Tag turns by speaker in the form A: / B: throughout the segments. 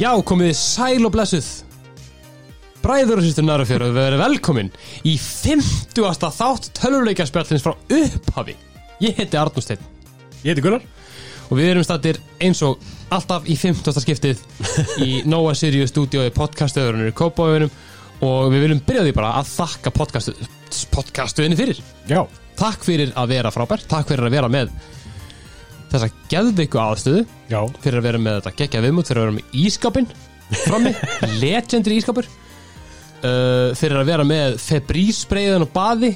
A: Já, komið sæl og blessuð. Bræður og sýstur Narafjör og við verðum velkomin í 50. þátt tölvuleikjarspjallins frá upphafi. Ég heiti Arnur Steinn.
B: Ég heiti Gunnar.
A: Og við erum stattir eins og alltaf í 50. skiptið í Nóa Sirius stúdiói podcastöðurinn í Kópáðunum og við viljum byrja því bara að þakka podcastu, podcastuðinni fyrir.
B: Já.
A: Takk fyrir að vera frábær, takk fyrir að vera með þessa geðveiku aðstöðu
B: Já.
A: fyrir að vera með þetta geggja viðmút fyrir að vera með ískapin frammi, legendary ískapur uh, fyrir að vera með febrísbreiðan og baði.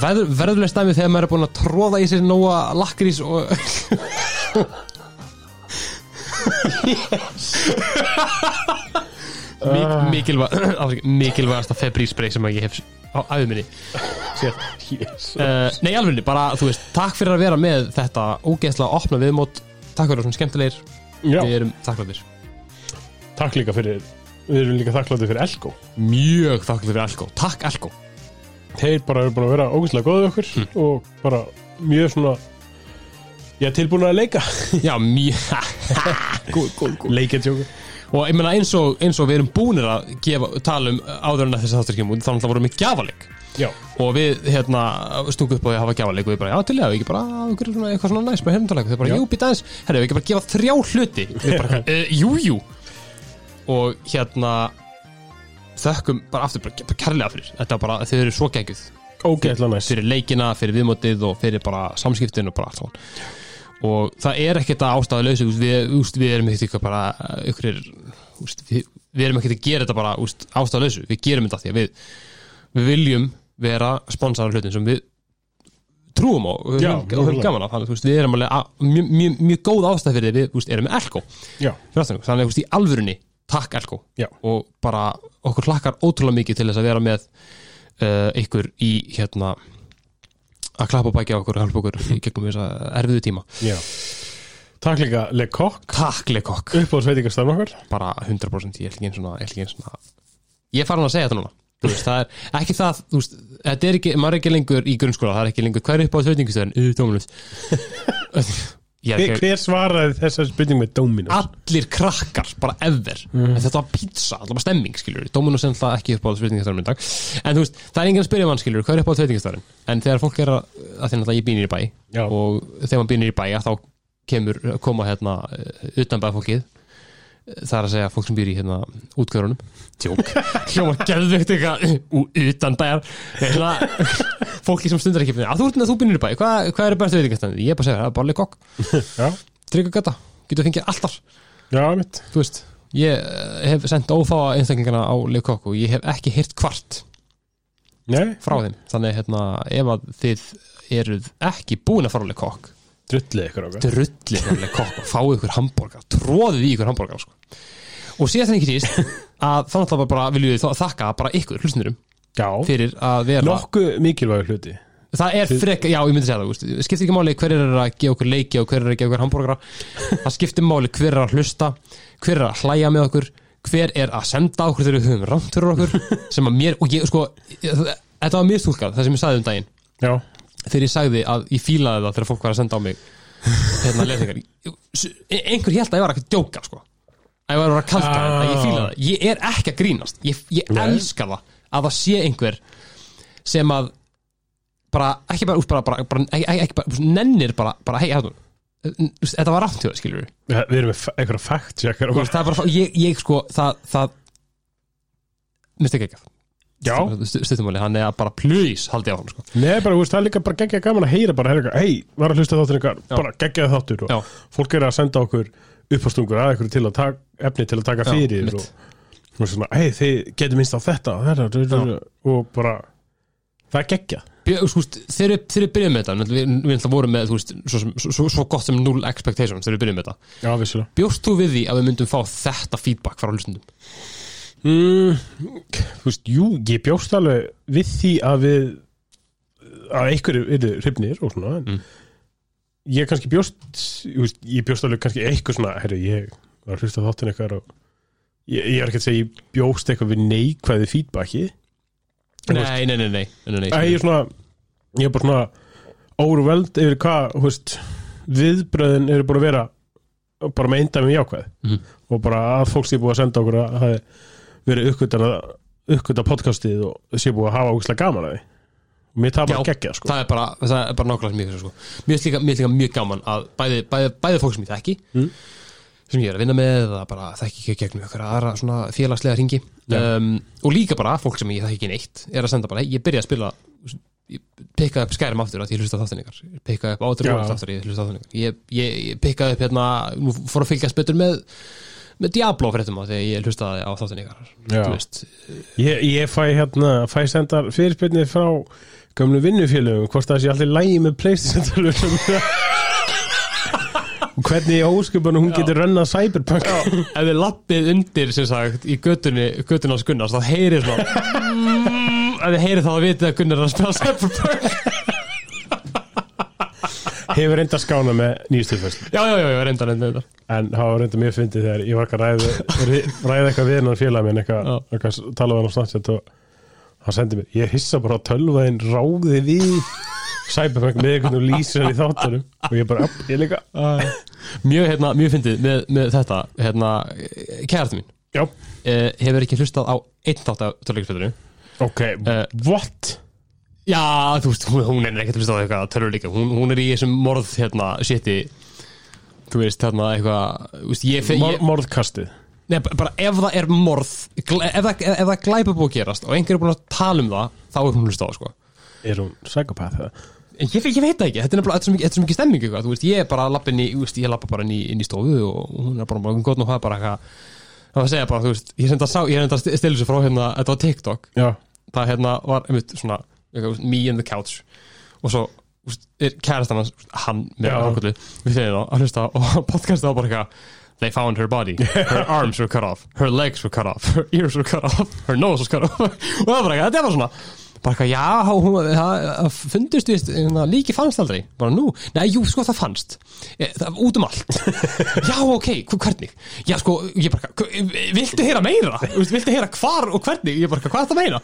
A: Verð, verðuleg stæmi þegar maður er búin að tróða í sér nóga lakrís og Mik mikilvæg, mikilvægasta febrísbreið sem ég hef á
B: yes.
A: Uh, nei, alveg, bara, þú veist, takk fyrir að vera með þetta ógeðslega opna viðmót. Takk fyrir að svona skemmtilegir.
B: Já.
A: Við erum þakkláttir.
B: Takk líka fyrir Við erum líka þakkláttið fyrir Elko.
A: Mjög þakkláttir fyrir Elko. Takk Elko.
B: Þeir bara eru búin að vera ógæslega góðið okkur Og bara mjög svona Ég er tilbúin að leika.
A: Já, mjög
B: Leiketjóku
A: Og ég meina eins og, eins og við erum búinir að gefa, tala um áður en að þessi þáttur kemur Þannig að það vorum við gjafaleik.
B: Já.
A: Og við hérna stungum upp á því að hafa gjafaleik Og við bara, já til ég, við ekki bara svona eitthvað svona næst Bara hefndaleg, þau bara,
B: Já.
A: jú, býta aðeins. Herra, við ekki bara gefa þrjá hluti? Við bara, uh, jú, jú. Og hérna Þökkum bara aftur, bara, bara kærlega fyrir. Þetta bara, þau eru svo geggjuð.
B: Ógæslega næst
A: fyrir leikina, fyrir viðmótið og fyrir bara samskiptin og bara allt svona og það er ekkert að ástæða lausu við, við erum ekkert eitthvað bara ykkur, úst, við, við erum ekkert að gera þetta bara ástæða lausu, við gerum þetta því að við, við viljum vera sponsorar hlutin sem við trúum á og höfum- gaman af. Þannig við erum alveg mjög, mjög, mjög góð ástæða fyrir því við úst, erum með Elko. Þannig að í alvörunni takk Elko.
B: Já.
A: Og bara okkur hlakkar ótrúlega mikið til þess að vera með uh, ykkur í hérna að klappa bækja okkur og hjálpa okkur í gegnum þessa erfiðu tíma.
B: Já. Takk líka Le Coq
A: Takk Lekokk,
B: Upp á sveitingastarn okkar?
A: Bara 100% ég ætla ekki eins svona, ég ætla ekki eins svona ég er farin að segja þetta núna. Þú veist, það er ekki það, þú veist, þetta er ekki maður er ekki lengur í grunnskóla, það er ekki lengur hver er upp á sveitingastöðin, er
B: Hver, hver svaraði þessar spurning með Dominus?
A: allir krakkar, bara ever. En þetta var pizza, þetta var stemming skilur Dominus er alltaf ekki upp á sveitingastöðin í dag. En þú veist, það er enginn að spyrja mann skilur hvað er upp á sveitingastöðin, en þegar fólk er að að því að ég býnir í bæ
B: Já.
A: og þegar maður býnir í bæ þá kemur, koma hérna utanbæðfólkið það er að segja fólk sem býr í hérna útgörunum. Tjók, hljóma geðveikt eitthvað ú- utan bæjar. Hérna, fólki sem stundar ekki að þú, ert- þú býnir í bæ, hvað, hvað er bestu veitingastæðin ég er bara að segja, það er bara leikokk
B: Já.
A: Tryggagata, getur fengið alltar
B: Já, mitt
A: þú veist, ég eh, hef sendt ófáa einstaklingana á leikokk og ég hef ekki heyrt kvart
B: Nei.
A: frá þeim. Þannig hérna, ef að þið eruð ekki búin að fara á leikokk
B: Drullið ykkur okkar
A: drullið leikokk og fáið ykkur hambúrgar tróðið í ykkur hambúrgar sko. Og síðast en ekki síst að þannig að bara viljum við þá- þakka bara ykkur hlusnurum
B: Já.
A: fyrir að vera
B: Nokkuð mikilvægur hluti.
A: Það er frek, já ég myndi segja það skiptir ekki máli hver er að gefa okkur leiki og hver er að gefa okkur hambúrgara það skiptir máli hver er að hlusta hver er að hlæja með okkur hver er að senda okkur þegar við höfum rámt fyrir okkur sem að mér, og ég sko þetta var mér stúlkað, það sem ég sagði um daginn.
B: Já.
A: Þegar ég sagði að ég fílaði það þegar fólk var að senda á mig hérna einhver held að ég var að djóka sko að ég var að vera
B: Ah.
A: að ég fílaði það ég er ekki að grínast, ég, ég
B: Nei.
A: elska það að það sé einhver sem að bara, ekki bara, úst, bara, bara, bara ekki, ekki, ekki bara, úst, nennir bara, bara hei, hérna þetta var rátt hjá það, skilur við
B: Við erum með einhverja fact checkar
A: það er bara, ég, ég sko það, það minnst ekki ekki
B: Já
A: stuttumáli, hann er að bara please haldi á hann sko.
B: Nei, bara, þú veist, það er líka bara geggja gaman að heyra bara, hei, var að hlusta þáttur
A: Já.
B: bara geggja þáttur og
A: Já.
B: fólk er að senda okkur uppástungur að ykkur til að taka, efni til að taka
A: Já,
B: fyrir
A: mitt.
B: og, og svona, hei, þið getur minnst á þetta þetta
A: Já.
B: og bara það er geggja
A: þú veist, þegar við byrjum með þetta við, við ætla vorum með, þú veist, svo, svo, svo gott sem null expectations þegar við byrjum með þetta
B: Já,
A: bjóst þú við því að við myndum fá þetta feedback frá hlustundum
B: mm, Þú veist, jú, ég bjóst alveg við því að við að einhverju eru hrifnir og svona en
A: Mm.
B: Ég kannski bjóst ég, bjóst alveg kannski eitthvað svona herri, ég var að hlusta á þáttin eitthvað og ég, ég er ekki að segja ég bjóst eitthvað við neikvæði veist,
A: nei, nei, nei, nei, nei,
B: ég er svona ég er bara svona overweld yfir hvað þú veist, viðbröðin eru búin að vera bara með eindæmi jákvæð.
A: Mhm.
B: og bara að fólk sé búið að senda okkur að hafi verið uppgötan að uppgöta podcastið og sé búið að hafa ógislega gaman að því mér það bara geggja sko.
A: það er bara, það er bara nákvæmlega mjög sko. mér finnst líka, líka mjög gaman að bæði, bæði, bæði fólk sem ég þekki
B: Mm.
A: sem ég er að vinna með eða bara þekki ekki gegnum ykkur aðra svona félagslega ringi um, og líka bara fólk sem ég þekki ekki neitt er að senda bara, ég byrja að spila ég pikkaði upp skærum aftur að ég hlusta Ég pikkaði upp átur og aftur ég hlusta þáttan ykkar. Ég, ég, ég pikkaði upp hérna, nú fór að fylgjast betur með með Diablo fréttum á þegar ég hlustaði á. Þú veist,
B: ég, ég fæ hérna, fæ sendar fyrirspilnið frá gömlu vinnufélögum hvort það sé allir lægi með Playstation hvernig í óskupunum hún getur rönnað Cyberpunk.
A: Ef þið lappið undir sem sagt í götunni, götunni á Gunnars þá heyrið svona mm, ef þið heyrið þá að vitið að Gunnar er að spila Cyberpunk.
B: Hefur reynda skána með nýjustu fyrst.
A: Já, já, já, já, reynda, reynda, reynda
B: en það var reynda mjög fyndið þegar ég var ekki að ræða ræða eitthvað við hennan félag minn eitthvað,
A: Já.
B: eitthvað tala við hann á Snapchat og hann sendi mér, ég hissa bara á tölvaðin ráði við Cyberpunk með einhvern og lýsir hann í þáttunum. Og ég bara, "App, ég líka.
A: Mjög, hérna, mjög fyndið með, með þetta hérna, kærasti mín
B: já,
A: eh, hefur ekki hlustað á einn þátt af törleikspilinu
B: ok,
A: Eh,
B: what?
A: já, þú veist, hún, hún er ekkert hlustað á eitthvað törleika, hún, hún er í þessum morð hérna, shiti. Þú veist, hérna, eitthvað þú veist, ég, fe-
B: Mor
A: ég,
B: morðkastið
A: Nei, bara ef það er morð ef það, ef það glæpa búið að gerast og einhver er búin að tala um það þá er hún hlust á sko.
B: Er hún psychopath eða?
A: ég, ég veit það ekki, þetta er er svo mikið- mikið stemming eitthvað, þú veist, ég er bara að lappa inn í ég lappa bara inn í, inn í stofu og hún er bara bara gott og það er bara eitthvað það var að segja bara, þú veist, ég reynda að sá ég reynda að stila þessu frá hérna, þetta var TikTok.
B: Já,
A: það hérna var, einmitt, svona me and the couch. Og svo er kærastan hans, hann með ákvöldu, við þegar það að hlusta og podcastið var bara eitthvað They found her body, her arms were cut off. Her legs were cut off, her ears were cut off. Her nose was cut off. Og það var eitthvað, þetta var svona Bara eitthvað, já, hún, það það fundust við hérna, Líki fannst aldrei, bara nú Nei, jú, sko, það fannst. Eh, það, Út um allt. Já, ok, hv- hvernig? Já, sko, ég bara, viltu heyra meira? Viltu heyra hvar og hvernig? Ég bara, hvað er það meina?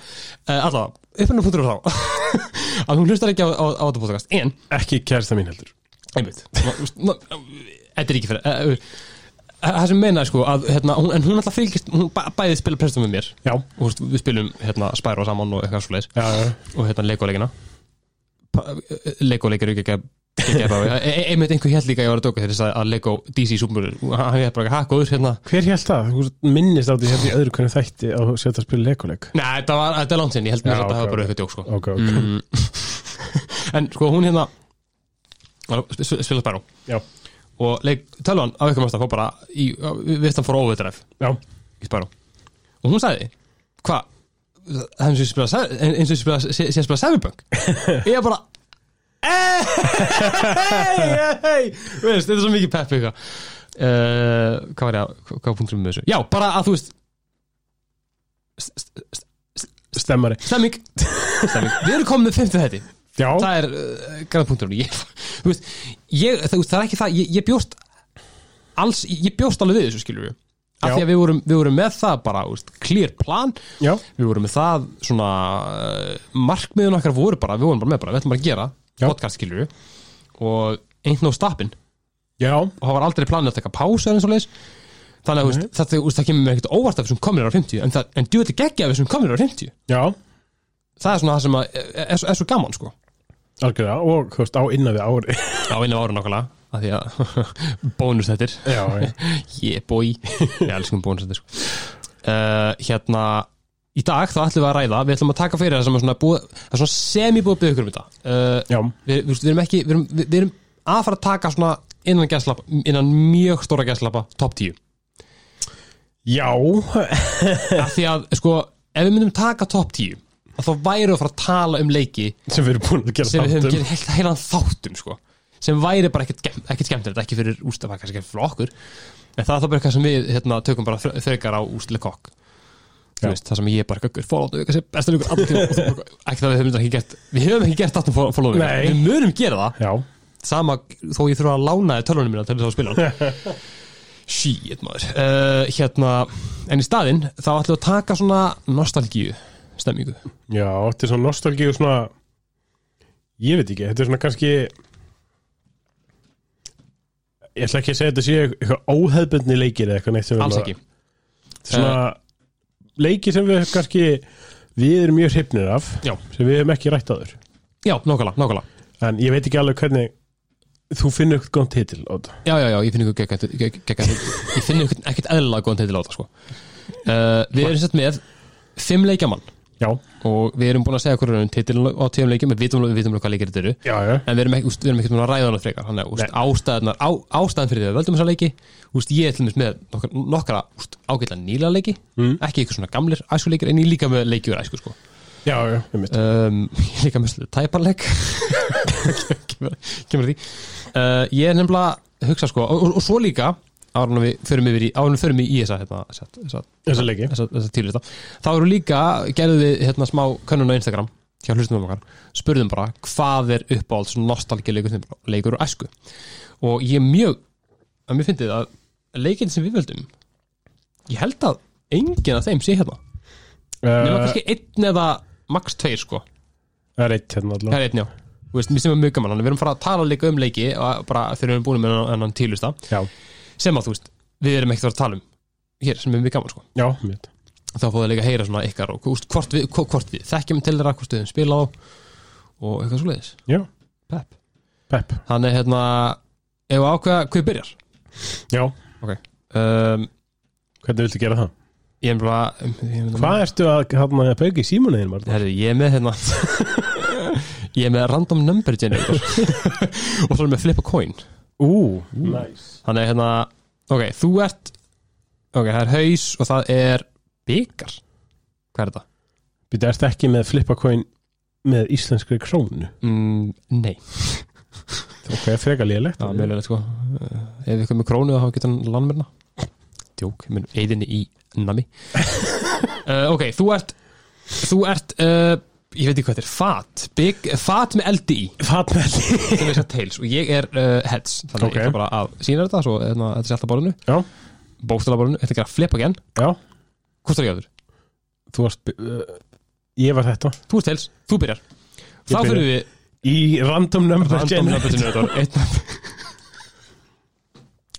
A: Uh, Alltaf, uppinu punktur á þá Að hún hlustar ekki á, á, á þetta podcast En,
B: ekki kærsta mín heldur.
A: Einmitt. Þetta er ekki fyrir uh, Það sem meina sko að, hérna, hún, En hún alltaf fylgist, hún bæ, bæði spila prestum með mér.
B: Já,
A: og veist, við spilum hérna, Spyro saman og eitthvað svo leis
B: já, já,
A: og hérna leikoleikina leikoleikir ekki ekki ekki ekki einmitt einhver held líka að ég var að dóka þegar að Lego DC Super hann er bara ha, góður hérna.
B: Hver held það? Þú minnist á því hérna í öðru hvernig þætti að þú setja að spila leikuleik
A: Nei, þetta var, þetta er langt sinni, ég held mér
B: Já,
A: að þetta
B: ok,
A: hafa bara
B: ok.
A: eitthvað djók sko.
B: Ok, ok,
A: mm. En sko hún hérna sp- sp- spila Spyro.
B: Já,
A: og tölvan á ykkur mesta fór bara í, við hann fór overdrive.
B: Já.
A: Í Spyro. Og hún sagði, hvað eins og ég spila sé að spila Cyberpunk? Ég er bara hei, hei Þú veist, þetta er svo mikið pepp eitthvað. Uh, hvað var ég að hvað punktum með þessu, já, bara að þú veist st- st- st-
B: stemmari.
A: Stemming. Stemming, við erum komið með 50 þetta
B: já,
A: það er uh, græða punktur ég, ég, það, það er ekki það ég, ég bjóst alls, ég bjóst alveg við þessu skilur við. Af því að við vorum, við vorum með það bara clear plan,
B: já,
A: við vorum með það svona uh, markmiðun okkar voru bara, við vorum bara með bara, við ætlum bara að gera
B: Já.
A: podcast skilur við. Og ain't no stoppin
B: já.
A: Og það var aldrei planið að taka pása eins og leis þannig að þú veist, það, það, það kemur mér ekkert óvart af þessum komnir á 50 en, en djúið geggja af þessum komnir á 50
B: já,
A: það er svona það sem að, er, er, er svo gaman sko
B: algjörða og þú veist á innan við ári.
A: Á einu ára nákvæmlega af því að bónus þetta
B: já,
A: yeah boy. Ég elskum bónus þetta sko. uh, hérna í dag þá ætlum við að ræða við ætlum að taka fyrir það sem er svona, er semi-búið að ykkur um þetta. Uh, við, við, við erum ekki við erum, við, við erum að fara að taka svona innan gæslappa, innan mjög stóra gæslappa top 10
B: já.
A: Af því að sko ef við myndum taka top 10 þá væri að fara að tala um leiki
B: sem við erum búin að gera
A: sem við höfum
B: þáttum
A: gerð heilt heilan þáttum sko, sem væri bara ekkert, skemmtilegt ekki fyrir ústafa, kannski ekki fyrir okkur. En það er þá bara eitthvað sem við hérna, tökum bara þrekar á ústile kokk það sem ég bara göggur fólóðu ekki það við höfum ekki gert við höfum ekki gert þáttum fólóðu við munum gera það,
B: já,
A: sama þó ég þurfa að lána þér tölvunum mína til þess að spila. Shit maður. Uh, hérna, en í staðinn þá ætlum við að taka svona nostalgíu stemmingu
B: já, þetta er svona nostalgíu svona ég veit ekki, þetta er svona kannski ég ætla ekki að segja þetta sé eitthvað óhefbundni leikir eða eitthvað neitt sem við
A: alls
B: að-
A: ekki.
B: Svona leikir sem við kannski við erum mjög hrifnir af
A: Já.
B: sem við hefum ekki rætt aður
A: Já, nákvæmlega, nákvæmlega.
B: En ég veit ekki alveg hvernig þú finnur eitthvað góðan titil á þetta
A: Já, já, já, ég finn ykkur geggjað- Ég finn ykkur ekkert eðlilega góðan titil á þetta sko. uh, Við erum sett með Fimm leikjamann
B: Já,
A: Og við erum búin að segja hverju um titil á tíum leikjum Við vitum, alveg hvað leikir þetta eru.
B: Já, já.
A: En við erum ekki búin að ræða hana frekar. Þannig að ástæðan, fyrir því að við völdum þessa leiki úst, Ég er til dæmis með nokkra, nokkra úst, ágætlega nýla leiki.
B: Mm.
A: Ekki ykkur svona gamlir æskuleikir En ég líka með leiki úr æsku sko. Um, Ég líka með tæparleik. Kemur kemur því. Uh, Ég er nefnilega að hugsa sko Og, og, og svo líka En við förum yfir í, en við förum í þessa, hérna, þessa, þessa,
B: leiki.
A: þessa, tílista þá. Eru líka, gerðum við hérna smá könnun á Instagram hjá hlustum okkar. Spurðum bara hvað er uppáhalds nostalgileikur leikur og æsku. Og ég mjög að mér fyndið að leikin sem við völdum ég held að enginn af þeim sé hérna. Nema
B: uh,
A: kannski einn eða max tveir sko.
B: Það er eitt hérna
A: það
B: allavega
A: er einn já. Veist, er við erum að tala líka um leiki bara þegar við erum búin með hennan tílusta
B: Já,
A: sem að þú veist, við erum ekkert að fara að tala um hér sem er mjög gaman sko.
B: Já, mitt
A: þá fóðu líka að heyra svona ykkar og úst, hvort, við, hvort, við þekkjum til þeirra, hvort við spila á og eitthvað svo leiðis
B: Já,
A: Pep.
B: pepp
A: Þannig hérna, ef við ákveða hvað byrjar?
B: Já,
A: um,
B: hvernig viltu gera það?
A: Ég er bara ég er með-
B: Hvað ertu að hérna bauka í símunin, Marta?
A: Herri, ég er með hérna Ég er með random number generator. Og svo er með flip a coin
B: Ú, nice.
A: Þannig hérna, ok, þú ert ok, það er haus og það er byggar Hvað er þetta?
B: Býta, ertu ekki með flippacoin með íslenskri krónu?
A: Mm, nei,
B: Ok, freka
A: það er meðlega sko. Uh, Ef við komum með krónu þá getur hann landmyrna Djók, ég mun eðinni í nami. Uh, Ok, þú ert Þú ert, uh, ég veit ekki hvað þetta er Fat, big, fat með eldi í
B: Fatmeldi
A: sem er satt tails og ég er uh, heads þannig
B: Ok.
A: ég ætla bara að sína þetta svo hérna, þetta sé alltaf borðinu,
B: Já,
A: bókstala borðinu. Þetta er að flip again,
B: já,
A: hvort er ég áður?
B: þú varst uh, Ég var þetta.
A: Þú ert tails, þú byrjar. Þá
B: byrja.
A: fyrir við
B: Í random number
A: random number
B: generator.
A: Generator einn-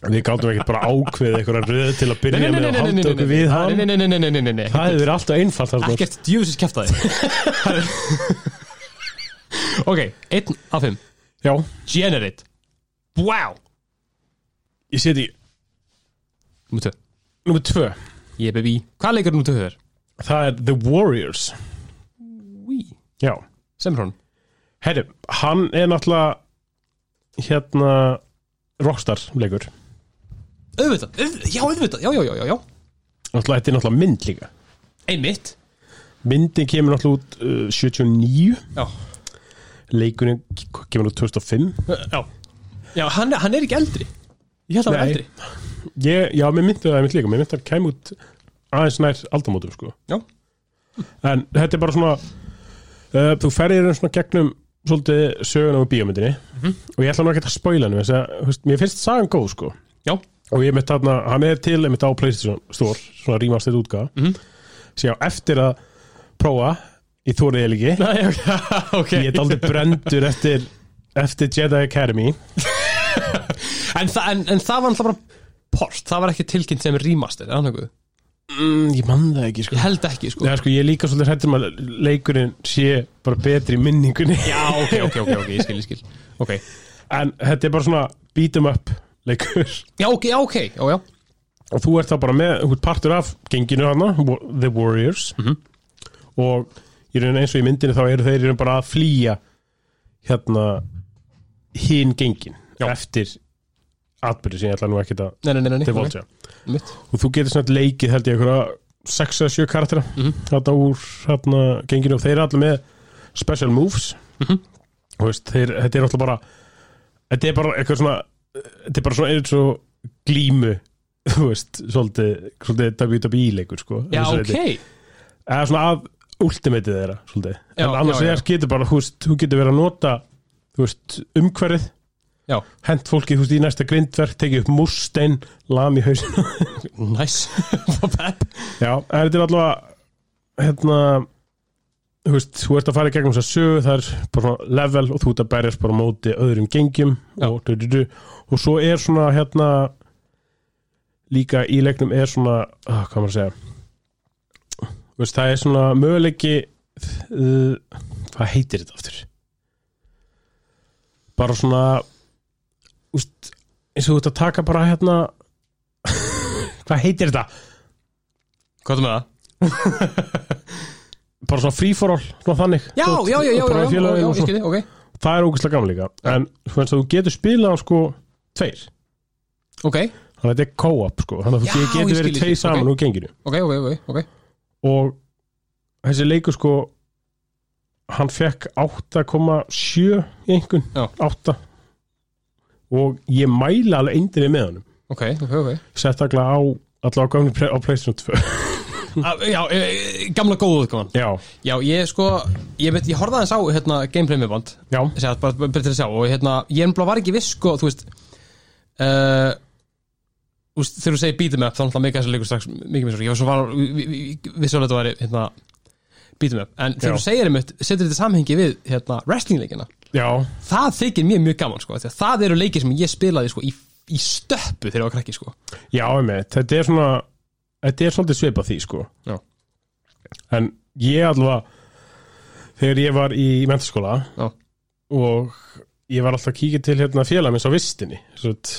B: Við gátum ekkert bara ákveðið einhverja röð til að byrja með að halda okkur við hann.
A: nei, nei, nei, nei, nei,
B: Það hefur alltaf einfalt þarna.
A: ekkert djúsis kæftaði ok, einn af fimm.
B: Já,
A: generate, wow.
B: Ég seti
A: nummer tvö,
B: Númer tvö.
A: Ég bebi hvað leikur nummer tvö er?
B: Það er The Warriors.
A: Wí,
B: Já,
A: sem frá hann
B: herri, hann er náttúrulega hérna Rockstar leikur
A: auðvitað, auðvitað, já, auðvitað, já, já, já, já, já.
B: Náttúrulega, þetta er náttúrulega mynd líka.
A: Einmitt,
B: Myndin kemur náttúrulega út uh, 79
A: já.
B: Leikurinn kemur út 2005
A: Já, já hann, hann er ekki eldri. Ég held að hann var
B: Nei.
A: eldri.
B: Ég, Já, mér myndi það einmitt líka. Mér myndi að kæm út aðeins nær aldamótum sko.
A: Já.
B: En þetta er bara svona uh, Þú ferðir um svona gegnum Svolítið söguna á bíómyndinni.
A: Mhm.
B: Og ég ætla nú ekki að spoila veist, Mér finnst sagan góð sko.
A: Já.
B: Og ég mitt þarna, hann er til einmitt á PlayStation Store, svona rýmast þetta útgáða
A: Mhm.
B: Sjá, eftir að prófa Í þórið eða ekki
A: Nei, ok, ok.
B: Ég er aldrei brendur eftir Eftir Jedi Academy.
A: En, þa en, en það var alltaf bara port Það var ekki tilkynnt sem remaster er það nokkuð?
B: mm, Ég man það ekki sko.
A: Ég held ekki, sko.
B: Já, sko, ég er líka svolítið hrættum að leikurinn sé bara betri í minningunni.
A: Já, ok, ok, ok, ok, ég skil, ég skil. Ok,
B: En þetta er bara svona beat 'em up leikur
A: já, ok, já, ok, já, já
B: Og þú ert þá bara með, þú ert partur af genginu hana, The Warriors
A: Mhm.
B: Og í rauninni eins og í myndinni þá eru þeir bara að flýja Hérna Hinn gengin
A: Já.
B: Eftir atbyrði sem ég ætla nú ekki að
A: Nei, nei, nei, nei,
B: divulgea
A: ok, mitt
B: og þú getur svona leikið held ég einhverja 6 eða 7 karaktera
A: Mhm.
B: þarna úr þarna genginu og þeir eru allir með special moves
A: Mhm.
B: og veist, þeir, þetta er alltaf bara þetta er bara eitthvað svona þetta er bara svona eins og glímu þú veist, svolítið, svolítið WWE leikur sko
A: Já, ok,
B: eða svona að ultimateið þeirra svolítið,
A: Já,
B: en annars
A: já,
B: getur bara, þú veist, þú getur verið að nota veist, umhverfið.
A: Já.
B: hent fólki, þú veist, í næsta grindverk tekið upp múrstein, lam í hausinu
A: nice. Pep
B: Já, en þetta er allavega hérna þú veist, þú ert að fara í gegnum þess að sögu það er bara level og þú ert að berjast bara móti öðrum gengjum. Og, du, du, du, og svo er svona hérna líka í leiknum er svona uh, hvað maður að segja? Þú veist, það er svona möguleiki uh, hvað heitir þetta aftur? Bara svona úst, eins og þú ert að taka bara hérna hvað heitir þetta?
A: Hvað er með það?
B: bara svona free for all, svona þannig.
A: Já, já, já, já, já, já, já,
B: og
A: ég
B: svona.
A: skilji, ok.
B: Það er ógæslega gaman líka en þú veist að þú getur spilað sko tveir,
A: Ok,
B: þannig að þetta er co-op sko, þannig að þú getur verið tveir saman
A: ok.
B: úr genginu.
A: Ok, ok, ok, ok.
B: Og þessi leikur sko hann fekk 8,7 í einhvern,
A: Já.
B: 8 og ég mæla alveg eindrið með honum.
A: Ok, ok, ok.
B: Sett allavega á allavega á gömni á Playstation 2
A: Ah, Já, e, gamla góðu útgáfan.
B: Já,
A: Já, ég sko, ég ég horfði aðeins á hérna, gameplay með
B: já,
A: segja, bara, bara, bara til að sjá. Og hérna, ég var ekki viss sko, þú veist uh, úst, þegar þú segir beat 'em up þá náttúrulega mikið þessi leikur strax mikið svo, ég var svo var viss að þetta væri hérna, beat 'em up, en þegar þú segir einmitt, setur þetta samhengi við hérna, wrestlingleikina,
B: já,
A: það þykir mér mjög gaman sko, að það eru leikir sem ég spilaði sko, í, í stöppu þegar ég var krakki sko.
B: já, einmitt, þetta er svona þetta er svolítið svipað því sko.
A: Já.
B: en ég allavega þegar ég var í mentaskóla
A: Já.
B: og ég var alltaf að kíkja til hérna félagmins á vistinni svont,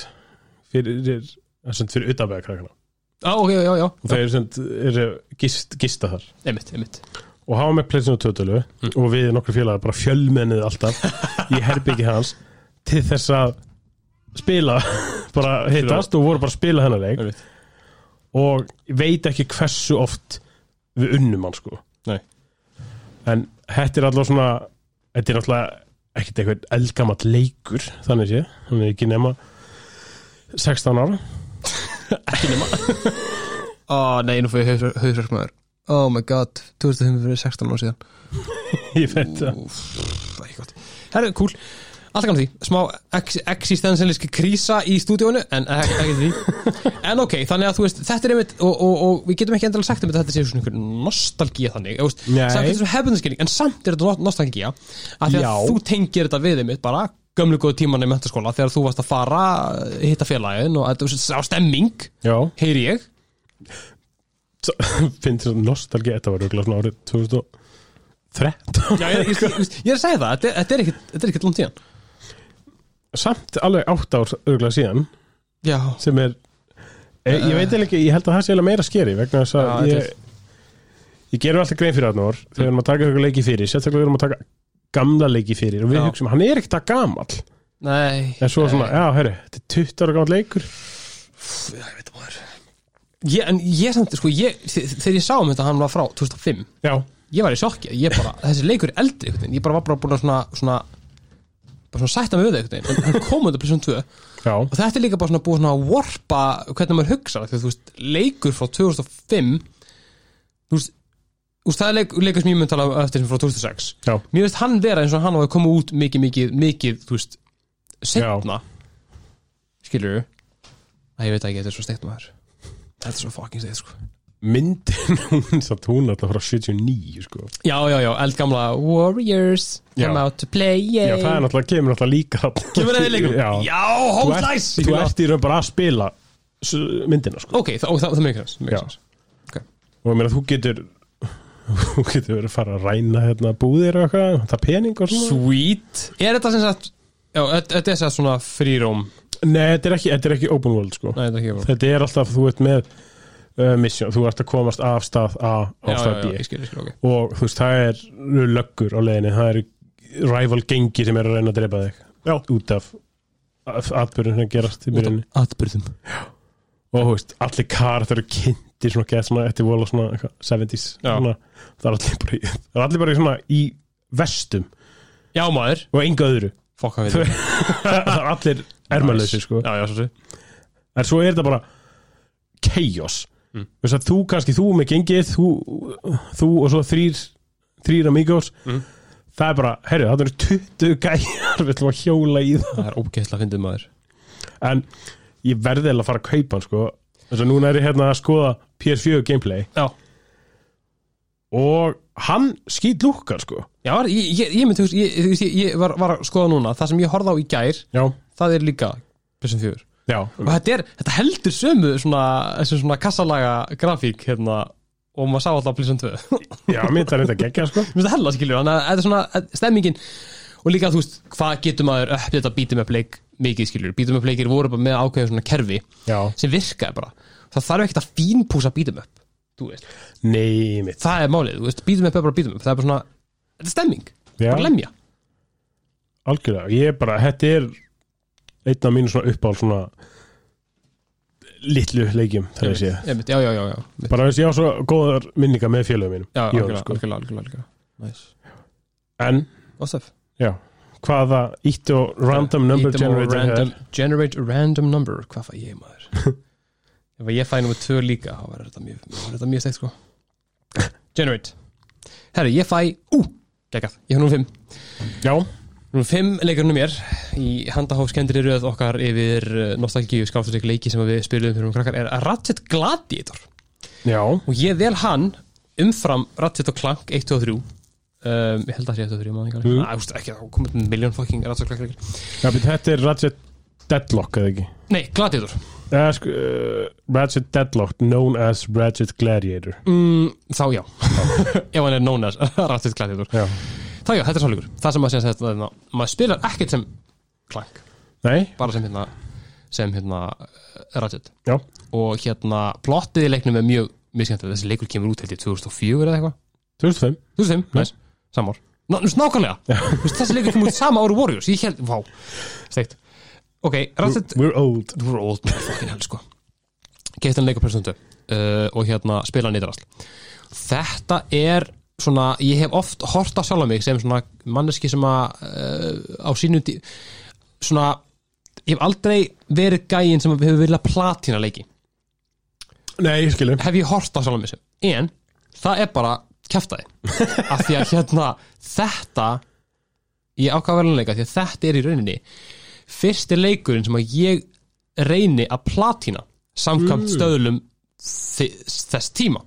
B: fyrir, fyrir utanvega krakkana
A: Já, ok, já, já,
B: og þeir svont, eru gist, gista þar.
A: Einmitt, einmitt.
B: Og hafa með pleysinu tötölu
A: Mm.
B: og við nokkru félagar bara fjölmennið alltaf í herbyggi hans til þess að spila bara hittast og voru bara að spila hennar leik.
A: Einmitt.
B: og veit ekki hversu oft við unnum hann sko.
A: Nei.
B: en þetta er alltaf svona þetta er náttúrulega ekkert eitthvað eldgamall leikur þannig sé, hann er ekki nema 16 ára.
A: Ó, nei, nú fyrir ég hausverkmaður Oh my god, 2005 fyrir 16 ára síðan.
B: Ég veit það.
A: Það er ekki gott Herru, cool Alltaf kannu því, smá ex existentialiski krísa í stúdíónu en ekki því. En ok, þannig að þú veist, þetta er einmitt og, og, og við getum ekki endilega sagt um þetta þetta sé svona einhver nostalgía þannig veist, samt hefðunarskilning, en samt er þetta no- nostalgía að því að þú tengir þetta við einmitt bara gömlu góðu tíman í mentaskóla þegar þú varst að fara, hitta félagin og þetta var á stemming,
B: já,
A: heyri ég.
B: Finnst þetta nostalgi þetta var auðvitað svona árið 2013
A: Já, ég, ég, ég, ég er að segja það, þetta er- er er ekkit langt síðan
B: samt alveg 8 ár auðvitað síðan
A: Já,
B: sem er e, ég veit eiginlega ekki, ég held að það sé alveg meira skeri vegna þess
A: Já,
B: að
A: þetta
B: ég ég gerum alltaf grein fyrir orð þegar við erum að taka eitthvað leiki fyrir sérstaklega við erum að taka gamla leiki fyrir og við
A: Já.
B: hugsaum, hann er ekkert að gamall.
A: Nei
B: en svo
A: nei.
B: svona, já, herri, þetta er 20 ára gamall leikur.
A: Já, ég veit maður. Ég, En ég samt, sko, ég, þe- þegar ég sá um þetta hann var frá 2005
B: já,
A: Ég var í sjokki, ég bara, þessi leikur er eldri einhvern veginn, Ég bara var bara búin að svona, svona bara svona sætta mig við veginn. En hann kom undir Playstation 2
B: já,
A: og þetta er líka bara svona búið svona að warpa hvernig maður hugsa því að þú veist, leikur frá 2005 þú veist, þú veist það er leik, leikur sem ég mun tala um eftir sem frá 2006
B: já,
A: mér veist hann vera eins og hann var að koma út mikið, mikið, mikið, þú veist setna skilur að ég veit ekki, þetta er svo steikt maður. Þetta er svo fucking steikt sko
B: myndin hún satt hún alltaf frá 79 sko.
A: já, já, já, eldgamla Warriors
B: Já.
A: come out to play
B: já, það er náttúrulega, kemur náttúrulega líka
A: kemur það í leikum
B: já,
A: já hold nice.
B: þú ert í raun bara að spila myndina, sko.
A: Ok, það, það, það meikir
B: Já.
A: þess
B: og ég meina, þú getur þú getur verið að fara að ræna hérna, búðir og eitthvað, það pening og svona.
A: Sweet. Er þetta sem sagt já, þetta er sem sagt svona fríróm
B: Nei, þetta er ekki, þetta er ekki open world sko.
A: nei, þetta er ekki
B: Þetta er alltaf, þú ert með uh, mission, þú ert að komast af stað A á stað B.
A: ég skil, ég skil, ok.
B: Og þú veist, það er löggur á leiðinni, það eru rival gengi sem er að reyna að drepa þig. Já. út af atbyrðum sem gerast í byrjunni
A: atbyrðum
B: og þú veist, allir karakter eru kynntir svona gett svona eftir vola svona eitthvað, 70s
A: Já.
B: svona, það er allir bara í, það er allir bara í svona í vestum.
A: Já, maður.
B: Og enga öðru.
A: Fokka við þetta.
B: það er allir ermalösi sko.
A: Já, já, svo svo
B: en svo er þetta bara chaos
A: Mm.
B: Að þú kannski, þú með gengið þú, þú og svo þrýr þrýr amigos.
A: Mm.
B: það er bara, herru, það eru 20 gæjar við ætlum að hjóla í það.
A: Það er ógeðslega að fyndið maður.
B: En ég verði eða að fara að kaupa hann sko. Þess að núna er ég hérna að skoða PS4 gameplay.
A: Já,
B: og hann skýt lúkkar sko.
A: Já, ég, ég, ég, myndi, þú veist, ég, ég, ég var, var að skoða núna. Það sem ég horfði á í gær,
B: Já,
A: það er líka Playstation 4
B: já,
A: Og þetta, er, þetta heldur sömu svona, þessu svona kassalaga grafík hérna, Og maður sá alltaf Playstation 2
B: já, mér það reynda geggja sko.
A: Mér finnst það hella skilur Þannig að þetta er svona stemmingin Og líka þú veist, hvað getur maður upp Þetta beatum up leik mikið skilur Beatum up leikir voru bara með ákveðin svona kerfi
B: Já,
A: Sem virkaði bara. Það þarf ekkert að fínpúsa beatum up Þú veist,
B: nei, mitt
A: það er málið Þú veist, beatum up er bara beatum up Það er bara svona, þetta er stemming.
B: Já,
A: Bara lemja.
B: Algjörlega, ég er bara, þetta er einn af mínu svona uppáhald svona litlu leikjum þegar ég sé
A: Já, já, já,
B: bara þess að ég á svo góðar minningar með félögum mínum.
A: Já, algjörlega,
B: sko.
A: algjörlega, algjörlega, nice.
B: en,
A: What's up?
B: já, hvaða ítt og random number generator
A: random, Generate a random number Hvað fæ ég maður? Ef ég fæ nummer 2 líka þá verður þetta mjög, verður þetta mjög steikt sko. Generate. Herri, ég fæ, ú, geggjað. Ég fæ nummer 5
B: já,
A: Númer 5 leikurinn mér í handahófskendri röð okkar yfir uh, nostalgíu skáftursleik leiki sem við spilum fyrir um krakkar er Ratchet Gladiator.
B: Já,
A: og ég vel hann umfram Ratchet og Clank 1, 2 og 3 um, ég held að það sé 1, 2 og 3 maður
B: Mm.
A: að, ekki, það komið með miljón fucking Ratchet og Clank leikir.
B: Já, bet þetta er Ratchet Deadlock eða ekki?
A: Nei, Gladiator.
B: Uh, sko, uh, Ratchet Deadlock known as Ratchet Gladiator.
A: Mm, Þá já. Ef hann er known as Ratchet Gladiator.
B: Já,
A: Þá já, þetta er sáleikur Það sem maður segja þetta hérna, maður spilar ekkert sem Clank.
B: Nei,
A: bara sem hérna sem hérna Ratchet.
B: Já.
A: Og hérna plottið í leiknum er mjög miskendið þessi leikur kemur út held ég 2004 eða eitthvað.
B: 2005,
A: 2005, næs, samár Ná, nú, nákvæmlega, þessi leikur kemur út sama ári Warriors, ég held, vá, steikt. Ok, Ratchet
B: we're old.
A: We're old fucking hell, sko. Gett hann leika presentu uh, og hérna spila nýttarasl þetta er svona, ég hef oft hort á sjálf mig sem svona manneski sem að uh, á sínum tí svona, ég hef aldrei verið gæinn sem hefur viljað platina leiki.
B: Nei, ég skilum
A: hef ég hort á sjálf mig sem. En það er bara kæftæði af því að hérna þetta ég ákvað verðanleika því að þetta er í rauninni fyrsti leikurinn sem að ég reyni að platina samkvæmt
B: Mm.
A: stöðlum þess tíma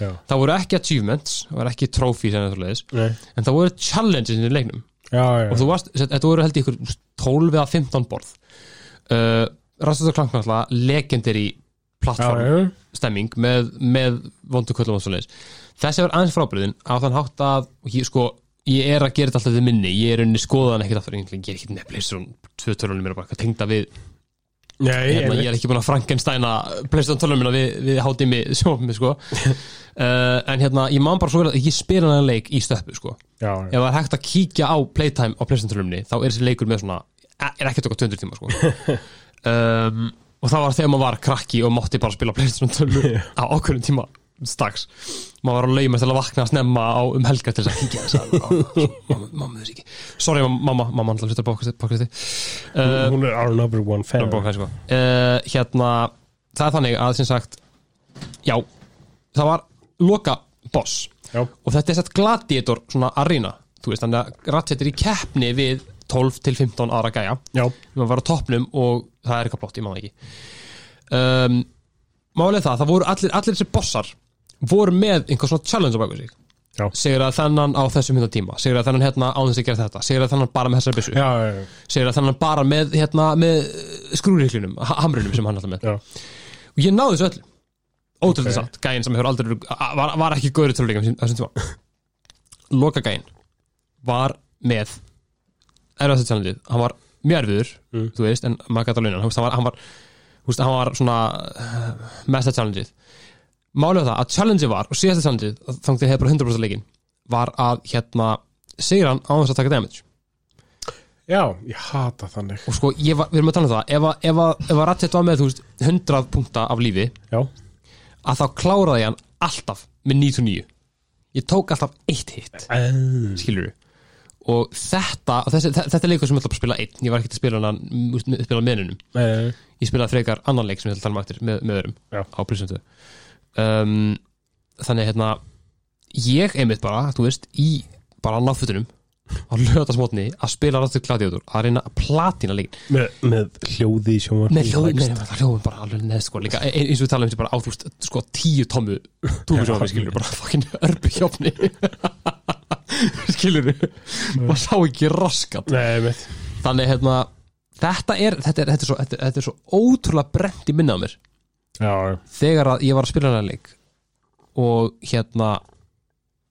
B: já,
A: það voru ekki achievements, það voru ekki trophies en, það voru challenges í leiknum.
B: Já, já
A: og þú varst, þetta voru held ég ykkur 12 eða 15 borð. Uh, Rastur og Klank náttúrulega legendary plattform stemming með, með vondu köllum og svoleiðis. Þessi var aðeins frábriðin á þann hátt að og ég, sko, ég er að gera þetta alltaf til minni ég er unni skoðan ekkert aftur ég er ekki með Playstation 2 tölunum mér bara eitthvað tengda við
B: nei,
A: hérna, ég er ekki búin að Frankensteina Playstation tölunum minna við, við hátimi sjófum sko. uh, en hérna ég man bara svo vel að ég spila hann leik í stöppu sko. ef það er hægt að kíkja á playtime á Playstation tölunumni þá er þessi leikur með svona er ekkert okkar 200 tíma sko. um, og það var þegar maður var krakki og mátti bara spila Playstation tölunum á okkurum tíma stags maður var að lauma til að vakna að snemma á um helga til þess að kíkja þess að mamma, þess ekki. Sorry mamma, mamma hann hlutar bókvæsti uh,
B: hún er our number one fan.
A: Sko. Uh, hérna, það er þannig að sem sagt já, það var loka boss.
B: Já,
A: og þetta er sett gladiator svona arena þú veist, þannig að Ratchet er í keppni við 12 til 15 aðra gæja.
B: Já,
A: maður var á toppnum og það er eitthvað blott, ég maður ekki. Um, málið er það, það voru allir, allir þessi bossar voru með einhver svona challenge á baku sig. Segir að þennan á þessum hérna tíma segir að þennan hérna á þess að gera þetta segir að þennan bara með þessari byssu. Segir að þennan bara með, hérna, með skrúriklunum, hamrunum sem hann alltaf með.
B: Já.
A: og ég náði þessu öllu. Ótrúlega
B: Ok.
A: samt, gæinn sem hefur aldrei var, var ekki góður töluleikam þessum tíma. Loka gæinn. Var með erfaðast challengeið, hann var mjög erfiður
B: Mm.
A: þú veist, en maður gæti að launa hann, var, hann var, hann var svona uh, mesta challengeið málið það að challengeið var og síðasta challengeið, þannig að hefur bara 100% leikin var að hérna segir hann á þess að taka damage.
B: Já, ég hata þannig.
A: Og sko, var, við erum að tala um það ef að, ef að, ef að Ratchet var með, þú veist, 100 punkta af lífi
B: já,
A: að þá kláraði ég hann alltaf með 99 ég tók alltaf eitt hitt skilur og þetta, þessi, þetta er leikur sem ég ætla að spila einn. Ég var ekki að spila hann spila meðinum,
B: uh,
A: ég spilaði frekar annan leik sem ég ætla að tala um eftir með, með öðrum
B: Já.
A: á prísöndu um, þannig hérna ég einmitt bara, þú veist, í bara náfötunum á lögatasmotni að spila Rattur Gladiator að reyna að platina leikin
B: með, með hljóði í sjónvarpi
A: með hljóðin, nei, það hljóðin bara alveg neð sko, líka, e- eins og við tala um þetta bara á þú veist, sko, tíu tómu túfusjónvarpi, skilur, bara fucking örbu hjófni skilur maður sá ekki raskat.
B: Nei, með
A: þannig, hérna, þetta er þetta er, þetta er, svo, þetta er, þetta er svo ótrúlega brent í minna á mér
B: Já,
A: þegar að ég var að spila hana leik og hérna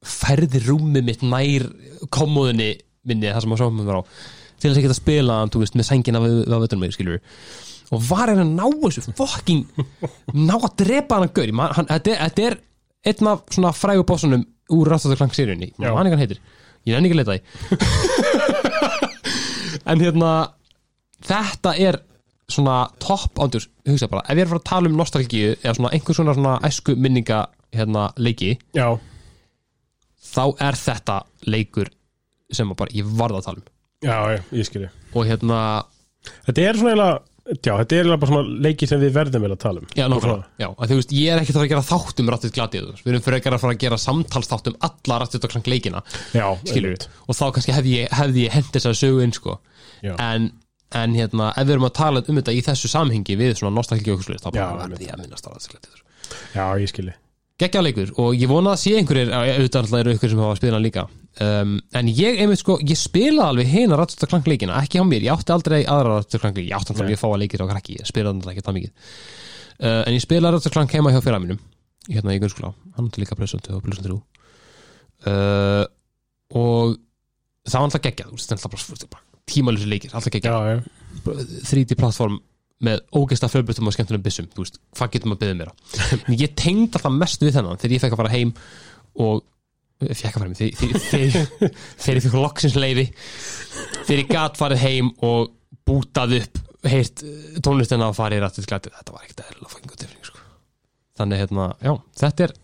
A: færði rúmið mitt nær komóðinni minni, það sem að sjófum var á til þess að geta spila hann, þú veist, með sængina við, við veitur mig, skilur og var hann að ná þessu fucking ná að drepa hann að gaur. Man- hann, þetta, er, einn af svona frægu bossunum úr Rathatur Klang seríunni
B: Já.
A: hann hann heitir, ég nenni ekki að leita því. En hérna þetta er svona topp ándur, hugsa bara, ef ég er að fara að tala um nostalgíu eða svona einhver svona, svona æsku minninga hérna leiki,
B: já,
A: þá er þetta leikur sem bara ég varð að tala um.
B: Já, já, ég skilji
A: og hérna,
B: Þetta er svona eiginlega Já, þetta er bara svona leiki sem við verðum vel að tala um.
A: Já, nákvæmlega. Já, að þú veist, ég er ekki að fara að gera þátt um Rattit Gladiator, við erum fyrir að fara að gera samtalsþátt um alla og Klang leikina.
B: Já,
A: skilur
B: einmitt.
A: og þá kannski hefði ég, hefði ég hent þess að sögu inn sko.
B: Já.
A: en, en hérna, ef við erum að tala um þetta í þessu samhengi við svona nostalgíu og þá bara
B: Já,
A: verði ég að minnast á Rattit Gladiator
B: Já, ég skilji.
A: Geggja leikur og ég vona að sé einhverjir auðvitað alltaf eru ykkur sem hafa spilað líka. Um, en ég einmitt sko, ég spilaði alveg hina Ratchet Clank leikina, ekki á mér, ég átti aldrei aðra leiki, ég átti alltaf mjög fáa leikir á krakki, ég spilaði alltaf ekki það mikið. Uh, en ég spilaði Ratchet Clank heima hjá fyrra mínum hérna í grunnskóla, hann átti líka 2 og Playstation 3 uh, og það var alltaf geggjað, þú veist, það er alltaf bara tímalösi leikir, alltaf
B: Já, já,
A: 3D plattform með ógeðslega fjölbrytum og skemmtunum byssum þú veist, hvað getur maður byggðið mér en ég tengd alltaf mest við þennan þegar ég fekk að fara heim og eh, fekk að fara heim þegar- ég fekk loksins leiði þegar ég gat farið heim og bútað upp heyrt eh, tónlistina og farið rættið glætið þetta var ekkert eðlilega fucking good tilfinning sko. þannig hérna, já, þetta er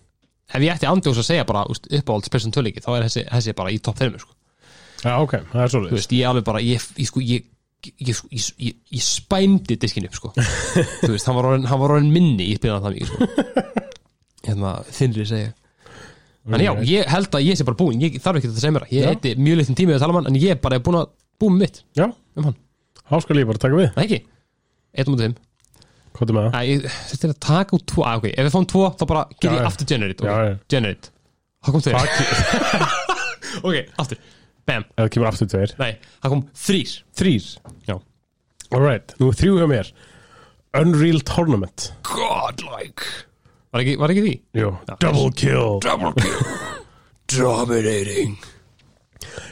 A: ef ég ætti andjóðs að segja bara uppáhalds person töluleiki, þá er þessi, þessi bara í topp 5 sko.
B: Já, ok, það er
A: þú
B: svolítið
A: veist, ég alveg bara ég, ég, sko, ég, ég, sko, ég, ég, ég spæmdi diskin upp sko. þú veist, hann var orðin, hann var orðin minni í spilaðan það mikið sko. hérna, þinnri segja en já, ég held að ég sé bara búinn. Ég þarf ekki að segja mér það, ég heiti mjög litlum tími að tala um hann, en ég er bara búinn að með mitt.
B: Já,
A: um hann,
B: þá skal ég bara taka við.
A: Það ekki. Eitt mútið þeim,
B: Hvað er með það?
A: Ég- þetta er að taka út tvo, ah, ok, ef við fáum tvo þá bara ger ég aftur generate
B: já.
A: generate, það kom
B: Það
A: ok, aftur, bam,
B: það kemur aftur tveir.
A: Nei, það kom þrýr
B: Þrýr
A: já,
B: Alright, nú er þrjú hjá mér. Unreal Tournament.
A: Godlike. Var ekki, var ekki því?
B: Jú, Double Kill.
A: Double kill. Dominating.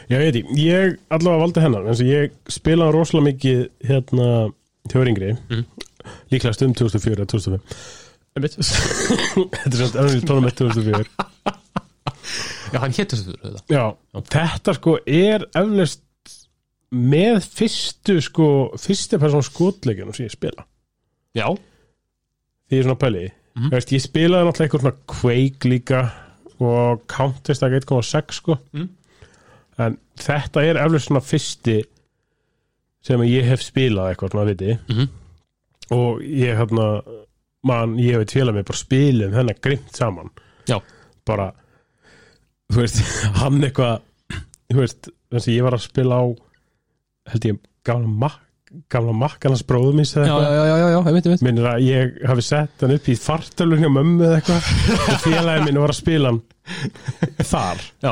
B: Já, ég veit ég, ég allavega valdi hennar en ég spilaði rosalega mikið hérna þjóður yngri.
A: Mhm.
B: líklega stund 2004 eða 2005
A: Einmitt.
B: Þetta er svona Unreal Tournament 2004
A: Já, hann fyrir þetta
B: Já, þetta sko er eflust með fyrstu sko fyrstu persón skotleikinu sem ég spila
A: Já,
B: því ég er svona pæli mm. ég spilaði náttúrulega eitthvað svona Quake líka og Counter-Strike 1.6 sko
A: Mhm.
B: en þetta er eflust svona fyrsti sem ég hef spilað eitthvað svona viti
A: Mhm.
B: og ég hérna man, ég hef félag mig bara spilum hennar grimt saman
A: Já.
B: bara þú veist, hann eitthvað þú veist, þess að ég var að spila á held ég gamla makk gamla makkanars bróðum
A: já,
B: eða eitthvað. minnir að ég hafi sett hann upp í fartölun hjá mömmu eða eitthvað og félagið minn var að spila hann þar.
A: Já,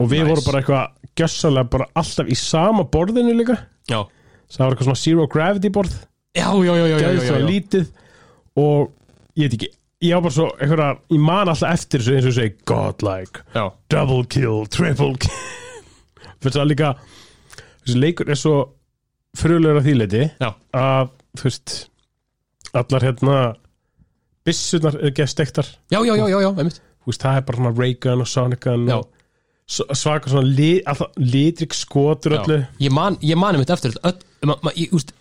B: og við
A: Nice.
B: vorum bara eitthvað gjössalega bara alltaf í sama borðinu líka.
A: Já,
B: það var eitthvað svona zero gravity borð.
A: Já, já, já, já, já.
B: lítið. Og ég veit ekki ég á bara svo eitthvað ég man alltaf eftir þessu eins og segi godlike,
A: já.
B: double kill, triple kill fyrir það líka þessi leikur er svo frulegur að því leiti
A: Já.
B: að þú veist allar hérna byssunar er ekki að stektar
A: Já, já, já, já, já, einmitt
B: þú veist, það er bara svona Ray Gun og Sonic
A: Já.
B: og s- svaka svona li, alltaf, litrik skotur öllu.
A: Ég man, ég man einmitt eftir þetta öll, ma, ma, ég, úst,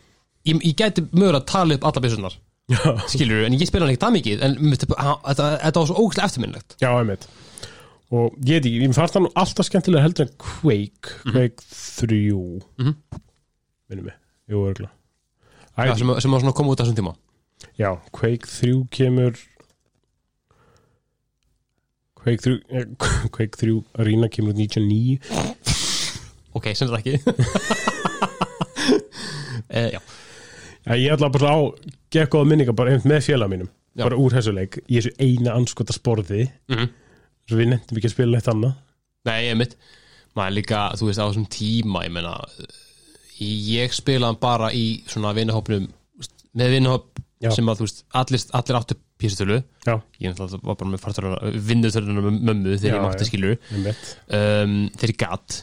A: ég, ég gæti mögur að tala upp alla byssunar skilur en ég spila hann ekki það mikið en þetta, var svo ógæslega eftirminnlegt
B: já, einmitt. Og ég veit ekki, ég fannst það nú alltaf skemmtilega heldur en Quake Quake 3
A: Mhm.
B: minnum mig, jú, örgulega
A: já, sem, sem var svona að koma út á þessum tíma.
B: Já, Quake 3 kemur Quake 3 eh, Quake 3 Arena kemur út 99
A: ok, sem þetta ekki. Uh, já,
B: Já, ég ætla bara á gekk góða minninga bara einmitt með félag mínum
A: Já.
B: bara úr þessu leik. Í þessu eina anskota sporði.
A: Mhm.
B: svo við nefndum ekki að spila eitt annað.
A: Nei, ég mitt maður líka, þú veist, á þessum tíma ég meina, ég spilaði hann bara í svona vinahópnum með vinahóp
B: Já.
A: sem að þú veist, allir, allir áttu písutölu ég náttúrulega var bara með fartölu vinnutölu með mömmu þegar
B: Já,
A: ég mátti skilur um, þeir í gatt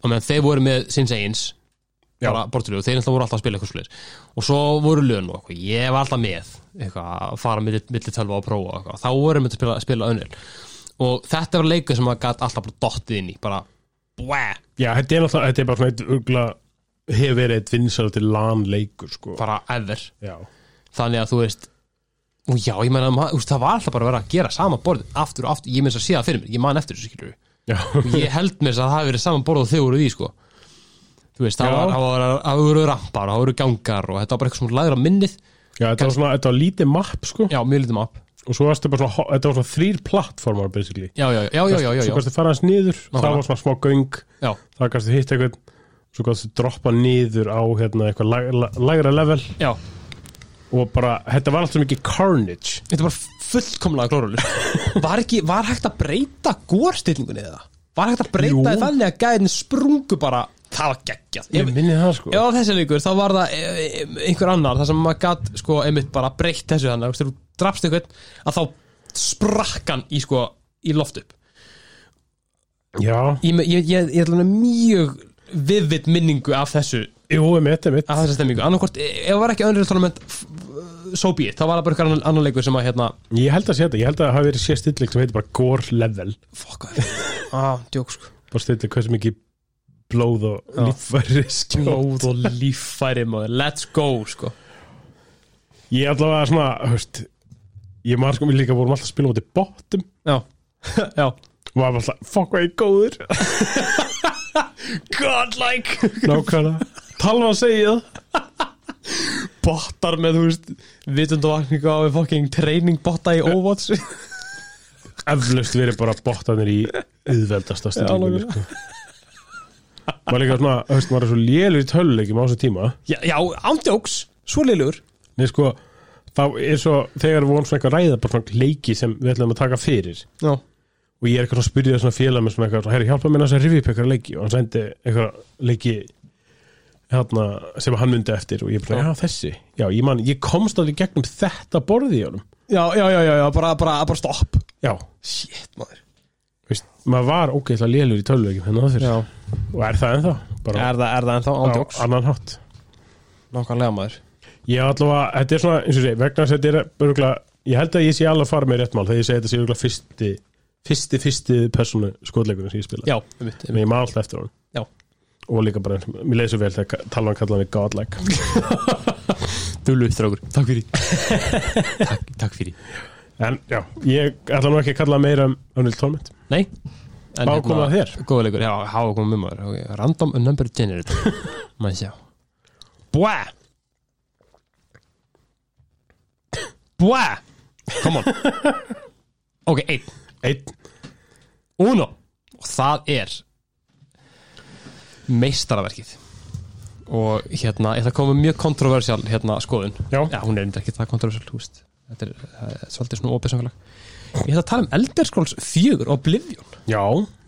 A: og meðan þeir voru með sinns eigins
B: Já.
A: Bara bortölu og þeir voru alltaf að spila eitthvað slir og svo voru lögn og eitthvað, ég var alltaf með eitthvað, að fara milli, milli tölva og prófa og eitthvað, þá voru við að spila, spila önnil og þetta var leikur sem að gatt alltaf bara dottið inn í, bara bæ,
B: Já, þetta er náttúrulega, þetta er bara svona eitt ugla hefur verið eitt vinsælti LAN leikur sko.
A: Bara ever.
B: Já,
A: þannig að þú veist og já, ég veist, það var alltaf bara að vera að gera sama borð aftur og aftur, ég meins að sé það fyrir mér. Ég man eftir þessu skilur
B: já,
A: ég held mér að það hafi verið saman borð og þau voru í sko þú veist, það voru rampar, það voru gangar og þetta var bara eitthvað svona lægra minnið.
B: Já þetta var svona, þetta var lítið mapp sko.
A: Já, mjög lítið mapp.
B: Og svo varstu bara svona, þetta var svona þrýr plattformar basically.
A: Já, já, já, já, já,
B: Svo kannstu fara hans niður, það var svona smá göng.
A: Já,
B: það kannstu hitt eitthvað svo kannstu droppa niður á hérna, eitthvað lag, lag, lagra level.
A: Já.
B: og bara, þetta var alltaf mikið carnage.
A: Þetta var fullkomlega klórulur var ekki, var hægt að breyta górstillingunni eða? var hægt að breyta
B: Jú.
A: þannig að gæðin sprungu bara, það var geggjað.
B: Ég minni það sko.
A: Ef á þessi leikur, þá var það e, e, einhver annar, það sem maður gatt sko, einmitt bara breytt þessu þannig, þegar þú drafst einhvern að þá sprakk hann í sko, í loft upp.
B: Já,
A: Ég, ég, ég, ég með mjög viðvitt minningu af þessu
B: jú, emitt, emitt
A: af þessa stemmingu, annarkvort, e, ef það var ekki önnur tournament, f- so be it, þá var það bara einhver annar, leikur sem að hérna
B: ég held að sé þetta, ég held að það hafi verið sé stilling sem heitir bara gore level.
A: Fuck, ah, djók sko.
B: Bara stilling hversu mikið blóð og líffæri skjóð
A: Blóð og líffæri maður, let's go sko.
B: Ég allavega svona, höfst ég maður sko, við líka vorum alltaf að spila út í bottum.
A: Já, já.
B: Og maður var alltaf, fuck hvað ég er góður.
A: Godlike
B: nákvæmlega, talva að segja það.
A: Bottar með, þú veist, vitundavakningu á fucking training botta í Overwatch.
B: Eflaust verið bara bottanir í auðveldasta stillingunni
A: nákvæmlega.
B: sko. Maður líka svona, höfst, maður er svo lélur í töluleikjum á þessu tíma.
A: Já, já ándjóks, svo liðlugur
B: Nei, sko, þá er svo þegar við vorum svona eitthvað að ræða bara svona leiki sem við ætlum að taka fyrir.
A: Já,
B: og ég er eitthvað svona að spyrja svona félag með svona eitthvað, herri, hjálpa mér að þess að rifja upp eitthvað leiki. Og hann sendi eitthvað leiki hérna, sem hann myndi eftir. Og ég bara,
A: Já.
B: já, þessi. Já, ég man, ég komst alveg gegnum þetta borði í honum.
A: Já, já, já, já, já bara, bara, bara stopp.
B: Já,
A: Shit, maður
B: maður var ógeðslega lélur í töluleikim hennar það fyrir
A: Já,
B: og er það ennþá, bara
A: er það, er það ennþá
B: á
A: ándjóks
B: annan hátt.
A: Nákvæmlega maður.
B: Ég allavega, þetta er svona, eins og sé, vegna þess að þetta er örgulega, ég held að ég sé alveg að fara með rétt mál þegar ég segi þetta sé örgulega fyrsti fyrsti, fyrsti persónu skotleikurinn sem ég spila
A: Já, um mitt,
B: en ég maður alltaf eftir hann
A: Já.
B: og líka bara, mér leiði svo vel þegar talvan kallaði mig godlike.
A: Dullu, strákur, takk fyrir. Takk, takk fyrir
B: en já, ég ætla nú ekki að kalla meira um Unreal Tournament.
A: Nei. En
B: Má koma að þér?
A: Góða leikur, já, hafa komað með maður. Okay. Random number generator Maður sjá. Bwæ Bwæ Come on. Ok, einn.
B: Einn,
A: Uno. Og það er meistaraverkið. Og hérna, ég ætla að koma mjög kontroversial hérna skoðun.
B: Já.
A: hún er einnig ekki það kontroversial húst þetta er, það er svolítið svona opið samfélag ég ætla að tala um Elder Scrolls 4 og Oblivion.
B: Já,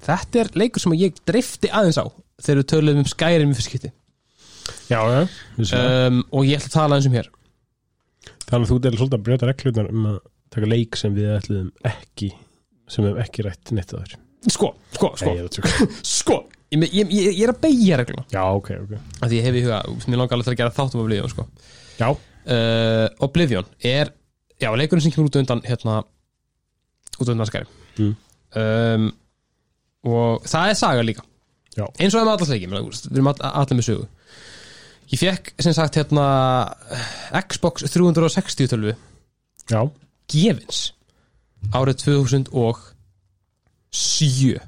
A: þetta er leikur sem ég drifti aðeins á þegar við töluðum um Skyrim í fyrst skipti.
B: Já, já uh,
A: um, og ég ætla að tala aðeins um hér.
B: Þannig að þú delir svolítið að breyta reglunar um að taka leik sem við ætluðum ekki sem við hefum ekki rætt neitt að þér.
A: Sko, sko, sko,
B: Nei, ég er að tjóka.
A: sko ég, ég, ég, ég er að beigja regluna.
B: Já, ok, ok.
A: Af því ég hef í huga, mér langar alveg til að gera þáttum Oblivion sko.
B: já,
A: uh, Oblivion er já, leikurinn sem kemur út undan hérna, út undan skæri
B: Mm.
A: um, og það er saga líka.
B: Já.
A: eins og það með allars leiki við erum all- allir með sögu. Ég fekk sem sagt hérna Xbox 360 tölvu
B: já,
A: gefins árið 2007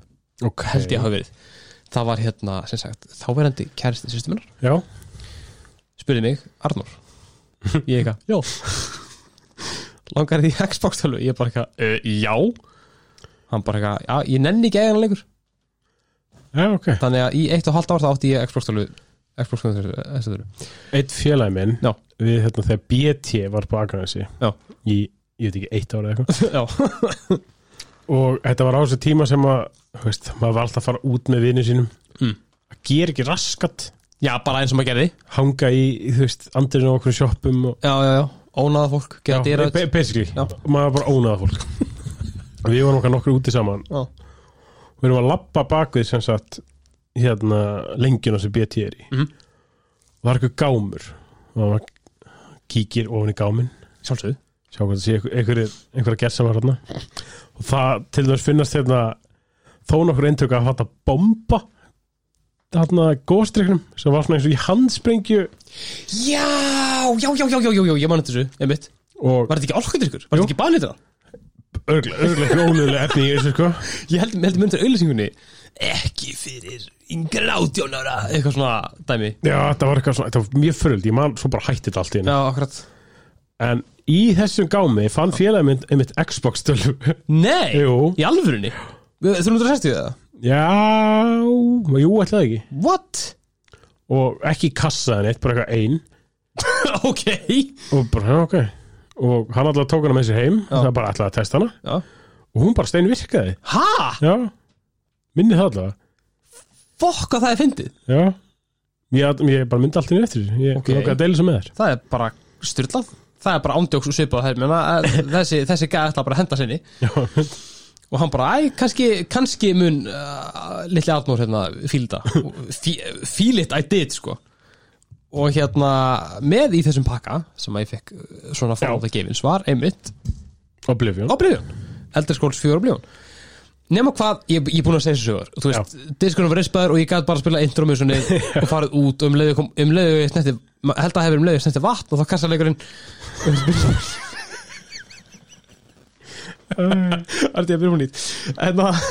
B: ok.
A: held ég að hafa verið. Það var hérna, sem sagt, þáverandi kæristi sýstu minnar,
B: já,
A: spurði mig Arnór, ég eitthvað langar því Xbox tölvu, ég bara eitthvað uh, já. Hann bara eitthvað, já, ég nenni ekki eiginlega leikur
B: Já, ok.
A: Þannig að í eitt og halvt ár þá átti ég Xbox-stölu Xbox-stölu
B: Eitt félagi minn
A: Já.
B: Við hérna þegar BT var på Akranesi
A: Já.
B: Í, ég veit ekki, eitt ára eða eitthvað.
A: Já,
B: Og þetta var á þessu tíma sem að þú veist, maður var alltaf að fara út með vinnu sínum.
A: Mm.
B: Að gera ekki raskat.
A: Já bara eins og maður gerði.
B: Hanga í, þú veist, andrinu á okkur sjoppum og,
A: Já, já, já, ónaða fólk
B: Já, basically.
A: Já.
B: Maður var bara ónaða fólk. Við vorum okkar nokkur úti saman.
A: Já.
B: Við erum að labba bakvið sem sagt Hérna lengjuna sem BT er í.
A: Mhm.
B: Og það er eitthvað gámur. Og maður kíkir ofan í gáminn.
A: Sjálfsögðu.
B: Sjá hvað það sé einhver, einhver, einhverja gerð var hérna og það til dæmis finnast hérna þó nokkur eintök að fatta bomba þarna góðstryknum sem var svona eins og í handsprengju.
A: Já, já, já, já, já, já, já, ég man þetta þessu, einmitt.
B: Og
A: Var þetta ekki álkvæðdrykkur? Var
B: Jú.
A: þetta ekki banlitra?
B: örglega ekki ónulega efni í þessu sko.
A: Ég held, held myndir auðlýsingunni Ekki fyrir yngra átjónara Eitthvað svona dæmi.
B: Já þetta var eitthvað svona, þetta var mjög föröld ég man svo bara hætti þetta allt í henni
A: Já, akkurat.
B: En í þessum gámi fann félagið mynd einmitt Xbox stölu
A: Nei,
B: jú,
A: í alvörunni? 360 eða?
B: Já jú, ætlaði ekki
A: What?
B: og ekki í kassa en eitt, bara eitthvað ein
A: ok
B: og bara, ok og hann alltaf tók hana með sér heim
A: Já.
B: það bara ætlaði að testa hana
A: Já.
B: og hún bara stein virkaði
A: Ha?
B: já, minni það allavega
A: Fokk að það er fyndið
B: já, ég, ég bara myndi alltaf eftir þessu. ég
A: Ok.
B: okay. að deila þessu með þér
A: Það er bara styrlað Það er bara ándjóks og svipað þær menna, Þessi, þessi gæði ætla bara að henda sinni
B: já,
A: Og hann bara, æ, kannski, kannski mun uh, Litli Arnór hérna Fílda. Feel it I did, sko. Og hérna, með í þessum pakka Sem að ég fekk uh, svona fórláta gefins Var einmitt
B: Oblivion.
A: Oblivion. Elder Scrolls 4 Oblivion. Nefna hvað, ég, er búin að segja þessu sögur. Þú veist, diskunum var rispaður og ég gæti bara að spila intro með svona og farið út og um leiðu, um leiðu ég snetti, held að hefur um leiðu snetti vatn og þá kassa Það er því að byrja hún nýtt. En, að-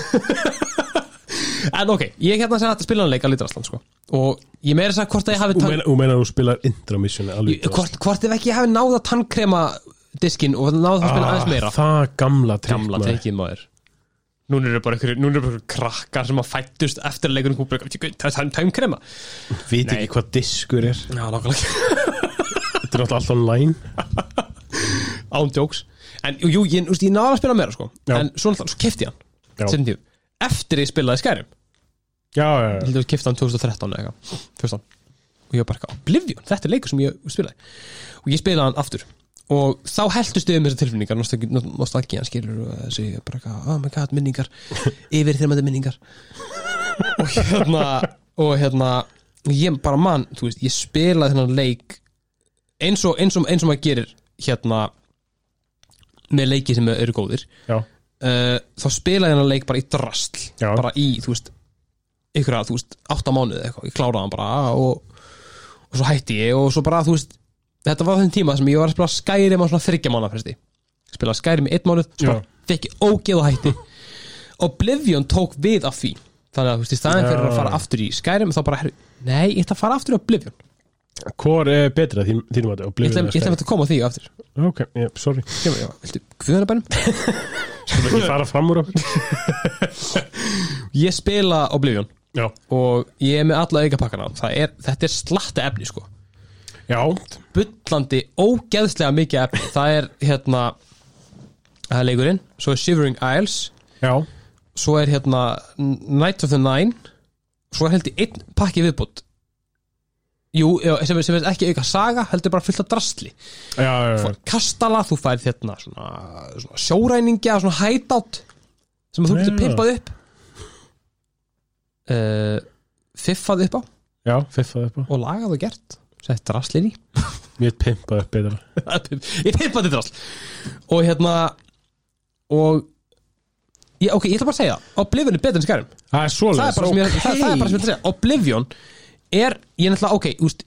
A: en ok, ég er hérna sem hægt að spila hann leik að Lítrasland sko. og ég meira að hvort að ég hafi tann,
B: meina, meina að þú spilar intromissioni alveg
A: ég- hvort, hvort ef ekki ég hafi náð að tannkrema diskinn og náð að spila aðeins meira.
B: Ah, það gamla trikk
A: gamla tekið maður. Núna eru bara einhverju, krakkar sem að fættust eftir að leikurinn kúpur það er tæmkrema
B: veit
A: Nei.
B: ekki hvað diskur er.
A: Já, nákvæmlega.
B: Þetta er náttúrulega allt online.
A: Ándjóks En jú, ég, úst, ég náði að spila meira sko
B: Já.
A: En svo, náttúrulega- svo kefti ég
B: Já.
A: hann seinni tíð. Eftir ég spilaði Skyrim
B: já, já,
A: Ég
B: já.
A: held að ég kefti hann 2013 eða eitthvað 14 Og ég var bara eitthvað, Oblivion, þetta er leikur sem ég spilaði Og ég spilaði hann aftur Og þá heldust við um þessar tilfinningar nostalgi- Nostalgían skilur og þessi bara eitthvað, oh my god, minningar Yfir þreymandi minningar Og hérna Og hérna Ég bara mann, þú veist, ég spilaði þennan leik eins og, eins og, eins og maður gerir hérna með leiki sem eru góðir.
B: Já.
A: uh, þá spilaði ég þennan leik bara í drastl
B: Já.
A: bara í, þú veist ykkur að, þú veist, átta mánuði eða eitthvað. Ég kláraði hann bara og, og svo hætti ég og svo bara, þú veist þetta var þenn tíma sem ég var að spila Skyrim á svona þryggja mánuða fresti. Spilaði Skyrim í einn mánuð, svo bara fekk ég ógeð og hætti. Oblivion tók við af því. Þannig að, þú veist, í staðin fyrir að fara aftur í Skyrim þá bara, herri, nei, ég ætla að fara aftur í Oblivion.
B: Hvor er betra þín, þínum að Oblivion
A: ég ætla að koma að því aftur
B: ok, yeah, sorry.
A: Viltu guðanabænum?
B: Skulum ekki fara fram úr okkur?
A: Ég spila Oblivion.
B: Já,
A: og ég er með alla aukapakkana er, þetta er slatta efni sko.
B: Já,
A: bullandi, ógeðslega mikið efni. Það er hérna það er leikurinn, svo er Shivering Isles.
B: Já.
A: Svo er hérna Night of the Nine. Svo er held í einn pakki viðbútt jú, sem, er- sem er ekki auka saga heldur bara fullt af drastli
B: já, já, já.
A: kastala, þú fær hérna svona, svona sjóræningja, svona hideout sem þú getur
B: Já.
A: pimpað upp. Uh, fiffað upp á.
B: Já fiffað upp á.
A: Og lagað og gert. Sett drastlinn í.
B: Mér pimpað upp betra.
A: Ég pippaði drast og hérna og ég, ok, ég ætla bara að segja Oblivion er betur en Skyrim.
B: Það er
A: það er ég, það, það er bara sem ég ætla að segja Oblivion er, ég er náttúrulega, ok, úst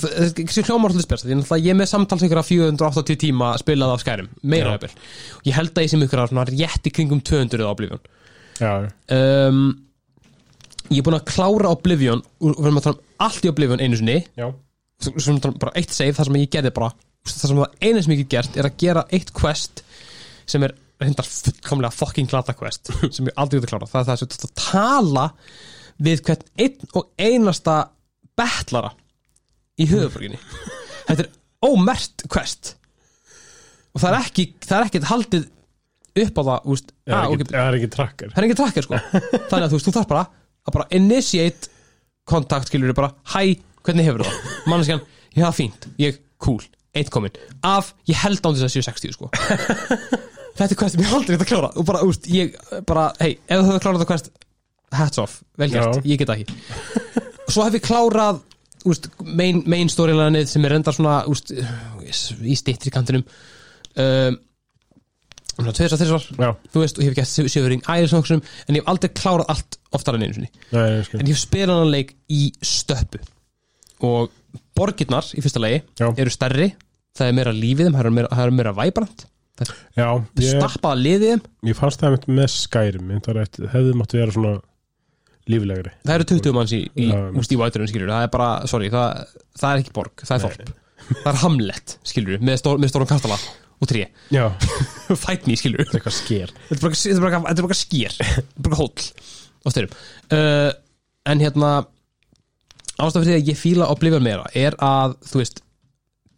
A: það er ekki hljómar alltaf spyrst ég er náttúrulega, ég er með samtals ykkur að 480 tíma spilað af Skyrim, meira
B: Já.
A: öfnir ég held að ég sem ykkur að svona rétt í kringum 200 á Oblivion. Um, ég er búin að klára Oblivion og við erum að tala um allt í Oblivion einu sinni. Tala um bara eitt save þar sem ég gerði bara það sem það einu sem ég get gert er að gera eitt quest sem er reyndar fullkomlega fucking glata quest sem ég aldrei út að klára. Það er það sem að tala við hvern einn og einasta betlara í höfuborginni þetta er ómert quest. Og það er ekki það er ekkert haldið upp á það úst,
B: Það
A: ah,
B: er
A: okay,
B: ekki- það er ekki tracker.
A: Það er ekki tracker sko. Þannig að þú þú þarf bara að bara initiate kontakt skilur bara, hæ, hvernig hefur það? Manneskjan, það er fínt, ég, cool eitt komin, af, ég held án þess að séu 60 sko. Þetta er questum ég aldrei geta að klára. Og bara, úst, ég, bara, hei, ef þú hefur klárað það quest hats off, vel gert,
B: Já.
A: ég get það ekki svo hef ég klárað úst, main, main storylineið sem er endar svona úst, í stittri kantinum. Um, svona tveir svo þessar þú veist, og ég hef gert Sjöfring Ærisnóksum en ég hef aldrei klárað allt oftar en einu
B: nei,
A: en ég hef spilað hann leik í stöppu. Og borgirnar í fyrsta lagi
B: Já.
A: eru stærri það er meira lífið þeim, það er meira, það er meira væbrant það er stappaða liðið þeim.
B: Ég fannst það með Skyrim ég það hefði mátt vera svona líflegri.
A: Það eru 20 manns í, í, úst, í væturinn skilur það er bara, sorry, það, það er ekki borg það er þorp, það er hamlet skilur með, stór, með stórum kastala og tré. Fight me skilur
B: þetta er eitthvað sker.
A: Þetta er bara, bara, er bara skýr þetta er bara hóll á styrum uh, en hérna ástæð fyrir því að ég fíla Oblivion meira er að, þú veist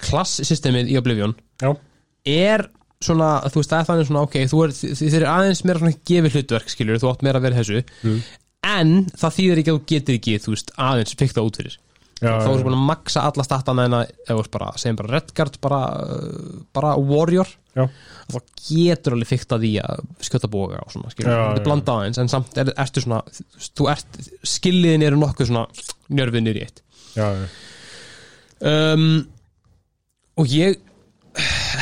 A: klasssystemið í Oblivion
B: Já,
A: er svona, þú veist, það er þannig svona ok, þú er, þið er aðeins meira svona gefið hlutverk, skilur, þú átt meira að vera þessu.
B: Mm.
A: En það þýðir ekki að þú getur ekki, þú veist, aðeins fikta út fyrir. Þá er þú búin að maksa alla statana en að, veist bara, Redguard bara, uh, bara Warrior.
B: Já,
A: þá getur alveg fyrkt að því að skjóta boga og svona, skilur,
B: Já,
A: þetta er blanda aðeins en samt er, ertu svona, þú ert skilliðin eru nokkuð svona njörfið í eitt.
B: Já, já.
A: um, og ég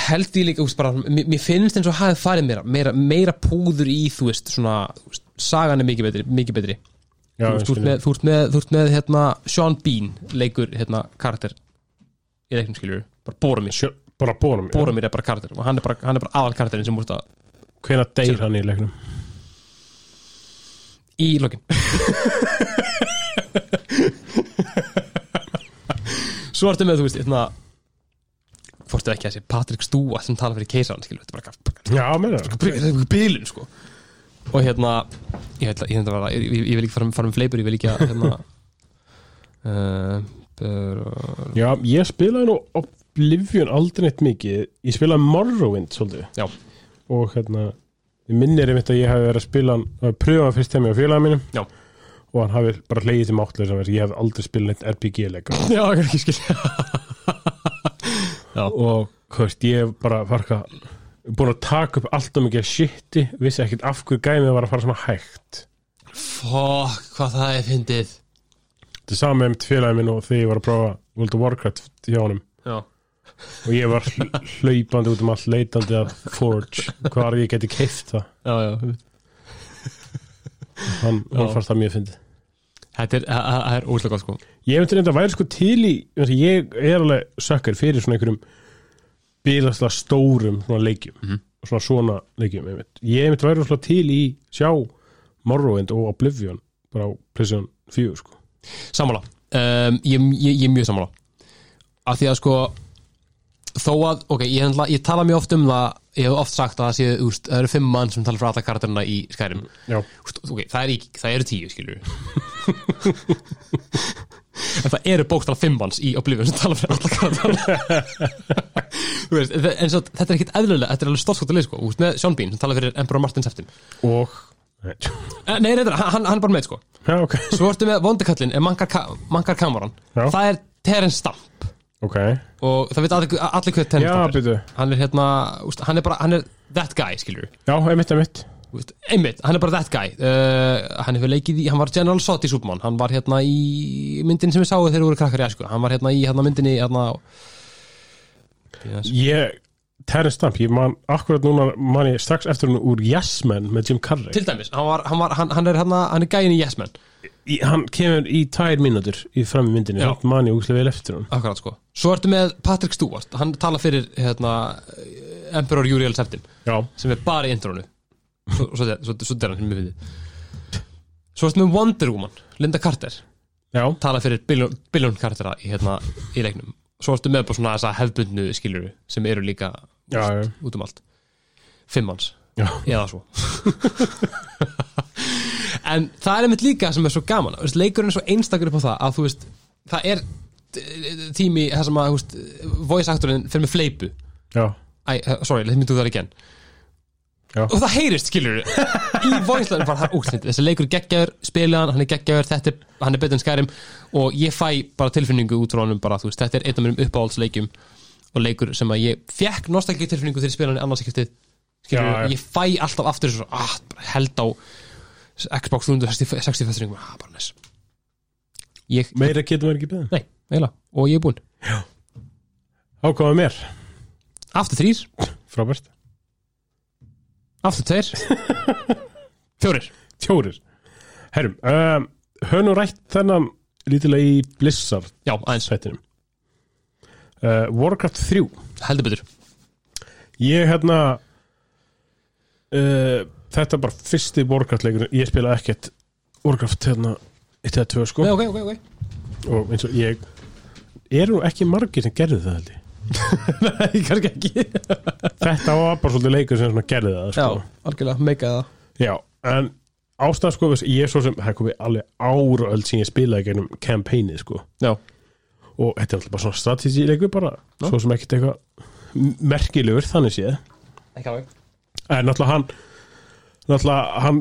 A: held því líka, veist, bara, mér, finnst eins og hafið farið meira, meira, meira púður í, þú veist, svona sagan er mikið betri, mikið betri.
B: Já
A: þú, ert með, þú ert með, þú ert með hérna, Sean Bean leikur hérna, karakter. Í leiknum skilur, bara Boromir
B: bara bórum
A: Boromir er bara karakter. Og hann er bara, hann er bara aðal karakterin sem múst að
B: Hvenær deyr hann í leiknum?
A: í lokin. Svo ertu með, þú veist, hérna fórstu ekki að sé Patrik Stúa sem tala fyrir keisaran, skilur, þetta er bara, bílun, sko og hérna, ég að, ég, vera, ég, ég, vil ekki fara, fara með fleipur, ég vil ekki að hérna uh, uh,
B: Já, ég spilaði nú Oblivion aldrei neitt mikið. Ég spilaði Morrowind svolítið.
A: Já.
B: Og hérna Ég minnir einmitt að ég hafi verið að spila að pröfa fyrst hjá félagum mínum.
A: Já.
B: Og hann hafi bara hleyið til máttlega ég hef aldrei spilað neitt RPG-leika
A: já, ekki skil
B: Og hvað ég bara farka Búin að taka upp alltaf mikið shiti Vissi ekkert af hverju gæmið var að fara svona hægt.
A: Fokk, hvað það er fyndið.
B: Þetta er sama með félagum minn og þegar ég var að prófa World of Warcraft hjá honum.
A: Já,
B: og ég var hl- hlaupandi út um allt leitandi að Forge hvar ég geti keift það.
A: Já, já.
B: Hann, hann fannst það mjög fyndið.
A: Þetta er, er óslega gott sko.
B: Ég myndi reynda að væri sko til í ég er alveg sökkar fyrir svona einhverjum bílaslega stórum svona leikjum.
A: Mhm.
B: og svona svona leikjum einmitt. ég myndi væri svona til í sjá Morrowind og Oblivion bara á PlayStation 4 sko.
A: Sammála. Um, ég, ég, ég er mjög sammála. Af því að sko þó að, ok, ég, ég tala mjög oft um það ég hef oft sagt að það séu það eru fimm mann sem tala fyrir alla karakterina í Skyrim.
B: Já,
A: úst, ok, það, er, eru tíu, skilur en það eru bókstala fimm manns í Oblivion sem tala fyrir alla þe- en svo, þetta er ekkit eðlulega þetta er alveg stórskóttileg, sko, úst, með Sean Bean sem tala fyrir Emperor Martin Seftin
B: og Nei,
A: Eh, reyndar, hann, hann er bara með, sko.
B: Já, ok,
A: Svo ertu með vondikallin, er Mankar, Ka Mankar Cameron
B: Já.
A: Það er Terence Stamp.
B: Ok.
A: Og það veit allir, allir hvað Terence Stamp er. Hann er hérna, hann er bara, hann er that guy, skilur
B: já, einmitt, einmitt
A: einmitt, hann er bara that guy. Uh, Hann hefur leikið í, hann var General Sot í Superman. Hann var hérna í myndin sem við sáum þegar við voru krakkar í æsku Hann var hérna í hérna myndinni hérna.
B: Ég, Terence Stamp, ég man akkurat núna man ég strax eftir hún úr Yes Man með Jim Carrey.
A: Til dæmis, hann, var, hann, var, hann, hann er hérna, hann er gæin í Yes Man
B: í, Hann kemur í tvær mínútur í fram í myndinni, hann man ég úslega vel eftir hún
A: Akkurat sko. Svo ertu með Patrick Stewart, hann tala fyrir hérna, Emperor Uriel Septim sem er bara í intronu svo, svo er hann sem við við Svo ertu með Wonder Woman Linda Carter,
B: já,
A: tala fyrir billion, karaktera í, hérna, í leiknum. Svo ertu með bara svona þessa hefbundnu skiluru sem eru líka
B: já, já,
A: út um allt. Fimm manns,
B: já.
A: eða svo. En það er einmitt líka sem er svo gaman leikurinn er svo einstakur upp á það að þú veist, það er eh, tími það sem að, veist, voice actorinn fyrir með fleipu uh, sorry, let me do that again
B: Já.
A: og það heyrist, skilur í voice-læðinu bara, það er útsnitt þessi leikur er geggjaður, spila hann, hann er geggjaður þetta er, hann er betur en skærim og ég fæ bara tilfinningu út frá honum bara, þú veist, þetta er einn af mínum uppáhaldsleikjum og leikur sem að ég fekk nostalgíu tilfinningu þegar ég spila hann í annarsikastið skilur,
B: Já,
A: ég fæ alltaf aftur svo, ah, held á Xbox 360 fæsturinn, ah, bara næs. Ég,
B: meira getur maður ekki beðið.
A: Nei, eiginlega, og ég er búinn.
B: Ákváða mér,
A: aftur þrýr,
B: frábært
A: aftur tveir. Fjórir.
B: Fjórir. Herrum, um, höfum nú rætt þennan lítilega í Blizzard
A: já, aðeins,
B: sættinum uh, Warcraft 3
A: heldur betur.
B: Ég hérna uh, Þetta er bara fyrsti Warcraft leikur. Ég spila ekkert Warcraft hérna Eitt eða tvö sko.
A: Nei, ok, ok, ok.
B: Og eins og ég Eru nú ekki margir sem gerðu það held ég
A: Nei, kannski ekki.
B: Þetta var bara svolítið leikur sem svona gerði það
A: Já,
B: sko.
A: algjörlega, meikaði það.
B: Já, en ástæðan sko Ég er svo sem, það komið alveg áraöld sem ég spilaði gennum campaignið sko.
A: Já,
B: Og þetta er alltaf bara svona strategileikur bara Svo sem ekkert eitthvað merkilegur þannig séð.
A: Ekki alveg.
B: En náttúrulega hann náttúrulega hann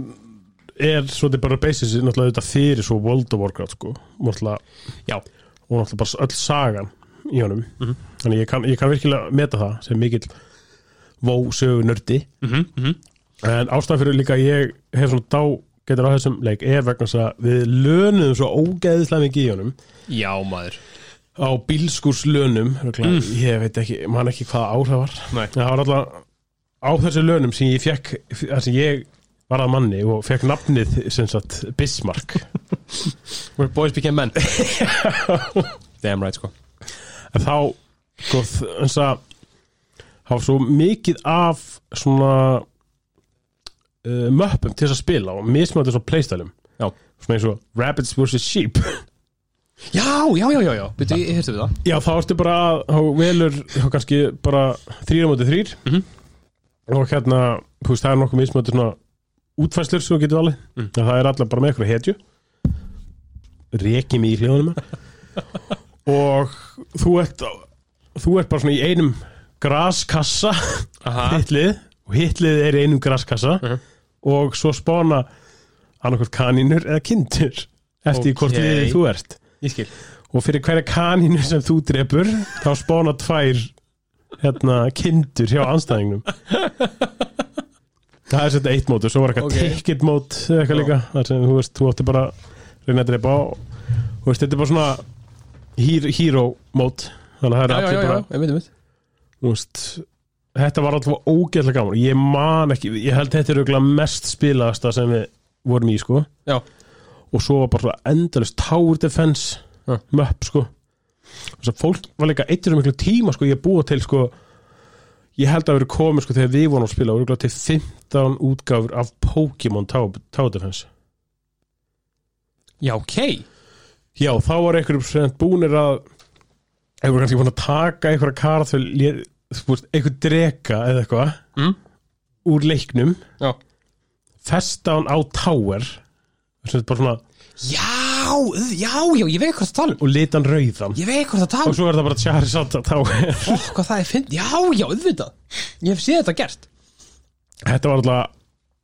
B: er svolítið bara basis náttúrulega þetta fyrir svo World of Warcraft sko. Náttúrulega,
A: Já,
B: og náttúrulega bara öll sagan í honum.
A: Mhm.
B: Þannig ég kann, ég kann virkilega meta það sem mikill vósögu nördi.
A: Mhm, mhm.
B: En ástæðan fyrir líka ég hef svona dá getur á þessum leik er vegna þess að við lönuðum svo ógeðislega mikið í honum.
A: Já, maður.
B: Á bílskúrslönum mm. ég veit ekki, man ekki hvaða ár það var.
A: Nei.
B: Það var alltaf á þessu lönum sem ég fekk þar sem ég var að manni og fekk nafnið sem sagt Bismarck.
A: Where boys became men. Damn right, sko.
B: En þá sko, eins að var svo mikið af svona uh, möppum til að spila og mismöndið svo playstælum svona eins og Rabbits vs. Sheep.
A: Já, já, já, já, já. Byrju, ég hérstu við það.
B: Já, þá ertu bara að velur kannski bara þrýra móti þrýr
A: Mhm.
B: og hérna, þú veist, það er nokkuð mismöndi svona útfæslur sem þú getur alveg
A: Mm.
B: það er allir bara með eitthvað hetju. Mig í hljóðunum. Og þú ert þú ert bara svona í einum graskassa
A: Aha.
B: hitlið og hitlið er í einum graskassa
A: Mhm.
B: og svo spána annarkvort kanínur eða kindur eftir
A: Ok.
B: hvort liðið þú ert og fyrir hverja kanínu sem þú drepur þá spána tvær hérna, kindur hjá anstæðingnum það er þetta eitt mót og svo var eitthvað
A: Ok.
B: okay. ticket mót eða eitthvað
A: Já.
B: líka þar sem þú veist, þú átti bara reyna að drepa og þú veist, þetta er bara svona hero mót þannig að það er allir bara þú veist, þetta var alltaf ógeðlega gaman. Ég man ekki, ég held þetta er örugglega mest spilaðasta sem við vorum í sko.
A: Já.
B: og svo var bara endalist tower defense
A: Já.
B: möpp sko. Þess að fólk var líka eittir um miklu tíma sko ég búa til sko. Ég held að vera komið sko þegar við vorum að spila örugglega til 15 útgáfur af Pokémon Tower, defense.
A: Já, ok.
B: Já þá var einhverjum sem búnir að einhverjum kannski búin að taka einhverja karþvel einhver dreka eða eitthvað
A: Mm.
B: úr leiknum
A: Já.
B: festa hann á tower sem er bara svona
A: Já, já, já, ég veit hvað það tala um.
B: og lita hann rauðan
A: Ég veit hvað það tala
B: og
A: um.
B: svo er það bara Charizard á tower.
A: Ó, hvað það er finn Já, já, auðvitað. Ég hef séð þetta gert.
B: Þetta var alltaf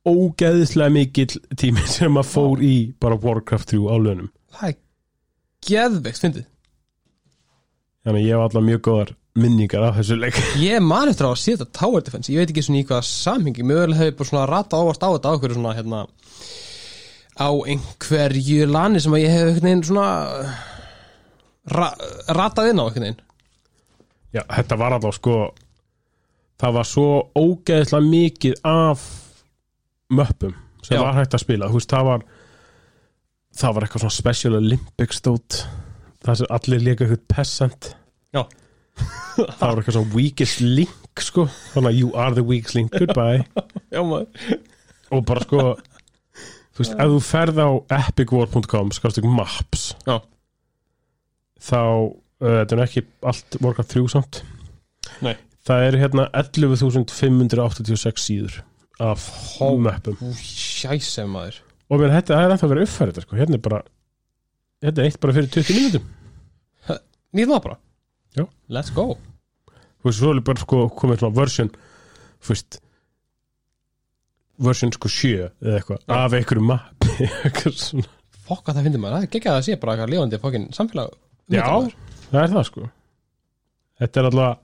B: ógeðislega mikill tími sem að fór í bara Warcraft 3 á lönum
A: Það er geðveikt fyndið
B: þannig að ég var alltaf mjög góðar minningar af þessu leik.
A: Ég man eftir á að sé þetta Tower Defense. Ég veit ekki svona í hvað samhengi. Mögulega hefur bara svona rata ávast á þetta á einhverju svona hérna á einhverju lani sem að ég hef einhvern veginn svona ra ratað inn á einhvern veginn.
B: Já, þetta var alltaf sko það var svo ógeðislega mikið af möppum sem
A: Já.
B: var hægt að spila. Veist, það var það var eitthvað svona Special Olympics stót það sem allir eitthvað peasant
A: Já.
B: Það var eitthvað svona weakest link sko. Þannig að you are the weakest link, goodbye.
A: Já
B: og bara sko þú veist, ef þú ferð á epicwar.com ekki maps
A: Já.
B: þá, uh, þetta er ekki allt Warcraft 3 samt.
A: Nei.
B: það er hérna 11.586 síður af
A: maður.
B: Og mér þetta er ennþá verið uppfærið sko. hérna er bara þetta er eitt bara fyrir 20 mínútum.
A: Nýtt það bara
B: Já.
A: Let's go.
B: Þú veist, svo er bara sko komið svona version þú veist version sko 7 eða eitthvað, af einhverju mappi eitthvað svona.
A: Fokk að það finnir maður, það er ekki að það sé bara eitthvað lifandi fokkin samfélag.
B: Já, það er það sko. Þetta er alltaf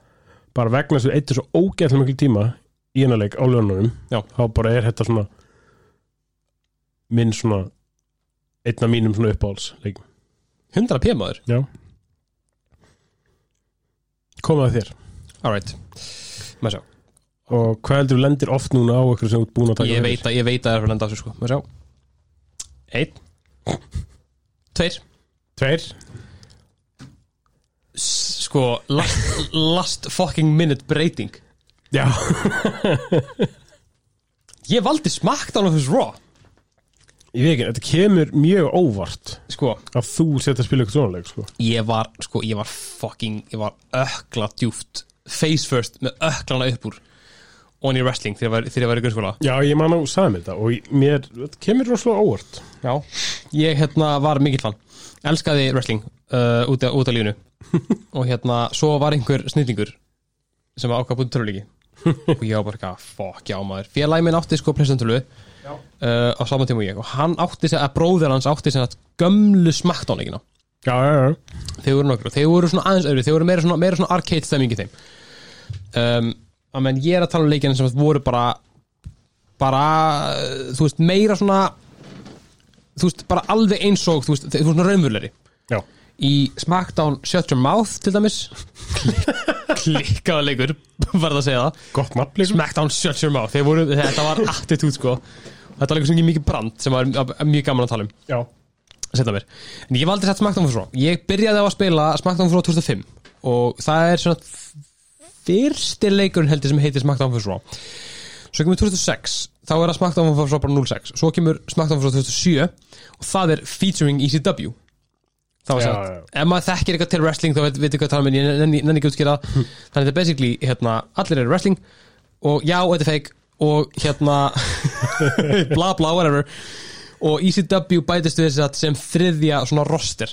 B: bara vegna þess að eittir svo ógæðlega miklu tíma í hennar leik á lögnunum
A: Já.
B: þá bara er þetta svona minn svona einn af mínum svona uppáhalds leikum
A: 100 p maður.
B: Já Komað þér.
A: Alright, maður sjá.
B: Og hvað heldur þú lendir oft núna á ykkur sem þú ert búin að taka
A: Ég veit að ég veit að það er fyrir lenda á sig sko. Maður sjá. Einn. Tveir.
B: Tveir.
A: Sko, last, last fucking minute breyting.
B: Já.
A: Ég valdi SmackDown of his Raw
B: Ég veit ekki, þetta kemur mjög óvart
A: Sko,
B: að þú setja að spila ykkur svona leik sko.
A: ég var Sko, ég var fucking Ég var ökla djúft Face first með öklana upp úr On í wrestling þegar ég var, í grunnskóla.
B: Já, ég man á sagði mér þetta og mér, þetta kemur rosalega óvart.
A: Já Ég hérna var mikill fan. Elskaði wrestling uh, út, af, út af lífinu. Og hérna, svo var einhver snillingur Sem var ákvað búin töluleiki Og ég var bara eitthvað, fuck já maður. Félagi minn átti sko plessantölu uh, Á saman tíma og ég. Og hann átti sér, að bróðir hans átti sér að gömlu smakkdánleikina
B: Já, já, já.
A: Þeir voru nokkur og þeir voru svona aðeins öðru. Þeir voru meira svona, meira svona arcade stemming í þeim. Um, að menn ég er að tala um leikina sem voru bara bara, uh, þú veist, meira svona þú veist, bara alveg eins og þú veist, þeir voru svona raunvurleri
B: Já,
A: í SmackDown Shut Your Mouth til dæmis. Klikkaða leikur var það að segja það. SmackDown Shut Your Mouth, þeir voru, þetta var attitude sko, þetta var leikur sem ekki mikið brand sem var mjög gaman að tala um.
B: Já,
A: setja mér. En ég valdi sett SmackDown svo. Ég byrjaði á að spila SmackDown fyrir 2005 og það er svona fyrsti leikurinn heldur sem heitir SmackDown fyrir svo. Svo kemur 2006 þá er það SmackDown svo bara 06 svo kemur SmackDown fyrir 2007 og það er featuring ECW það var sagt, ef maður þekkir eitthvað til wrestling þá veit, veit ekki hvað tala um en ég nenni ekki útskýra það. þannig að þetta er basically hérna, allir eru wrestling og já, þetta er fake og hérna bla bla whatever. Og ECW bætist við þess að sem þriðja svona roster.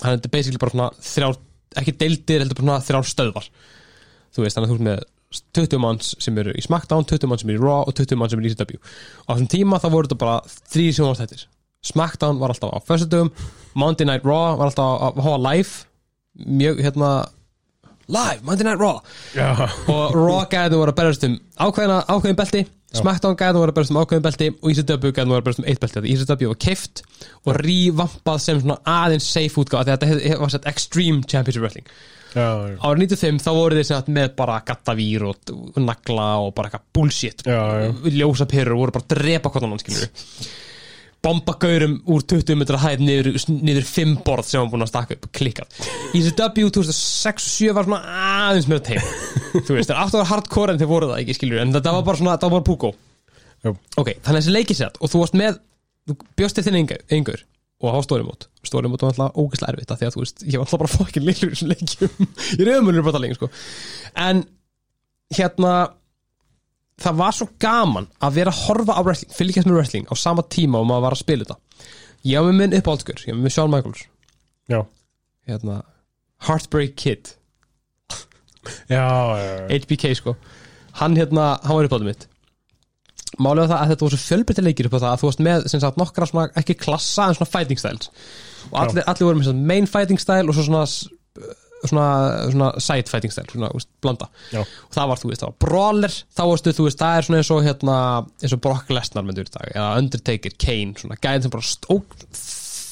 A: Þannig að þetta er basically bara svona þrjár, ekki deildir heldur bara svona þrjár stöðvar. Þú veist, þannig að þú ert með 20 manns sem eru í SmackDown, 20 manns sem eru í Raw og 20 manns sem eru í ECW og á þessum tíma þá voru þetta bara þrý sjónvarstættir SmackDown var alltaf á föstudögum Monday Night Raw var alltaf að hafa live. Mjög hérna live, Monday Night Raw.
B: Já,
A: og Raw gæðin voru að berjast um ákveðina, ákveðin belti. SmackDown gæðin voru að berjast um ákveðin belti. Og ECW gæðin voru að berjast um eitt belti. ECW var keift og rívampað sem svona aðeins safe útgáð þetta var sett Extreme Championship Wrestling. Árið 95 þá voru þeir sem sagt með bara gattavír og, nagla og bara eitthvað bullshit. Ljósa perur og voru bara að drepa hvort annan skilur bomba gaurum úr 20 metra hæð niður, niður 5 borð sem var búin að stakka upp klikkað ECW 2006 og 7 var svona aðeins meira teim þú veist, þeir áttu að vera hardcore en þeir voru það ekki skilur en þetta var bara svona, þetta var bara púkó
B: Já.
A: ok, þannig að þessi leikisett og þú varst með, þú bjóst til þinn einhver og á stórimót stórimót var alltaf ógeðslega erfitt af því að þú veist, ég var alltaf bara fokkin lillur í þessum leikjum. Ég er ömulur bara talingin sko. En hérna það var svo gaman að vera að horfa á wrestling fylgjast með wrestling á sama tíma og maður var að spila þetta. Ég var með minn uppáldskur, ég var með Shawn Michaels.
B: Já,
A: hérna, Heartbreak Kid.
B: Já, já, já.
A: HBK sko. Hann hérna, hann var uppáldum mitt. Málið var það að þetta voru svo fjölbreytti leikir upp á það að þú varst með sem sagt nokkra svona, ekki klassa en svona fighting styles. Og allir, allir voru með svona main fighting style og svo svona svona, svona side fighting style, svona úst, blanda.
B: Já.
A: og það var þú veist, það var brawler þá varstu þú veist, það er svona eins og hérna eins og Brock Lesnar myndur í dag, eða Undertaker Kane, svona gæðin sem bara stó,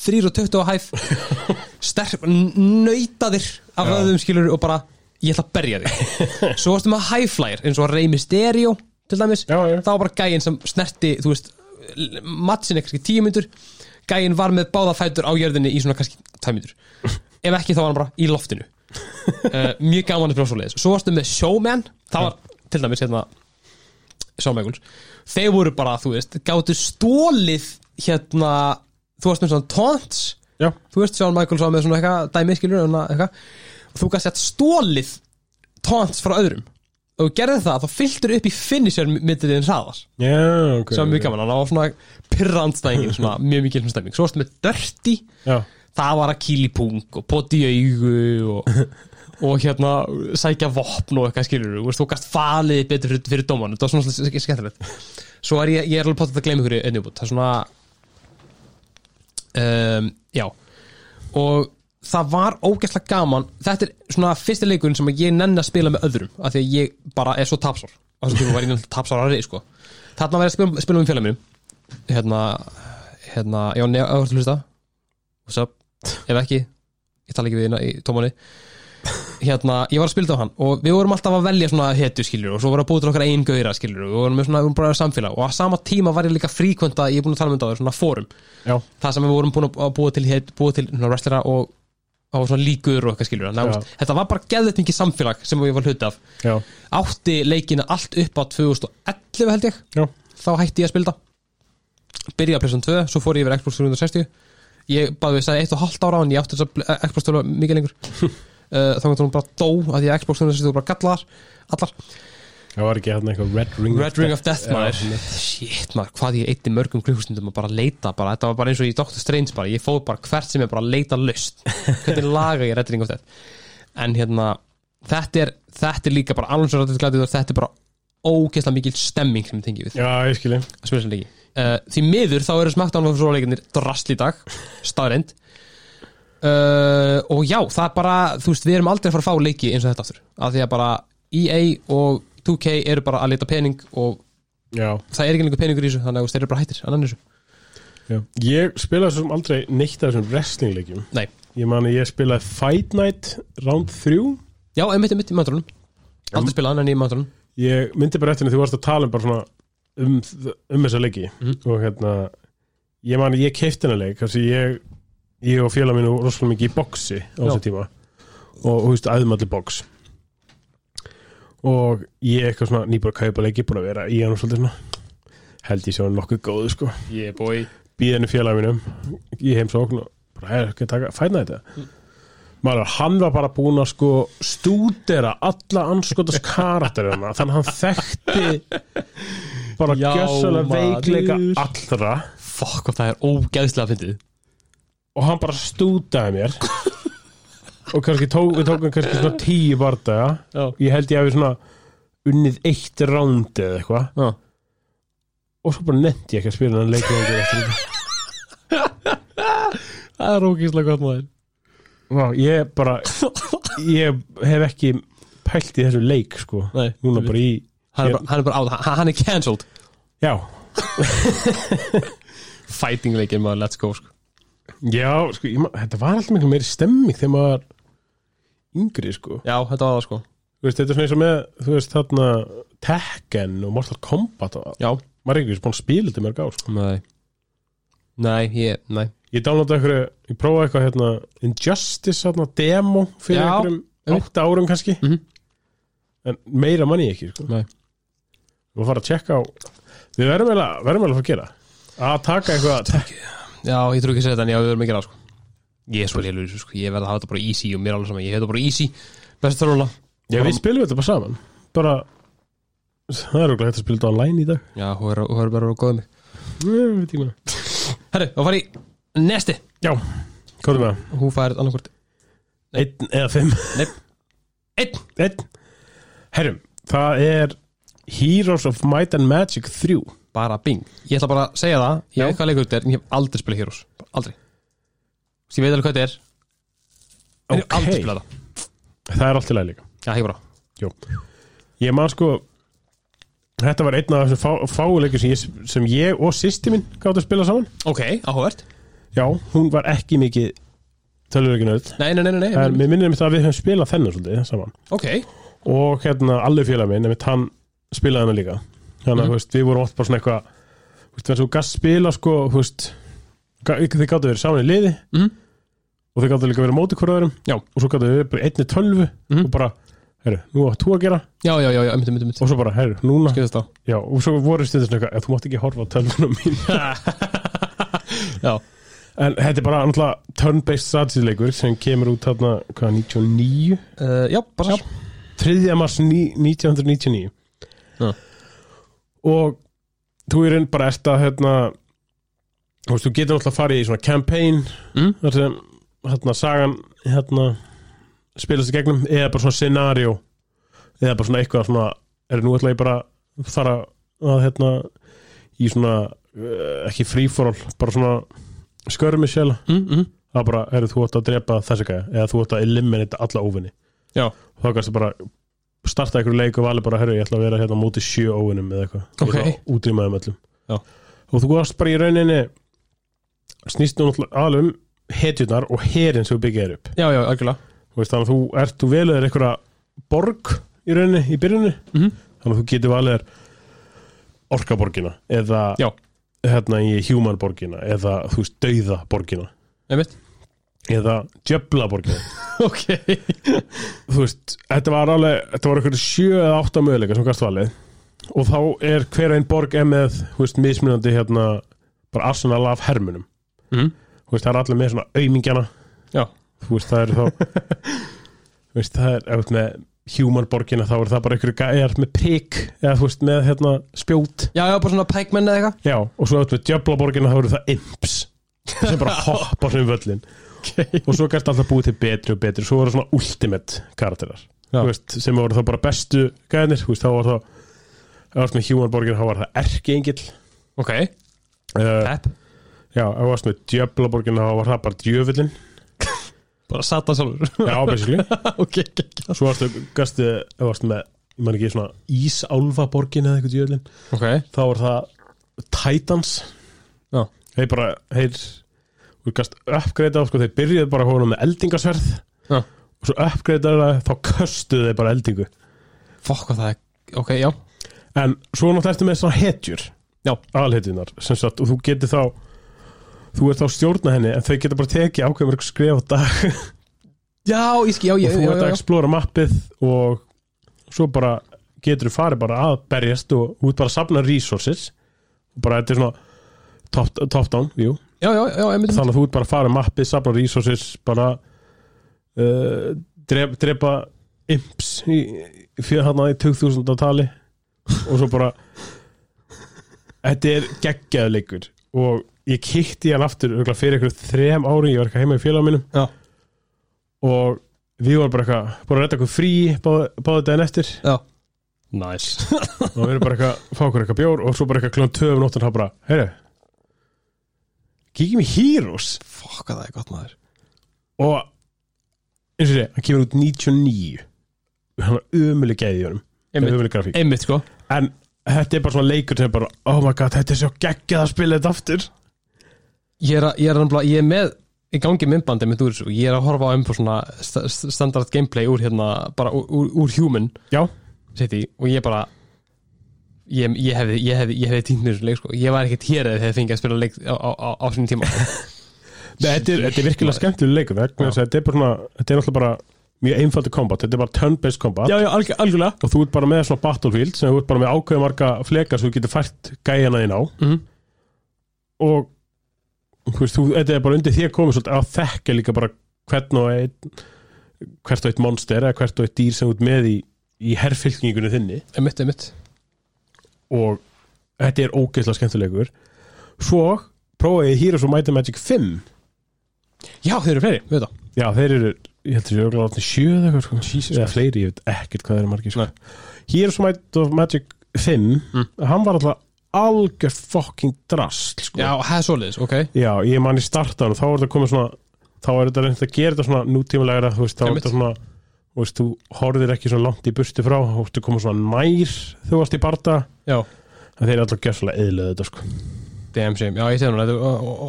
A: 3.20 á hæð sterk, nöytaðir af öðum skilur og bara ég ætla að berja þig. Svo varstu með high flyer eins og Rey Mysterio til dæmis,
B: Já, já.
A: þá var bara gæinn sem snerti, þú veist er kannski tíu myndur gæinn var með báða fætur á jörðinni í svona kannski tæ myndur ef ekki þá var hann bara í loftinu uh, mjög gaman að spila svo varstu með Showman, það var til dæmis hérna Michaels þeir voru bara, þú veist, gáttu stólið hérna, þú varst með svona taunts.
B: Já,
A: þú veist Michaels var með svona eitthvað dæmi skilur svona eitthvað. Og þú gæst sett stólið taunts frá öðrum. Og þú gerði það, þá fylltur upp í finisher mittið þinn hraðar.
B: Já, ok
A: sem var mjög gaman, hann var svona pyrrandstæðingin, svona mjög mikil stemming svo varstu með Dirty,
B: Já,
A: það var að kýli pung og poti í augu og, og hérna sækja vopn og eitthvað skilur þú veist, þú gast falið betur fyrir, fyrir dóman þetta var svona svolítið skemmtilegt. Svo er ég, ég er alveg potið að gleyma ykkur einnig út það er svona um, já. Og það var ógæslega gaman. Þetta er svona fyrsti leikurinn sem ég nenni að spila með öðrum af því að ég bara er svo tapsár. Á þessum tíma var ég náttúrulega tapsár að reyð sko. þarna var ég að spila, spila félagum mínum. Hérna, hérna já, neða, að hlusta. What's up? Ef ekki, ég tala ekki við hérna í tómanni. Hérna, ég var að spila þetta á hann og við vorum alltaf að velja svona hetju skilur og svo vorum að búið til okkar einn gauðra skilur og við vorum með svona, við vorum bara að samfélag. Og á sama tíma var ég líka fríkvönda, ég er búin að tala um þetta á þér, svona fórum
B: já,
A: það sem við vorum búin að búa til, het, búa til svona wrestlera og á svona líkur og eitthvað skilur Ná,
B: Já.
A: þetta var bara geðið mikið samfélag sem ég var hluti af.
B: Já,
A: átti leikina allt upp á 2011 held ég.
B: Já.
A: Þá hætti ég að spila. Það byrjaði að pleysa 2, svo fór ég yfir Xbox 360 ég baði við sagði 1,5 ára en ég átti þess að Xbox 2 mikið lengur. Uh, þá kom hún bara dó að því að Xbox 360 voru bara gallar allar.
B: Það var ekki hérna eitthvað Red Ring
A: Red Ring of Death. Maður.
B: Svona.
A: shit maður, hvað ég eitti mörgum klukkustundum að bara leita bara, þetta var bara eins og í Doctor Strange bara, ég fóð bara hvert sem er bara að leita löst hvernig laga ég Red Ring of Death? En hérna, þetta er þetta er líka bara alveg svo rættið glæðið þetta er bara ógeðslega mikil stemming sem ég tengi við.
B: Já, ég skilji
A: að uh, því miður þá eru smakkdán og svo leikinir drasl í dag, staðreind uh, og já það er bara, þú veist, við erum aldrei að fara að fá leiki eins og þetta aftur, af því að bara EA og 2K eru bara að leita pening og
B: Já,
A: það er ekki lengur peningur í þessu þannig að þeir eru bara hættir annan þessu.
B: Já. Ég spilaði svo sem aldrei neitt af þessum wrestlingleikjum.
A: Nei,
B: Ég man að ég spilaði Fight Night Round 3
A: já, einmitt, einmitt í möntrunum aldrei spilað annan í möntrunum
B: Ég myndi bara eftir því þú varst að tala um bara svona um, um þessa leiki.
A: Mhm.
B: og hérna ég man að ég keipti hennar leik ég, ég og félag mínu rosalega mikið í boxi á þessu tíma. Og þú veist aðmalli box. Og ég eitthvað svona nýbúin að kaupa leiki búin að vera í hann og svolítið svona. Held ég svo nokkuð góðu sko.
A: Yeah boy.
B: Býð henni félag mínum í heimsókn og bara hefur ekki að taka fæna þetta. Maður, hann var bara búinn að sko stúdera alla anskotas karakterina þannig að hann þekkti bara gjössalega veikleika allra.
A: Fuck, og það er ógeðslega að fyndið.
B: Og hann bara stúdaði mér. Og kannski tók, við tókum kannski svona tíu bardaga.
A: Já,
B: ég held ég að við svona unnið eitt rándi eða eitthvað.
A: Já.
B: Og svo bara nefndi ég ekki að spila hann þetta.
A: Það er ógeðslega gott maður.
B: Vá, ég bara ég hef ekki pælt í þessu leik sko.
A: Nei,
B: núna bara í
A: hann er bara, hann er bara out, hann, hann er cancelled
B: já,
A: Fighting leikir maður, let's go sko.
B: já sko, ég, ma- þetta var alltaf miklu meiri stemming þegar maður yngri sko
A: Já, þetta var það sko
B: þú veist, þetta er svona eins og með þú veist þarna Tekken og Mortal Kombat og
A: Já,
B: maður er ekki búin að spila þetta í mörg ár sko.
A: nei Nei, ég, nei
B: ég downloada eitthvað, ég prófaði eitthvað hérna, Injustice hérna, demo fyrir
A: Já,
B: einhverjum
A: einmitt.
B: átta árum kannski
A: Mhm.
B: en meira manni ekki sko.
A: Nei.
B: Og fara að tjekka á við verðum eiginlega verðum eiginlega að fara að gera. Að taka eitthvað
A: Já, ég trú ekki að segja þetta en já, við erum ekki að sko. Ég er svo þessu sko. Ég verð að hafa þetta bara easy og mér alveg saman Ég hef þetta bara easy. Best þörfuna
B: Já, við spilum þetta bara saman. Bara, það er okkur hægt að spila þetta online í dag.
A: Já, hún er, hún er bara að
B: ekki með
A: Herru, þá fari í nesti.
B: Já, hvað er það?
A: Hún færið annarkvort?
B: Einn eða fimm.
A: Einn.
B: Herrum, það er Heroes of Might and Magic 3
A: Bara bing. Ég ætla bara að segja það Ég veit hvað leikur þetta er En ég hef aldrei spilað Heroes. Aldrei. Ég veit alveg hvað þetta er. En ég hef aldrei
B: Ok.
A: spilað það.
B: Það er allt í lagi líka.
A: Já, ég bara.
B: Jó. Ég man sko Þetta var einn af þessum fá, fáuleikur sem sem ég og sýsti minn gáttu að spila saman.
A: Ok, áhugavert.
B: Já, hún var ekki mikið öll
A: Nei, nei, nei, nei,
B: En
A: nei.
B: mér minnir mér það að við höfum spilað þennan svolítið saman.
A: Ok,
B: og hérna allir félag minn einmitt hann spilaði hana líka þannig að
A: Mhm.
B: þú veist, við vorum oft bara svona eitthvað veist, þegar þú gast spila sko veist, þið gáttu verið saman í liði
A: Mhm.
B: og þið gáttu líka verið á móti
A: Já.
B: og svo gáttu bara í einni tölvu
A: Mhm.
B: og bara, herru, nú átt þú að gera
A: já, já, já, já, myndi, myndi, myndi
B: og svo bara, herru, núna já, og svo voru stundir svona eitthvað, "Ef þú mátt ekki horfa á tölvunum mín
A: Já,
B: en þetta er bara náttúrulega turn-based strategy leikur sem kemur út þarna, hvað, 99
A: uh, já, bara
B: Já. 3. mars ní- 1999
A: Já.
B: og þú er einn bara ert að hérna þú veist, þú getur náttúrulega að fara í svona campaign
A: Mm.
B: þar sem hérna sagan hérna spilast í gegnum eða bara svona scenario eða bara svona eitthvað svona er nú ætla ég bara að fara að hérna í svona uh, ekki free for all, bara svona skörmisjala
A: mm, mm.
B: það bara, er þú átt að drepa þessi gæja eða þú átt að eliminita alla óvinni
A: Já,
B: þá kannski bara starta einhverju leik og vali bara, herru, ég ætla að vera hérna á móti sjö óvinnum eða eitthvað,
A: Ok.
B: ég ætla að útrýma þeim öllum
A: Já.
B: og þú varst bara í rauninni snýst nú alveg um hetjurnar og herin sem þú byggjaðir upp
A: já, já, algjörlega
B: veist, þannig að þú ert, þú veluðir einhverja borg í rauninni, í byrjunni
A: Mhm.
B: þannig að þú getur valið þér orkaborgina eða
A: Já.
B: hérna í humanborgina eða þú veist, dauðaborgina
A: Einmitt
B: eða djöflaborgina
A: Ok.
B: Þú veist, þetta var alveg þetta var einhverju sjö eða átta möguleika sem gæst valið. Og þá er hver einn borg með, þú veist, mismunandi hérna, bara arsenal af hermunum
A: mm.
B: þú veist, það er allir með svona aumingjana
A: Já.
B: þú veist, það er þá þú veist, það er, ef þú veist, með human borgina þá er það bara einhverju gæjar með prik eða þú veist, með hérna spjót.
A: Já, já, bara svona pækmenn eða eitthvað.
B: Já, og svo ef þú veist, með djöflaborgina þá eru það imps. Sem bara hoppa svona um völlin
A: okay.
B: og svo gæst alltaf búið til betri og betri. Svo voru svona ultimate karakterar.
A: Já.
B: Veist, sem voru þá bara bestu gæðinir. Þá var það þú varst með human borgina þá var það erkiengill
A: Ok,
B: uh,
A: pepp
B: já, ef þú varst með djöflaborgina þá var það bara djöfullin
A: Bara satan sjálfur.
B: Já, basically.
A: Ok, ok, ok.
B: Svo varstu, gastu, ef varstu með ég man ekki svona Ísálfaborgin eða eitthvað djöðlin
A: Ok,
B: þá var það Titans.
A: Já.
B: þeir bara, þeir þú gast uppgreita á, sko, þeir byrjuðu bara hóna með eldingasverð.
A: Já.
B: og svo uppgreitaðu það, þá köstuðu þeir bara eldingu.
A: Fokk hvað það er Ok, já.
B: En svo náttúrulega ertu með svona hetjur.
A: Já.
B: alhetjunar, sem sagt, og þú getur þá þú ert þá að stjórna henni en þau getur bara tekið ákveðum skrif á dag.
A: Já, ég skil, já,
B: og
A: ég,
B: þú
A: já,
B: ert að
A: já, já.
B: explora mappið og svo bara getur þú farið bara að berjast og út bara að safna resources. Og bara þetta er svona top, top down view
A: Já, já, já, einmitt
B: þannig að þú ert bara að fara um mappið, safna resources bara uh, drep, drepa imps í, fyrir hann í 2000 tali. Og svo bara þetta er geggjaðu leikur. Og ég kikti hann aftur fyrir ykkur þrem ári, ég var eitthvað heima í félagum mínum.
A: Já.
B: og við vorum bara eitthvað búin að redda eitthvað frí báðu daginn eftir.
A: Já. Nice.
B: Og við erum bara eitthvað, fá okkur eitthvað bjór og svo bara eitthvað kljóðan töfum nóttan þá bara, heyru kíkjum í Heroes.
A: Fokk hvað það er gott maður.
B: Og eins og sé, hann kemur út 99 hann var umulig gæði í honum. Umulig grafík.
A: Einmitt sko.
B: En þetta er bara svona leikur sem er bara oh my god, þetta er svo geggjað að spila þetta aftur.
A: Ég er, að, ég er, að, ég er með í gangi myndbandi með og ég er að horfa á um svona st st standard gameplay úr hérna bara úr, úr, úr human
B: já,
A: City. Og ég bara ég, ég hefði, ég hefði, ég hefði týnt mér þessu leik sko. ég var ekkert hér eða þegar fengið að spila leik á, á, á, á sinni tíma.
B: Nei, þetta er, þetta er virkilega skemmtileg leikur þetta er bara svona, þetta er náttúrulega bara mjög einfaldi kombat, þetta er bara turn-based kombat
A: Já, já, algjör, algjörlega.
B: Og þú ert bara með svona battlefield sem þú ert bara með ákveðu marga flekar sem þú getur fært gæjana inn á.
A: Mhm.
B: og þú veist, þú, þetta er bara undir því að koma svolítið að þekka líka bara hvern og einn hvert og eitt monster eða hvert og eitt dýr sem þú ert með í, í herrfylkingunni þinni.
A: Einmitt, einmitt
B: og þetta er ógeðslega skemmtilegur svo prófaði ég Heroes of Might and Magic 5
A: Já, þeir eru fleiri, við það
B: já, þeir eru, ég heldur sér örugglega orðnir sjö eða eitthvað sko. Eða fleiri, ég veit ekkert hvað þeir eru margir sko. Heroes of Might of Magic 5
A: Mm.
B: hann var alltaf algjör fucking drast sko.
A: Já, það er svoleiðis, ok
B: Já, ég man í startan og þá er þetta komið svona þá er þetta reynd að gera þetta svona nútímulegra þú veist, þá er þetta svona þú veist, þú horfir ekki svona langt í burti frá þú veist, þú komið svona nær þú varst í barda.
A: Já,
B: en þeir er alltaf gjössalega eðlöðu þetta sko.
A: Shame. Já, ég segi núna,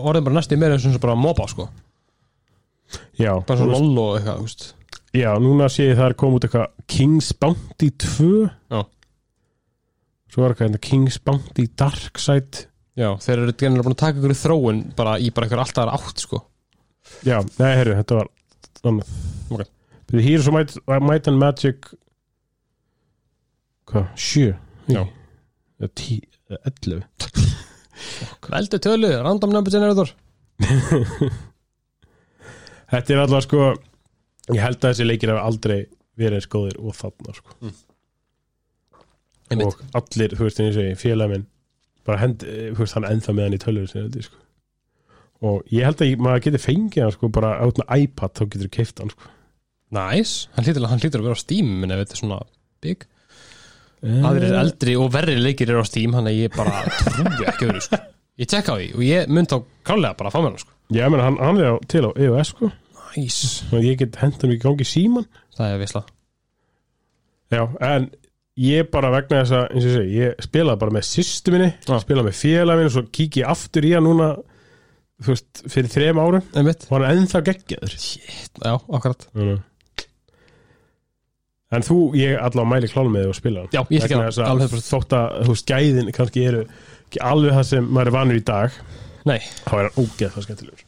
A: orðin bara næstu meira eins og bara moba, sko.
B: Já,
A: Bara svona
B: veist,
A: lol og eitthvað, veist.
B: Já, núna sé ég það er komið út eitthvað King's Bounty 2
A: Já.
B: Svo er eitthvað hérna King's Bounty Dark Side.
A: Já, þeir eru gennilega búin að taka ykkur í þróun bara í bara ykkur alltaf átt, sko.
B: Já, nei, herru, þetta var annað Þetta Heroes of Might, and Magic Hvað, sjö?
A: Já.
B: Eða tí, eða ellefu
A: Veldu tölu, random number generator
B: Þetta er alltaf sko Ég held að þessi leikir hafa aldrei verið eins góðir og þarna sko.
A: Einmitt.
B: og allir, þú veist, félagminn bara hend, þú veist, hann ennþá með hann í tölvur sinni, sko. og ég held að ég, maður geti fengið hann sko, bara át með iPad, þá getur þú keift hann sko.
A: Nice, hann hlýtur, hann að vera á Steam en ef þetta er svona big aðrir eldri og verri leikir eru á Steam þannig að ég bara trúi ekki öðru sko. ég tekka á því og ég mynd á klálega bara að fá mér hann sko.
B: Já, menn, hann, hann er á, til á EOS sko.
A: nice.
B: og ég get hann í gangi síman
A: það er visla
B: Já, en ég bara vegna þess að, eins og ég ég spilaði bara með sýstu minni,
A: Já.
B: spilaði með félaginu og svo kík ég aftur í hann núna þú veist, fyrir þrem árum og hann er ennþá geggjaður
A: já, akkurat
B: Þannig. En þú, ég allavega mæli klálum með þig og spila
A: já, ég það,
B: að
A: alveg 100%.
B: þótt að, þú veist, gæðin kannski eru ekki alveg það sem maður er vanur í dag
A: nei,
B: þá er hann ógeð það skemmtilegur.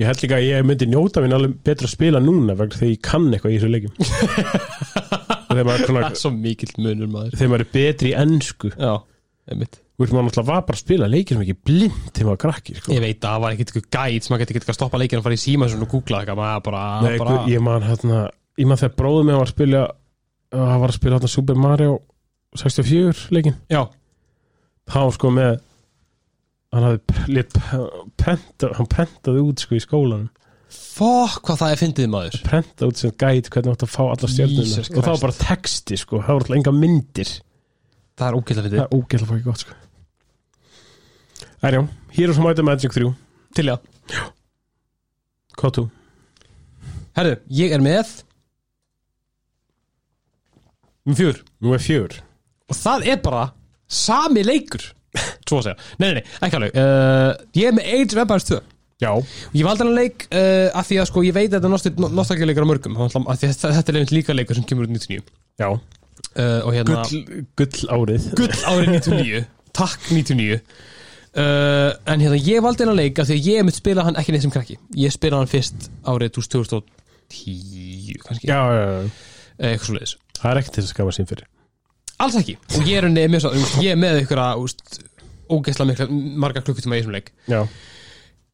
B: Ég held líka að ég myndi njóta minn alveg betra að spila núna vegna þegar ég kann eitthvað í þessu leikjum. Þegar maður, er svona,
A: svo mikill munur maður.
B: Þegar maður er betri í ennsku
A: já, einmitt.
B: Þú veist, maður náttúrulega var bara að spila leikir sem ekki blind þegar maður var krakki, sko.
A: ég veit að það var ekkert eitthvað gæt sem maður geti ekki að stoppa leikinu og fara í síma og googla eitthvað. Maður bara,
B: Nei,
A: bara...
B: ég man hérna, ég man þegar bróðum með var að spila, hann var að spila hérna Super Mario 64 leikin.
A: já,
B: Hann var sko með, hann hafði lit, penta, hann pentaði út sko í skólanum.
A: fokk hvað það er fyndið maður
B: Pentaði út sem gæt hvernig átt að fá alla stjörnuna.
A: Jesus
B: Og það var bara texti sko, það var alltaf enga myndir.
A: það er ógætlega
B: Það
A: fyndið,
B: er ógeðlega fokki gott sko. Ærjá, Heroes of Might and Magic 3,
A: til já
B: hvað þú?
A: herru, ég er með um fjör
B: Nú er fjör.
A: og það er bara sami leikur. Svo að segja, nei, nei, nei, ekki alveg. Uh, ég er með Age of Empires 2
B: Já,
A: ég valdi hann leik uh, af því að sko ég veit að þetta er nostalgja leikar á mörgum. Því að þetta þetta er einmitt líka leikur sem kemur út 99
B: já.
A: uh, og hérna
B: Gull, gull árið.
A: gull árið 99 takk 99 uh, en hérna ég valdi hann leik af því að ég mitt spila hann ekki neitt sem krakki. Ég spila hann fyrst árið 2010 kannski,
B: Já, já, já.
A: uh, eitthvað svo leiðis
B: Það er ekkert til að skama sín fyrir.
A: alls ekki, og ég er, með, ég er með ykkur að ógeðslega mikla, marga klukkutíma í þessum leik.
B: Já.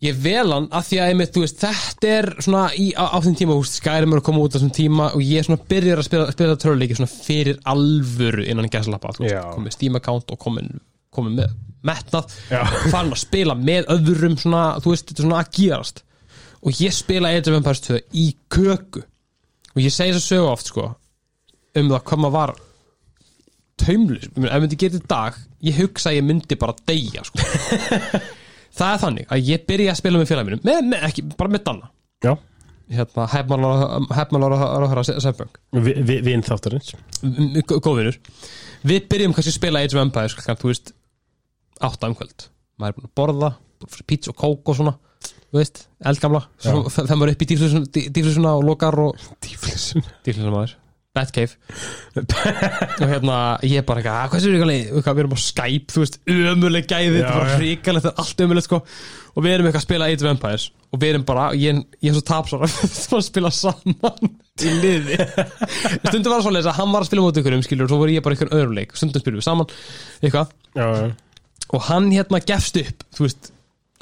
A: ég vel hann að því að einmitt, þú veist, þetta er svona í, á, á þeim tíma, er að koma út á þessum tíma og ég svona byrjar að spila, spila töluleiki fyrir alvöru innan gæslappa, komið Steam account og komin, komin með metnað. Farin að spila með öðrum svona, þú veist, þetta er svona að gerast. Og ég spila Age of Empires 2 í köku. Og ég segi þess að sögu oft, sko um það hvað maður var taumlus, ef myndi geta í dag ég hugsa að ég myndi bara deyja sko. það er þannig að ég byrja að spila með félaginu, með, með, ekki, bara með Danna.
B: Já.
A: hérna, hefmanlára að höra Sefbjörg,
B: Vi, vi, Vinn þáttarins.
A: góðvinur við byrjum kannski að spila Age of Empires klukkan, þú veist, átta umkvöld maður er búin að borða, pizza og kók og svona, þú veist, eldgamla. Þegar maður er upp í dýflisuna og lokar og dýflisuna maður Batcave. Og hérna ég er bara eitthvað, "Ah, hvað við eitthvað við erum á Skype, þú veist, ömuleg gæði þetta er bara hrikalegt, þetta er allt ömulegt sko. Og við erum eitthvað að spila Age of Empires. Og við erum bara, ég, ég er svo tapsara að spila saman. Í liði. Stundum var það svoleiðis að hann var að spila mót ykkur um skilur og svo voru ég bara ykkur öðrum leik. Stundum spilum við saman, eitthvað.
B: Já, já.
A: og hann hérna gefst upp, þú veist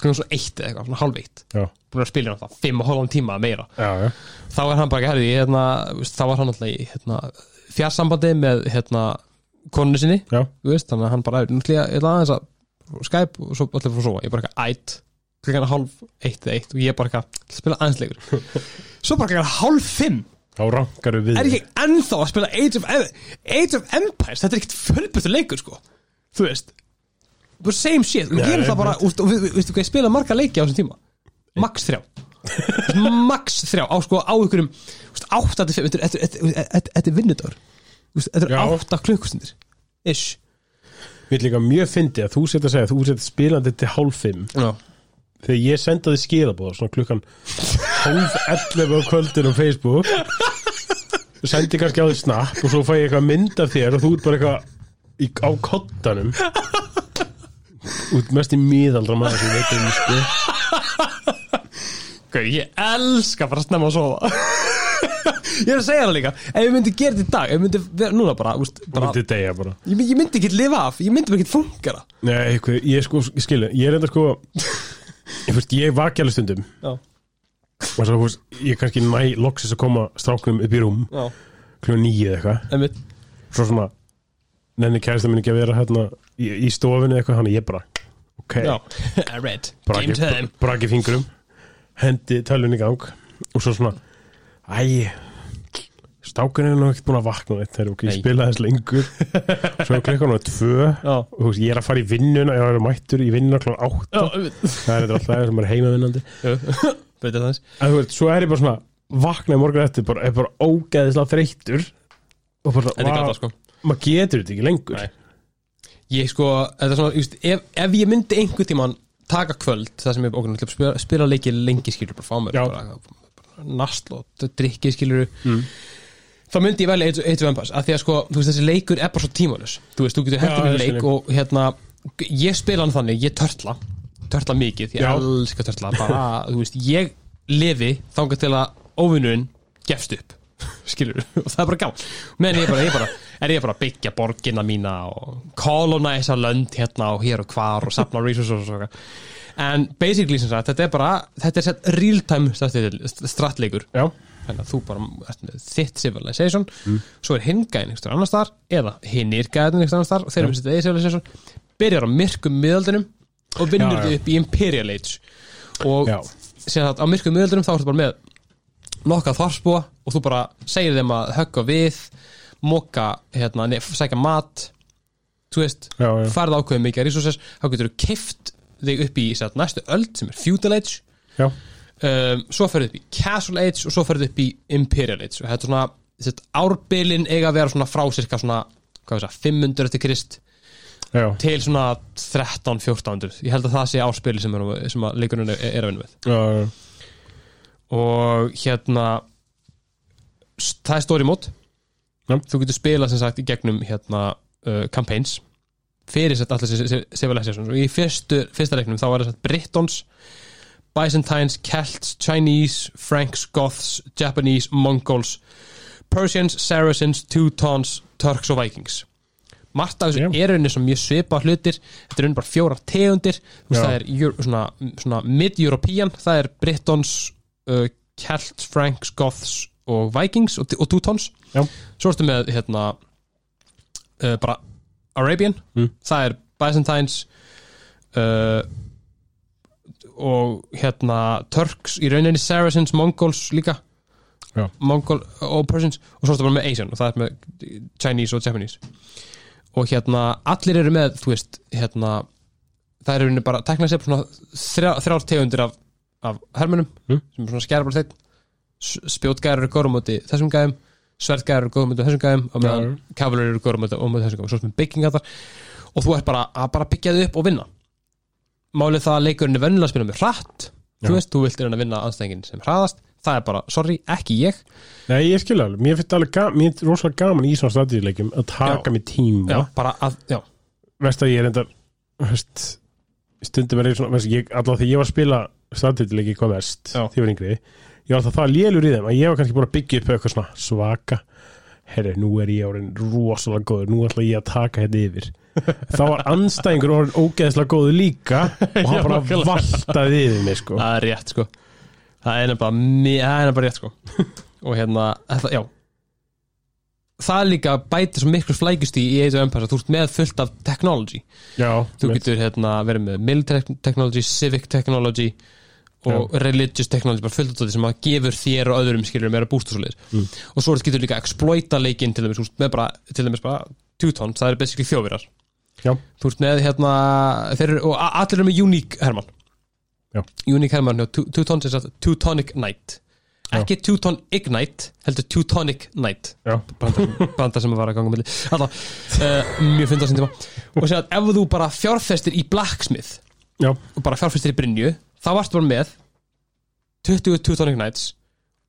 A: svo eitt eða eitthvað, eitt.
B: Já.
A: búin að spila hann það, fimm og hálfan tíma meira.
B: Já, já.
A: þá er hann bara ekki herði hérna, þá var hann alltaf í hérna, fjarsambandi með hérna, konu sinni. Veist, þannig að hann bara aðeins að Skype og svo fyrir að sofa. Ég bara ekki ætt klukkan hálf eitt eða eitt. Og ég bara ekki að spila aðeins leikur svo bara klukkan hálf fimm.
B: Þá rankaru við.
A: er ekki ennþá að spila Age of, Age of Empires? Þetta er ekkert fölbötu leikur sko. Þú veist same shit,
B: Nei,
A: gerum það bara úst, og við, við, ég spila marga leiki á þessum tíma? Max þrjá. Max þrjá á sko á ykkurum úst, átta til fimm, þetta er- er- er vinnudagur. Þetta er
B: Já.
A: átta klukkustundir. Ish.
B: Við líka mjög fyndi að þú setja að segja að þú setja spilandi til hálf fimm.
A: Já.
B: þegar ég sendaði skilabóð svona klukkan hálf 11 á kvöldin á Facebook sendi kannski á því snapp og svo fæ ég eitthvað mynd af þér og þú ert bara eitthvað á kottanum út mest í miðaldra maður sem ég veit um sko.
A: Gau, ég elska bara að snemma að sofa. Ég er að segja það líka ef ég myndi gera þetta í dag ef ég myndi vera núna bara, úst, bara
B: myndi degja bara.
A: Ég, ég myndi ekki lifa af, ég myndi ekki fungera
B: Nei, eitthvað, ég sko, skilu, ég er enda sko ég, fyrst, ég vaki alveg stundum. Svo, veist, ég kannski næ loksis að koma strákunum upp í rúm
A: Já,
B: kljóð nýju eða eitthvað. Svo svona, nenni kærasta minn ekki að vera hérna í, í stofunni eitthvað, hann ég bara ok,
A: Já, red,
B: braki,
A: game time.
B: braki fingurum hendi tölvun í gang og svo svona, æ stákunni er nú ekkert búin að vakna þetta er ok, ég
A: Nei.
B: spila þess lengur. Svo er klukkan á tvö.
A: Já,
B: og þú veist, ég er að fara í vinnuna, ég er mættur í vinnuna klokkan átta, það er þetta alltaf sem er heimavinnandi
A: það þess
B: en þú veist, svo er ég bara svona vaknaði morgun eftir, bara, er bara ógeðislega þreyttur. Og bara,
A: Þetta er
B: vá,
A: gata sko
B: maður getur þetta ekki lengur
A: Nei. Ég sko, þetta er svona, just, ef, ef ég myndi einhvern tímann taka kvöld það sem ég okkur náttúrulega spila, spila leiki lengi skilur bara fá mér bara, bara nasl og drikki skilur
B: Mm.
A: þá myndi ég velja Age of Empires af því að sko, þú veist, þessi leikur er bara svo tímalus þú veist, þú getur hendur
B: ég
A: leik og hérna, ég spila hann þannig ég törtla, törtla mikið ég
B: Já.
A: elska törtla, bara, þú veist ég lifi þangað til að óvinnurinn gefst upp skilur, og það er bara gaman. Meðan ég bara, ég bara, er ég bara að byggja borgina mína og kolonæsa lönd hérna og hér og hvar og sapna resources og svona en basically sem sagt, þetta er bara þetta er sett real time stratleikur
B: já,
A: þannig að þú bara ert með þitt civilization. Svo er hinn gæðin einhver annar staðar eða hinn er gæðin einhver annar staðar og þeir eru með sitt eða civilization. Byrjar á myrkum miðaldinum og vinnur þau upp í Imperial Age. Og síðan að á myrkum miðaldinum þá ertu bara með nokkað þorsbúa og þú bara segir þeim að högga við moka, hérna, sækja mat þú veist,
B: já, já.
A: farið ákveðið mikið resources, þá getur þú kift þig upp í satt, næstu öld sem er Feudal Age
B: já.
A: um, svo ferðu upp í Castle Age og svo ferðu upp í Imperial Age og þetta er svona, sett, árbilin eiga að vera svona frá cirka svona hvað við segja, 500 eftir Krist til svona 13-1400 ég held að það sé árspili sem, sem að leikurinn er, er að vinna með
B: já, já.
A: Og hérna það er story mode
B: Já.
A: þú getur spilað sem sagt í gegnum hérna uh, campaigns fyrir sett allir þessi civilizations og í fyrstu, fyrsta leiknum þá var það sett Britons Byzantines, Celts, Chinese Franks, Goths, Japanese Mongols, Persians Saracens, Teutons, Turks og Vikings margt af þessu
B: Já.
A: er rauninni sem mjög svipa hlutir þetta er rauninni bara fjórar tegundir
B: Já.
A: það er svona, svona mid-European það er Britons uh, Celts, Franks, Goths og Vikings og, og Teutons. Svo ertu með hérna uh, bara Arabian.
B: Mm.
A: það er Byzantines uh, og hérna Turks í rauninni Saracens, Mongols líka. Mongol og Persians. Og svo ertu bara með Asian og það er með Chinese og Japanese. Og hérna allir eru með þú veist hérna það er rauninni bara tekna sér svona þrjá, þrjár tegundir af, af hermunum
B: Mm.
A: sem er svona þeim spjótgærar eru góður á móti þessum gæðum svertgærar eru góður á móti þessum gæðum og meðan kavalur eru góður á móti, á móti þessum gæðum svo sem byggingar þar. Og þú ert bara að bara byggja þau upp og vinna. Málið það að leikurinn er vennilega að spila með hratt.
B: Já.
A: þú veist, þú vilt reyna að vinna anstæðingin sem hraðast. Það er bara, sorry, ekki ég.
B: Nei, ég skilja alveg, mér finnst alveg mér finnst rosalega gaman í svona strategileikjum að taka mig tíma veist að ég er enda stundum er ég svona allavega þegar ég var að spila strategileiki hvað
A: Já.
B: því var yngri. Ég var alltaf það lélur í þeim að ég var kannski búin að byggja upp eitthvað svona svaka herri, nú er ég orðin rosalega góður nú ætla ég að taka hérna yfir. Þá var anstæðingur orðin ógeðslega góður líka og hann bara valtaði yfir mig sko.
A: Það er rétt sko. Það er mi- það er nefnilega rétt sko. Og hérna, þetta, já. Það líka bæti svo miklu flækust í Age of Empires að þú ert með fullt af technology.
B: Já,
A: þú getur hérna verið með military technology, civic technology og religious technology, bara fullt af því sem að gefur þér og öðrum skilur meira búst og svoleiðis.
B: Mm.
A: og svo getur líka exploita leikinn til dæmis, veist, með bara, til dæmis bara Teutons, það er basically þjóvirar
B: Já.
A: þú ert með hérna þeir, eru- og allir eru með unique hermann.
B: Já.
A: unique Teu- Teutons er satt Teutonic Knight. Ekki Teuton Ignite, heldur Teutonic Knight. Brandar sem að vara að ganga á milli. Alla, uh, mjög fyndar sem tíma. Og segja að ef þú bara fjárfestir í Blacksmith
B: já,
A: og bara fjárfestir í Brynju þá varstu bara með 20 Teutonic Knights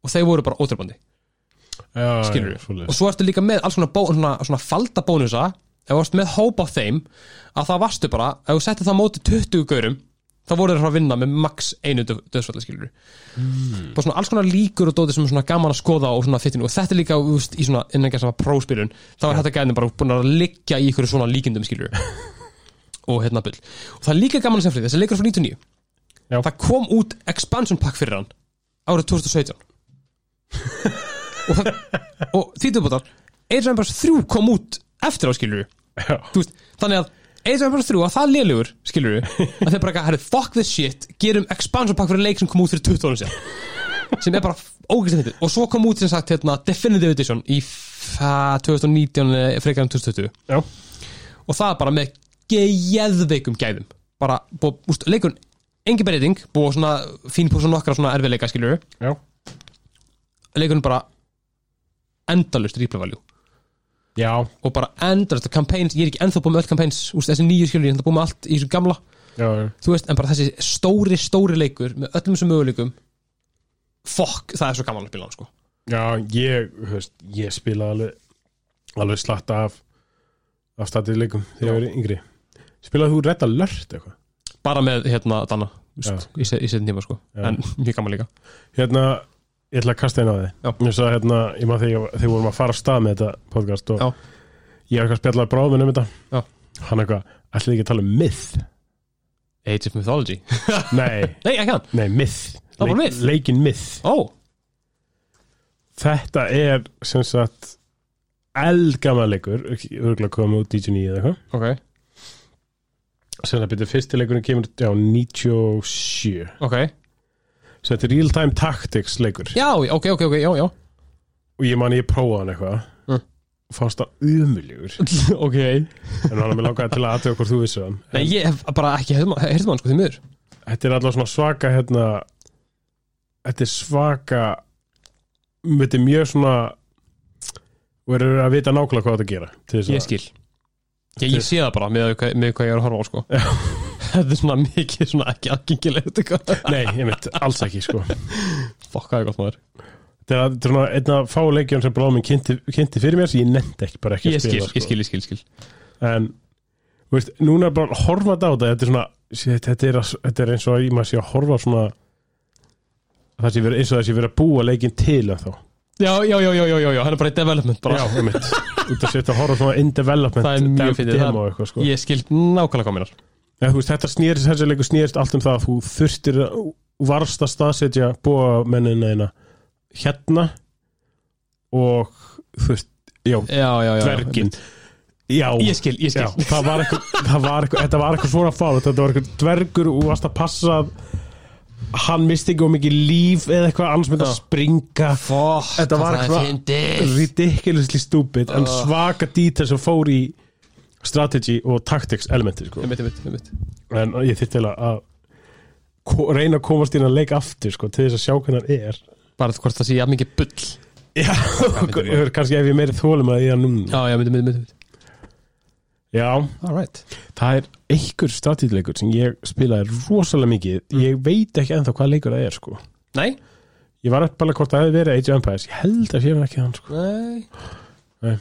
A: og þeir voru bara ótrúbandi skilur
B: svoleiðis.
A: og svo ertu líka með alls svona, bó, svona, svona falda bónusa ef þú varst með hóp af þeim að það varstu bara, ef þú settir það á móti 20 gaurum þá voru þeir að vinna með max einu döðsfalli skilur mm. bara svona alls konar líkur og dóti sem er svona gaman að skoða og svona fittinu og þetta er líka úst, í svona innan gæst af próspilun þá er þetta gæðin bara búin að liggja í ykkur svona líkindum skilur og hérna bull. Og það er líka gaman að segja fyrir þessi leikur frá 99
B: Já.
A: það kom út expansion pack fyrir hann árið 2017 og, og því tilbúðar Age of Empires 3 kom út eftir á skilur veist, þannig að Age of Empires 3 að það lélugur skilur að þeir bara ekki, herru, fuck this shit gerum expansion pack fyrir leik sem kom út fyrir 20 árum síðan. Sem er bara ógæslega þetta og svo kom út sem sagt hérna, Definitive Edition í fa- 2019 eða frekar en 2020
B: já,
A: og það bara með geðveikum gæðum. Bara, búið, úst, leikurinn engin breyting, búið svona fín på svona nokkra svona erfiðleika skilur
B: já.
A: Leikurinn bara endalust replay value.
B: Já,
A: og bara endalust campaigns, ég er ekki ennþá búið með öll campaigns úst, þessi nýju skilur, ég er ennþá búið með allt í þessu gamla.
B: Já, já.
A: Þú veist, en bara þessi stóri, stóri leikur með öllum þessum möguleikum fokk, það er svo gaman að spila hann sko.
B: Já, ég, veist, ég spila alveg alveg slatta af af statið leikum þegar ég verið yngri. Spilaði þú Red Alert eitthvað?
A: Bara með hérna Danna í, se- í setjum tíma sko,
B: Já.
A: en mjög gaman líka.
B: Hérna, ég ætla að kasta einn á þig. Ég sagði hérna, ég maður þegar þegar vorum að fara af stað með þetta podcast og
A: Já.
B: ég er eitthvað að spjalla bráðum um þetta.
A: Já.
B: Hann eitthvað, ætlaði ekki að tala um myth?
A: Age of Mythology.
B: Nei,
A: nei, ekki hann,
B: nei, myth.
A: Það var myth?
B: Leikin myth.
A: Ó,
B: Þetta er sem sagt eldgammal leikur örgulega komið út 99 eða eitthvað.
A: Ok
B: sem það byrja fyrsti leikurinn kemur já 97
A: ok,
B: sem þetta er real time tactics leikur.
A: Já, ok, ok, ok, já, já.
B: Og ég man ég prófaði hann eitthvað.
A: Mm.
B: fannst það umuljugur
A: ok.
B: En hann er með langaði til að aðtöða hvort þú vissu það
A: Nei, ég hef bara ekki heyrðum hann sko því miður.
B: Þetta er alltaf svona svaka hérna þetta er svaka þetta er mjög svona eru að vita nákvæmlega hvað þetta gera
A: Ég skil Ég, ég sé það bara með, með hvað ég er að horfa á sko. Þetta er svona mikið svona ekki aðgengilegt eitthvað
B: nei, ég veit, alls ekki sko.
A: Fokk, hvað er gott maður.
B: Þetta er, svona einn af fá leikjum sem bráðum minn kynnti, kynnti fyrir mér sem ég nefndi ekki bara ekki
A: Ég
B: að
A: skil,
B: spila
A: ég skil, ég skil, ég skil.
B: En þú veist, núna er bara að horfa þetta á þetta þetta er svona, sé, þetta er, að, þetta er eins og að ég maður sé að horfa svona það sé verið eins og það sé verið að búa leikin til en þá
A: Já, já, já, já, já, já, hann er bara í development bara.
B: já, um mitt, út að setja að horfa svona in development
A: Það er mjög
B: demo
A: það-
B: eitthvað sko.
A: Ég skil nákvæmlega hvað minnar
B: ja, veist, þetta snýrist, þessi leikur snýrist allt um það að þú þurftir að varst að staðsetja búa mennina eina hérna og veist, já,
A: Já, já, já
B: dvergin. já,
A: Ég skil, ég skil.
B: Já, það var eitthvað, það þetta var eitthvað svona fáð, þetta var eitthvað dvergur og varst að passa að hann misti ekki of mikið líf eða eitthvað annars myndi að springa.
A: Fokk,
B: Þetta var eitthvað- ridiculously stupid en svaka detail sem fór í strategy og tactics elementi sko.
A: Einmitt, einmitt, einmitt.
B: En ég þyrfti til að reyna að komast inn að leika aftur sko, til þess að sjá hvernig hann er.
A: Bara hvort það sé jafn mikið bull.
B: Já, kannski ef ég meiri þólum að ég er núna.
A: Já, já, myndi, myndi, myndi
B: Já,
A: Alright
B: það er einhver strategileikur sem ég spilaði rosalega mikið.
A: Mm.
B: ég veit ekki ennþá hvað leikur það er sko.
A: Nei,
B: ég var upp bara hvort það hefði verið Age of Empires. Ég held að sé það ekki hann sko.
A: nei.
B: Nei.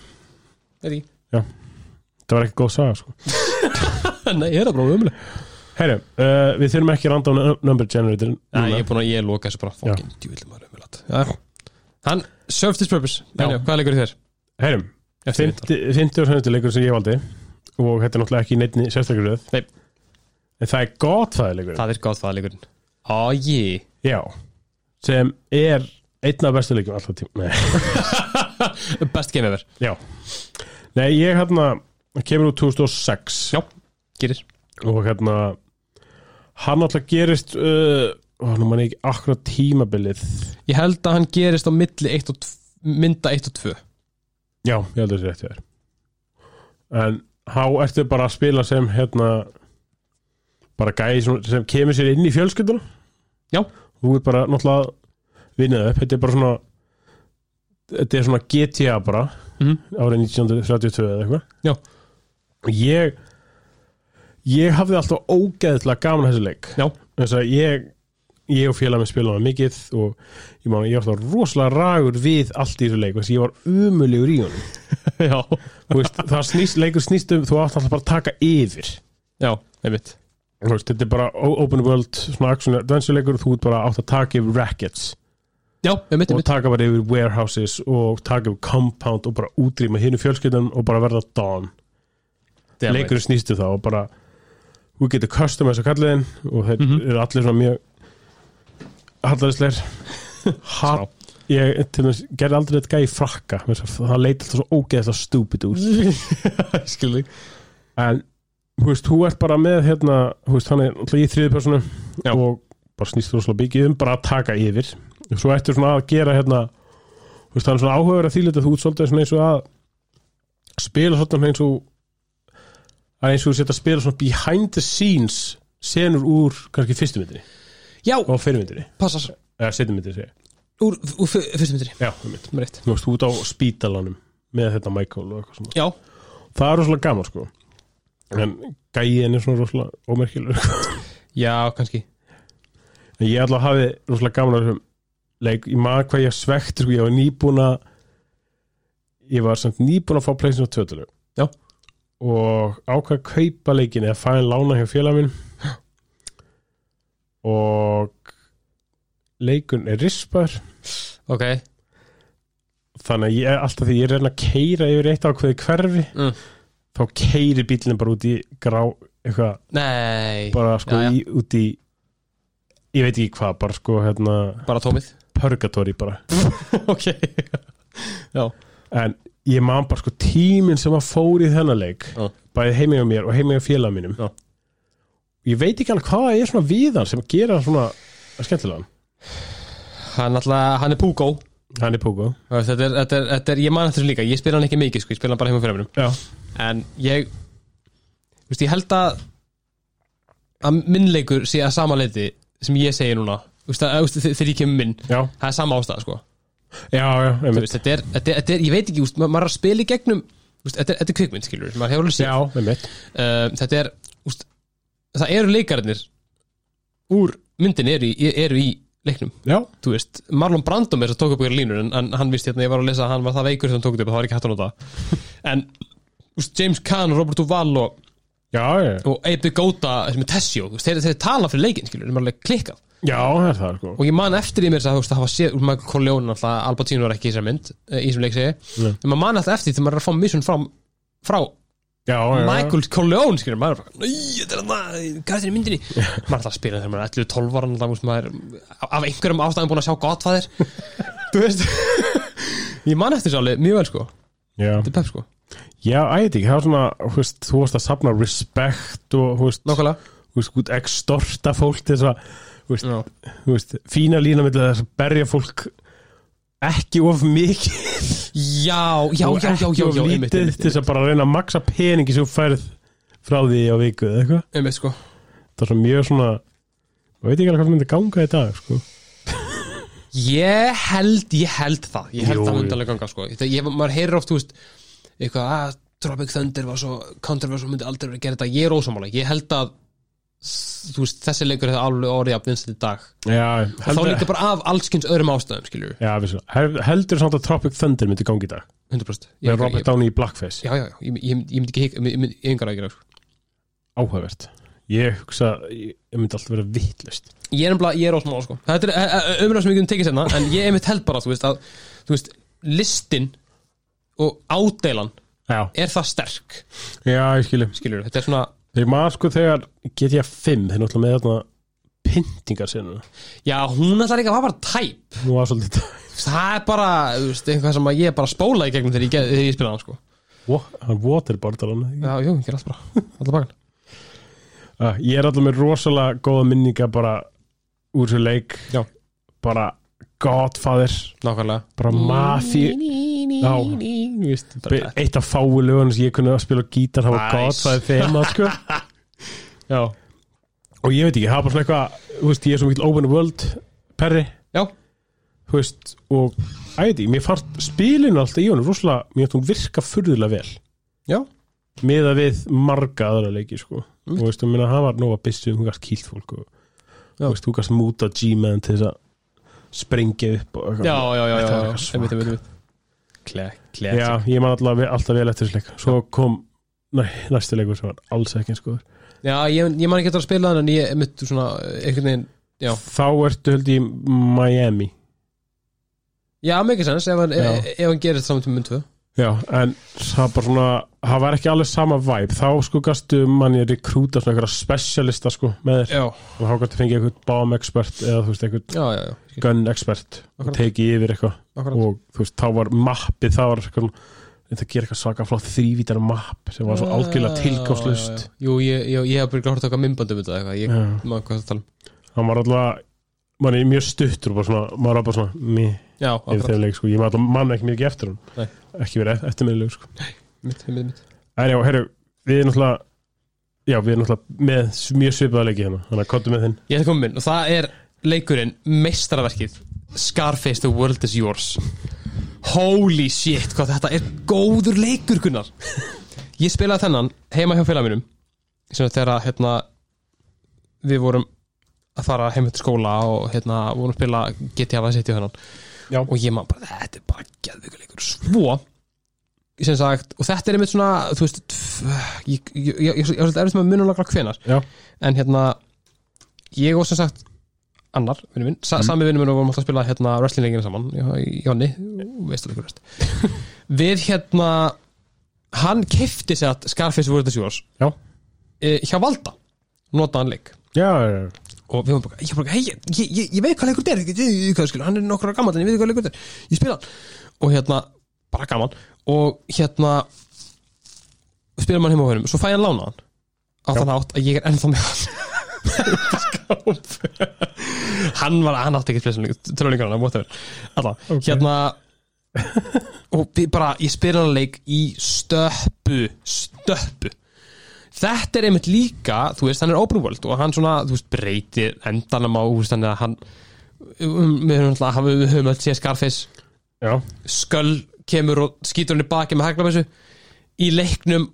B: Það var ekki góð saga sko.
A: Nei, ég er það bara umlega
B: Herru, uh, við þurfum ekki random nu- number generator
A: Nei, ég er búin að ég loka þessu bara. Fokkin djúvillum maður umlega hann served his purpose.
B: Já.
A: En já, hvað leikur þér?
B: Herru,
A: Eftir þetta
B: 50 og 70 leikur sem ég valdi og þetta er náttúrulega ekki neittni sérstaklega röð.
A: Nei.
B: en það er gott það
A: er gátt það leikurinn Á, ég
B: Já, sem er einn af bestu leikum alltaf tím Nei,
A: Best game ever.
B: Já. Nei, ég hérna kemur úr 2006
A: Já. Gerir.
B: Og hérna hann alltaf gerist uh, ó, nú man ég ekki akkurat tímabilið.
A: Ég held að hann gerist á milli 1 og 2 Mynda 1 og 2
B: Já, ég held að það sé hjá þér. En há ertu bara að spila sem hérna bara gæði sem, sem kemur sér inn í fjölskylduna
A: Já.
B: Þú er bara náttúrulega vinnið upp, þetta er bara svona þetta er svona GTA bara
A: Mhm.
B: árið 1932 eða eitthvað
A: Já.
B: Ég ég hafði alltaf ógeðslega gaman að þessu leik
A: Já.
B: þess að ég ég og félag með spilaði mikið og ég, man, ég var alltaf rosalega ragur við allt í þessu leik þess að ég var umulegur í honum. Veist, það snýst, leikur snýst um þú átt alltaf bara að taka yfir.
A: Já,
B: veist, þetta er bara open world svona action adventure leikur þú ert bara átt að taka yfir rackets.
A: Já, einmitt,
B: og
A: einmitt.
B: taka bara yfir warehouses og taka yfir compound og bara útrýma hinu fjölskyldan og bara verða
A: right.
B: leikurinn snýstu þá og bara þú getur customize að kalliðin og þeir
A: Mhm.
B: eru allir svona mjög hallarisleir ha, ég dæmis gerði aldrei þetta gæði frakka. Að það leit alltaf svo ógeðslega stúpid út.
A: Skilði
B: en þú veist, þú ert bara með hérna, þú veist, hann er alltaf í þriði personu og bara snýst þú svo mikið um bara að taka yfir. Og svo ertu svona að gera hérna þú veist, hann er svona áhugaður að þýlita þú út svolítið eins og að spila svona eins og að eins og þú setja að spila svona behind the scenes senur úr kannski fyrstu myndinni
A: já,
B: og fyrir myndinni,
A: passar.
B: Eða setjum myndinni segja
A: úr, úr fyr- fyrstu myndri
B: já, mynd,
A: með rétt
B: þú veist, út á spítalanum með þetta Michael og eitthvað svona.
A: Já,
B: það er rosalega gaman sko. En gæin er svona rosalega ómerkilegur. Sko.
A: já, kannski.
B: En ég að hafi rosalega gaman á þessum leik, ég maður hvað ég svekti sko, ég var nýbúin að ég var samt nýbúin að fá pleysin á tjóðtölu
A: Já.
B: og ákvað að kaupa leikin eða fæði lána hjá félag minn og leikun er rispaður
A: ok,
B: þannig að ég alltaf því ég reyna að keira yfir eitt ákveði hverfi
A: Mm.
B: þá keiri bílinn bara út í grá eitthvað,
A: nei
B: bara sko
A: Já, já.
B: Í, út í ég veit ekki hvað, bara sko hérna
A: bara tómið
B: purgatory bara
A: ok, já
B: en ég man bara sko tíminn sem að fór í þennan leik
A: Já.
B: bæði heimi á mér og heimi á félag mínum
A: Já.
B: Ég veit ekki alveg hvað er svona við hann sem gera svona skemmtilegan.
A: Hann alltaf, hann er Púgó
B: hann er Pogo
A: þetta er, þetta er, þetta er, ég man þessu líka ég spila hann ekki mikið, sko, ég spila hann bara heima fyrir mér
B: já,
A: en ég veist, ég held að að minnleikur sé að sama leiti sem ég segi núna. Veist, að, veist, þegar ég kemur minn
B: já,
A: það er sama ástæða, sko.
B: Já, já, einmitt.
A: veist, þetta, er, þetta, þetta ég veit ekki, veist, ma- maður er að spila í gegnum þetta, er, þetta kvikmynd, skilur maður
B: já, einmitt.
A: Uh, þetta er, veist, það eru leikarnir úr myndin eru í, eru í leiknum.
B: Já,
A: þú veist, Marlon Brando með þess að tók upp ykkur línur en, en hann vist hérna, ég var að lesa að hann var það veikur sem tók upp og það var ekki hægt að nota. En veist, James Caan og Robert Duvall og,
B: já, já,
A: og Abe Gota sem er Tessio, þú veist, þeir, þeir tala fyrir leikin skilur, þeir er alveg klikkað.
B: Já, það er það sko.
A: Og ég man eftir í mér þess að þú veist, það hafa séð úr Michael Corleone alltaf, Al Pacino er ekki í þessar mynd eh, í þessum leik segi, en maður man alltaf eftir því þegar maður er að fá mission frá, frá
B: já,
A: Michael Corleone skilur, maður er þetta er myndinni, maður er alltaf að spila þegar maður er 11-12 ára, veist, er af einhverjum ástæðum búin að sjá Godfather. Þú veist ég man eftir alveg mjög vel sko,
B: já,
A: þetta er pepp sko.
B: Já, ætti ekki, það var svona þú veist, þú varst að safna respect og veist, veist, extorta fólk þess að, þú veist,
A: já,
B: þú veist fína lína með þess að berja fólk ekki of mikið.
A: Já, já, já, já, já, já
B: lítið
A: einmitt,
B: til
A: einmitt,
B: þess að bara reyna að maksa peningi sem þú færð frá því á viku eða eitthvað.
A: Einmitt sko.
B: Það er svo mjög svona ég veit ekki alveg hvað myndi ganga í dag sko.
A: Ég held, ég held það. Ég held
B: Jú,
A: það myndi alveg ganga sko. Þegar ég, maður heyrir oft, þú veist eitthvað, að Tropic Thunder var svo controversial myndi aldrei verið að gera þetta, ég er ósamála ég held að veist, þessi leikur hefði alveg orðið að vinstir í dag.
B: Já,
A: og þá
B: heldur,
A: líka bara af allskins öðrum ástæðum skilur
B: já, Hel- heldur samt að Tropic Thunder myndi ganga í dag?
A: 100% ég,
B: með Robert
A: ég,
B: Downey í Blackface?
A: Já, já, já, ég, ég, ég myndi ekki ég myndi ég yngar að gera
B: áhugavert. Ég hugsa, ég, ég myndi alltaf vera vittlust
A: ég er nefnilega, ég er ósamála sko. Þetta er umræð sem við getum tekið sérna en ég einmitt held bara, þú veist, að þú veist, listin og ádeilan
B: já,
A: er það sterk.
B: Já, ég skilji.
A: Skilur, þetta er svona
B: þegar maður sko þegar GTA 5 þeir náttúrulega með þarna pyntingar sinna
A: Já, hún ekki að var bara tæp.
B: Nú var svolítið
A: Það er bara, þú veist, eitthvað sem ég bara spóla í gegnum þegar ég, þegar ég spila hann, sko.
B: Wa- hann waterboardar hann
A: Já, jú, ég ger allt bara, alltaf bakan
B: uh, ég er alltaf með rosalega góða minninga bara úr þessu leik.
A: Já.
B: bara Godfather
A: Nákvæmlega
B: bara.
A: Þú bara
B: eitt af fáu lögunum sem ég kunni að spila gítar það var
A: Nice.
B: Godfather þema sko.
A: Já,
B: og ég veit ekki, það var bara svona eitthvað þú veist, ég er svo mikil open world perri
A: já,
B: þú veist, og æði, mér fannst spilinu alltaf í honum rosalega, mér finnst hún virka furðulega vel
A: já
B: miða við marga aðra leiki sko.
A: Mm.
B: og veist, þú minna, hann var nóga byssu hún gæst kýlt fólk og þú veist, þú gæst múta G-man til þess að sprengja upp og eitthvað.
A: Já, já, já, já, já, einmitt, einmitt, einmitt. Klek, klek
B: já, ég man alltaf, alltaf vel eftir þessu leik. Svo kom, næ, næsti leikur sem var alls ekki eins góður.
A: Já, ég, ég man ekki eftir að spila hann en ég mitt svona, einhvern veginn Já,
B: þá ertu held í Miami.
A: Já, mikið sens ef hann, ef, hann gerir þetta saman til mynd 2
B: Já, en það bara svona það var ekki alveg sama vibe. Þá sko gastu manni rekrúta svona einhverja specialista sko með þér.
A: Já,
B: og þá gastu fengið einhvern bomb expert eða þú veist einhvern
A: já, já, já.
B: gun expert og tekið yfir eitthvað. Og þú veist, þá var mappið það var eitthvað, þetta gerir eitthvað svaka flott þrývítar mapp sem var svo algjörlega tilgáslust
A: Jú, ég, ég, ég hef bara hort okkar myndbandum þetta eitthvað, ég maður hvað það tala um.
B: Hann var alltaf manni mjög stuttur og bara svona, maður var bara svona
A: Já,
B: yfir þeim leik sko, ég maður mann ekki mikið eftir
A: Nei.
B: hann ekki verið eftirmiðlegu sko.
A: Mitt, mitt, mitt
B: en já, herru, við erum náttúrulega já, við erum náttúrulega með mjög svipaða leiki hérna, þannig að kottu með þinn.
A: Ég ætla að koma minn og það er leikurinn meistaraverkið Scarface The World Is Yours. Holy shit, hvað þetta er góður leikur, Gunnar. Ég spilaði þennan heima hjá félag mínum sem þegar hérna við vorum að fara heim til skóla og hérna vorum að spila GTA Vice City og og ég maður bara, þetta er bara geðvikuleikur svo sem sagt, og þetta er einmitt svona þú veist, ég, er svolítið erfitt með að munum lagra hvenar
B: já,
A: en hérna ég og sem sagt annar, vinnu minn, sa, sami vinnu minn og vorum alltaf að spila hérna wrestlingleikina saman Jónni, veist alveg hverjast. Við hérna hann kefti sér að Scarface is Yours
B: já,
A: e, hjá Valda, notaðan leik.
B: Já, já, já.
A: Og við varum bara, ég, bara, hey, ég, ég, ég, veit hvað leikur þetta er ég, ég, ég, skil, hann er nokkur ára gammal en ég veit hvað leikur þetta er. Ég spila hann. Og hérna, bara gaman. Og hérna spila mann heima á hennum, svo fæ ég hann lána hann á þann átt að ég er ennþá með hann. Hann var, hann átti ekki trölingar hann, whatever. Alltaf,
B: Ok.
A: hérna og bara, ég spila hann leik í stöppu stöppu þetta er einmitt líka, þú veist, hann er open world og hann svona, þú veist, breytir endanum á, þú veist, þannig að hann um, við höfum alltaf, við höfum alltaf séð Scarface.
B: Já.
A: sköll kemur og skýtur hann í baki með hæglabessu í leiknum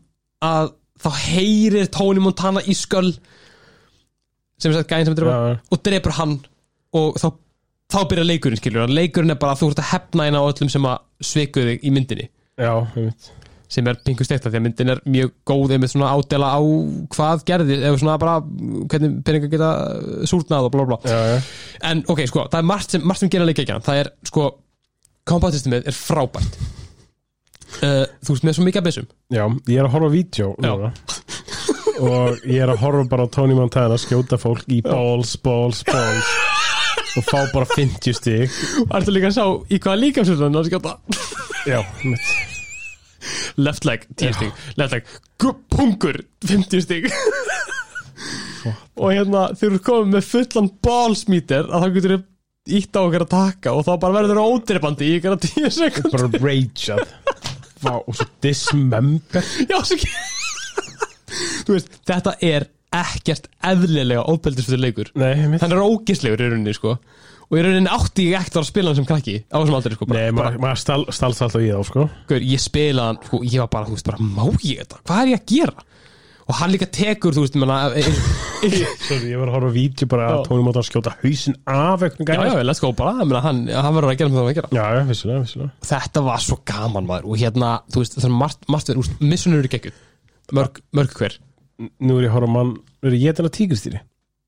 A: að þá heyrir Tony Montana í sköll sem er sagt gæðin sem drepa
B: Já, já.
A: og drepur hann og þá, þá byrja leikurinn skilur leikurinn er bara að þú ert að hefna eina á öllum sem að sviku þig í myndinni.
B: Já, ég veit
A: sem er pingu stekta því að myndin er mjög góð með svona ádela á hvað gerði eða svona bara hvernig peningar geta súrnað og blá blá en ok, sko, það er margt sem, margt sem gera leika ekki það er, sko, kombatistumið er frábært. Uh, þú veist, með svo mikið að byssum.
B: Já, ég er að horfa á vídeo og ég er að horfa bara á Tony Montana skjóta fólk í balls, balls, balls. Og fá bara 50 stig.
A: Og ertu líka að sjá í hvaða líkamsvöldan það skjóta?
B: Já, mitt
A: left leg, 10 stig, left leg gu- pungur, 50 stig. Og hérna þegar þú komið með fullan ballsmíter að þá getur ítt á okkar að taka og þá bara verður það ódreipandi í ykkur að 10 sekund
B: bara rageað og svo dismember
A: Já, svo Þú veist, þetta er ekkert eðlilega ópeldisfyrir leikur.
B: Nei, mitt
A: Hann er ógislegur í rauninni, sko Og í rauninni átti ég ekkert að spila hann sem krakki Á þessum aldrei, sko bara,
B: nei,
A: bara,
B: maður ma stál, stálst alltaf í þá, sko
A: gaur, Ég spilaði hann, sko, ég var bara, þú veist, bara Má ég þetta? Hvað er ég að gera? Og hann líka tekur, þú veist, menna
B: Sorry, ég var að horfa á vídeo bara að
A: Já.
B: Tony Montana skjóta hausinn af eitthvað
A: Já, já, let's go bara menna, hann, hann verður að gera með það að gera
B: já, já, vissulega, vissulega
A: Þetta var svo gaman, maður Og hérna, þú veist, það er margt, margt verið, Missunur eru geggjuð Mörg, mörg hver
B: Nú er ég að horfa á mann, er ég þetta tígristýri?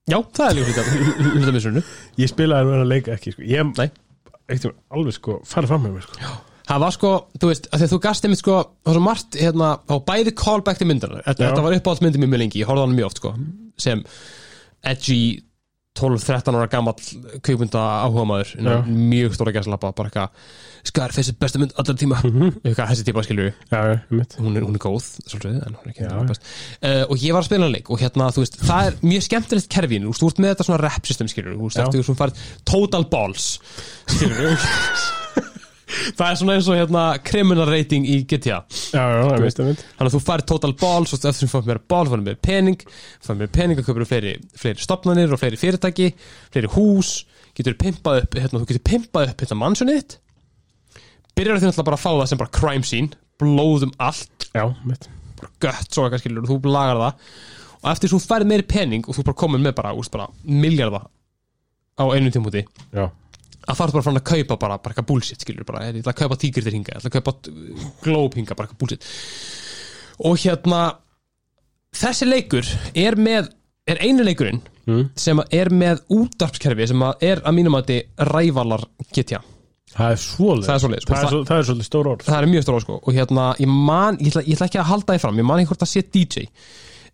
A: Já, það er líka hluta, hluta missunnu
B: Ég spilaði hann að leika ekki, sko. Ég, eitthvað, alveg, sko, farið fram með mér, sko.
A: Það var sko, þú veist, að þú gast einmitt sko, það var svo margt, hérna, á bæði callback til myndanar, þetta, þetta var uppáhalds myndi mér mjög lengi, ég horfði á hann mjög oft sko, sem edgy 12-13 ára gamall kveikmynda áhuga maður,
B: Já.
A: mjög stóra gæslappa, bara eitthvað, Scarface er besta mynd allra tíma, eitthvað þessi típa skilur við,
B: Já, já, ég mitt
A: hún hún er góð, svolítið, er best, uh, og ég var að spila hann leik, og hérna, þú veist, það er mjög skemmtilegt kerfin, þú veist, þú ert með þetta svona rap system við, þú veist,
B: Já.
A: eftir þú farið total balls, við, það er svona eins og hérna criminal rating í GTA þannig að þú færi total balls og eftir sem fáið mér ball fáið mér pening fáið mér pening að köpur fleiri, fleiri stopnarnir og fleiri fyrirtæki, fleiri hús. Getur pimpað upp, hérna, þú getur pimpað upp hérna mannsjónið þitt. Byrjar því náttúrulega bara að fá það sem bara crime scene blóðum allt,
B: Já,
A: bara gött svo eitthvað skilur og þú lagar það. Og eftir þú færið meiri pening og þú bara komin með bara, úst, bara miljarda á einu tímúti
B: Já,
A: að fara bara fram að kaupa bara, bara eitthvað bullshit skilur bara, ég ætla að kaupa tíkirtir hinga ég ætla að kaupa uh, glóp hinga, bara eitthvað bullshit og hérna þessi leikur er með er einu leikurinn
B: mm.
A: sem er með útdarpskerfi sem er að mínum að þetta rævalar getja
B: það er svolítið
A: það er svolítið, sko.
B: það, það er svolítið stór orð
A: það er mjög stór orð sko og hérna ég man, ég ætla, ég ætla ekki að halda þið fram ég man ekki hvort að sé DJ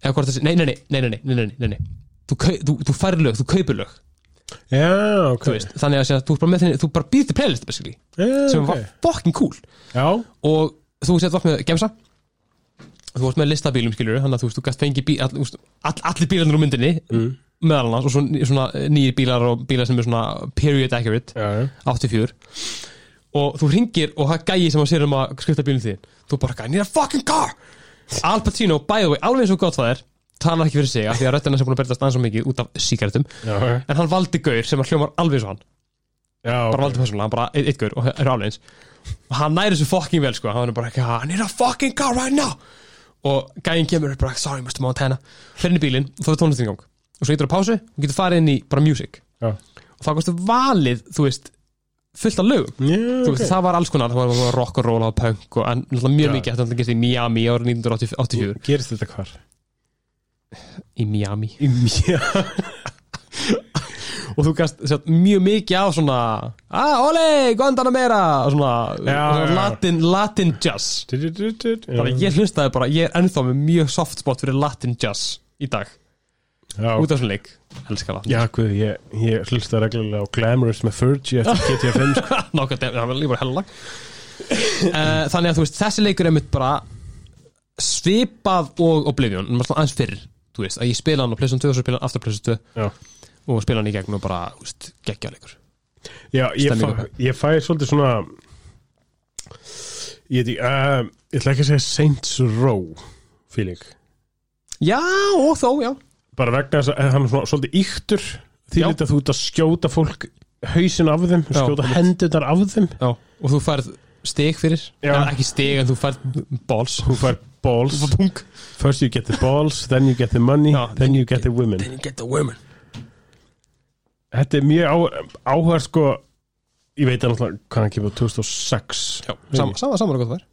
A: eða hvort að sé, nei nei nei, nei, nei, nei, nei, nei, nei, nei. þú, þú, þú færlög, þú kaupurlög lög
B: Já, ok.
A: Þú veist, þannig að þú, bara þinni, þú bara býr til playlist
B: Já,
A: sem
B: ok.
A: var fucking cool.
B: Já,
A: og þú sett vart með gemsa. Þú varst með listabílum skilur þannig að þú veist, þú gæst fengi bí, all, all, allir bílarnir úr myndinni
B: mm.
A: meðal annars og svo, svona nýjir bílar og bílar sem er svona period accurate
B: já
A: 84 og þú ringir og það gæi sem að sér um að skrifta bílinn þín þú bara gæi, nýra fucking car! Al Pacino, by the way, alveg og gott það er talar ekki fyrir sig, af því að röttina sem búin að berðast aðeins svo mikið út af
B: já,
A: en hann valdi gaur sem að hljómar alveg og hann,
B: já
A: bara valdi persónulega hann bara eitt, eitt gaur og er alveg eins og hann næri þessu fucking vel, sko, hann er bara ekki nýra fucking car right now. Og gæin kemur bara, sorry Mr. Montana. Fyrir inn í bílinn, og þá er tónlistin í gang. Og svo getur það pásu, og getur farið inn í bara music.
B: Já,
A: og þá kostu valið, þú veist fullt af lögum.
B: Já
A: Þú veist,
B: ok.
A: það var alls konar, það var rock and roll og punk og en mjög mikið, þetta gerist í Miami árið 1984
B: Gerist þetta hvar?
A: Í Miami.
B: Já,
A: og þú sett, mjög mikið af svona ah, ole, Guantanamera og svona,
B: Já,
A: svona
B: já.
A: Latin, Latin jazz. Bara ég hlustaði bara, ég er ennþá með mjög soft spot fyrir Latin jazz í dag,
B: Já,
A: út af svona leik. Elskar það,
B: já guð, ég, ég hlusta reglulega á Glamorous með Fergie eftir GTA 5 sko.
A: nákvæmt það var lífur hella. Uh, þannig að þú veist, þessi leikur er mitt bara svipað og Oblivion, en bara aðeins fyrr þú veist, að ég spila hann á Playstation 2 og svo spila hann aftur Playstation 2
B: Já,
A: og spila hann í gegn og bara, þú veist, geggja leikur.
B: Já ég, fæ, ég fæ svolítið svona Ég veit uh, ég ætla ekki að segja Saints Row feeling.
A: Já, og þó, já.
B: Bara vegna þess að hann er svona, svolítið yktur því að þú ert að skjóta fólk hausin af þeim, skjóta hendunar af þeim.
A: Já, og þú færð stig fyrir. Ekki stig en þú færð balls.
B: Þú fær balls, first you get the balls then you get the money,
A: Já,
B: then you get the women.
A: Then you get the women.
B: Þetta er mjög áhverð sko ég veit að náttúrulega hvað hann kemur 2006
A: Já, sama, sama, sama er gott er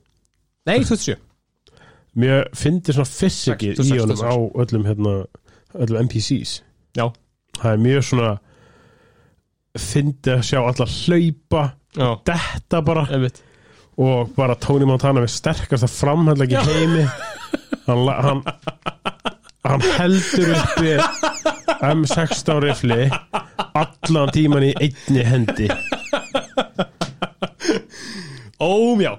A: Nei, 27
B: mjög fyndi svona fysikið
A: Sex,
B: í
A: 26,
B: honum á öllum hérna, öllum NPCs
A: Já,
B: það er mjög svona fyndi að sjá alla hlaupa detta bara.
A: Einmitt
B: og bara Tony Montana með sterkasta framhæðlega
A: Já.
B: í heimi. Hann, hann, hann heldur uppi M16 rifli allan tíman í einni hendi.
A: Óm, já.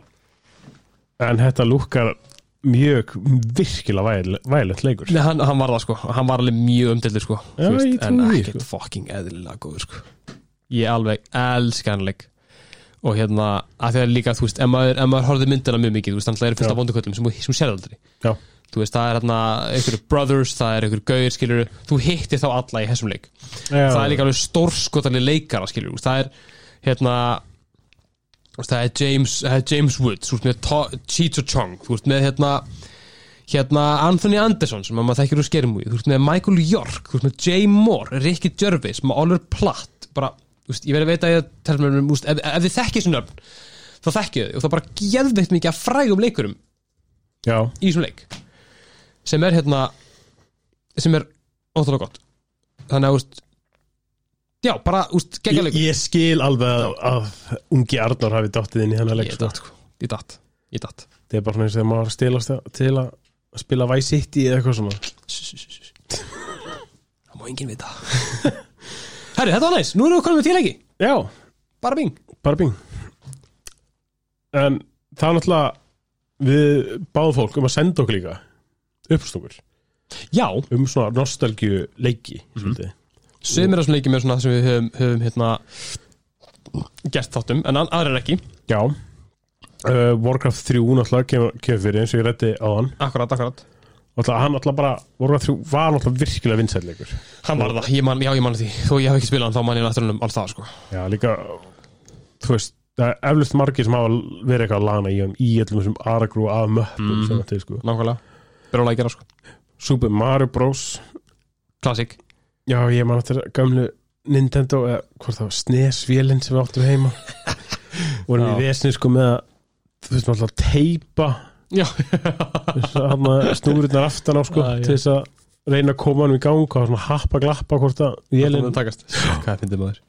B: En þetta lúkkar mjög virkilega væl, vælet leikur.
A: Nei, hann, hann var það sko, hann var alveg mjög umdeldur sko.
B: Já, ég
A: En ekkert
B: sko.
A: fucking eðlilega góður sko. Ég alveg elska hann leik Og hérna, að því að líka, þú veist, ef maður, maður horfði myndina mjög mikið, þú veist, hann er fullt
B: Já.
A: af vonduköllum sem, sem sér aldrei
B: Já.
A: Þú veist, það er hérna einhverju brothers, það er einhverju gauðir, skilur Þú hittir þá alla í þessum leik
B: Já,
A: það er líka alveg stórskotarlega leikara veist, það er hérna það er James, það er James Woods þú veist, með Cheech og Chong þú veist, með hérna hérna Anthony Anderson sem að maður þekkir úr skermúi þú veist, með Michael York, þú veist, með Jay Moore Ricky Gervais, með Oliver Platt bara, veist, ég verði að ég tala með um, ef, ef þið þekkið þessu nöfn þá þekkið þið og það bara geðveikt mikið að frægum leikurum
B: já,
A: í þessum leik sem er hérna sem er ótrúlega gott. Þannig að, úst já, bara, úst, geggja
B: ég,
A: leikur.
B: Ég skil alveg að, að ungi Arnór hafi dottið inn í hennar leik
A: ég
B: sko.
A: datt, sko, ég datt ég datt.
B: Það er bara svona eins og þegar maður stilast til að spila Vice City eða eitthvað svona.
A: Það má enginn vita herri, þetta var næst, nú erum við konum með tíleiki
B: já,
A: bara bing.
B: Bara bing. En það er náttúrulega við báðum fólk um að senda okkur líka uppstokur
A: já,
B: um svona nostalgju leiki
A: Mhm.
B: svolítið.
A: sögum er að svona leiki með svona það sem við höfum, höfum hérna gert þáttum, en an- aðrir ekki.
B: Já. Uh, Warcraft 3 náttúrulega kemur, kemur fyrir eins og ég reddi á hann
A: akkurat, akkurat
B: náttúrulega hann náttúrulega bara Warcraft 3 var náttúrulega virkilega vinsætleikur
A: hann var það, ég man, já ég man því. Þó ég hef ekki spilað hann, þá man ég náttúrulega alls það sko.
B: já líka þú veist það eflust margir sem hafa verið eitthvað að lana í hann í öllum þessum aragrú af möppum
A: Mhm.
B: sem þetta er sko.
A: Nákvæmlega, byrjulega að gera sko.
B: Super Mario Bros.
A: Klassik
B: Já, ég man eftir gamlu Nintendo eða hvort það var SNES-vélinn sem við áttum heima. Vorum í vesni sko með að þú veist snúrurnar aftan á sko
A: já.
B: til þess að reyna að koma hann í gang og happa glappa hvort að
A: takast. Hvað er fyndið maður?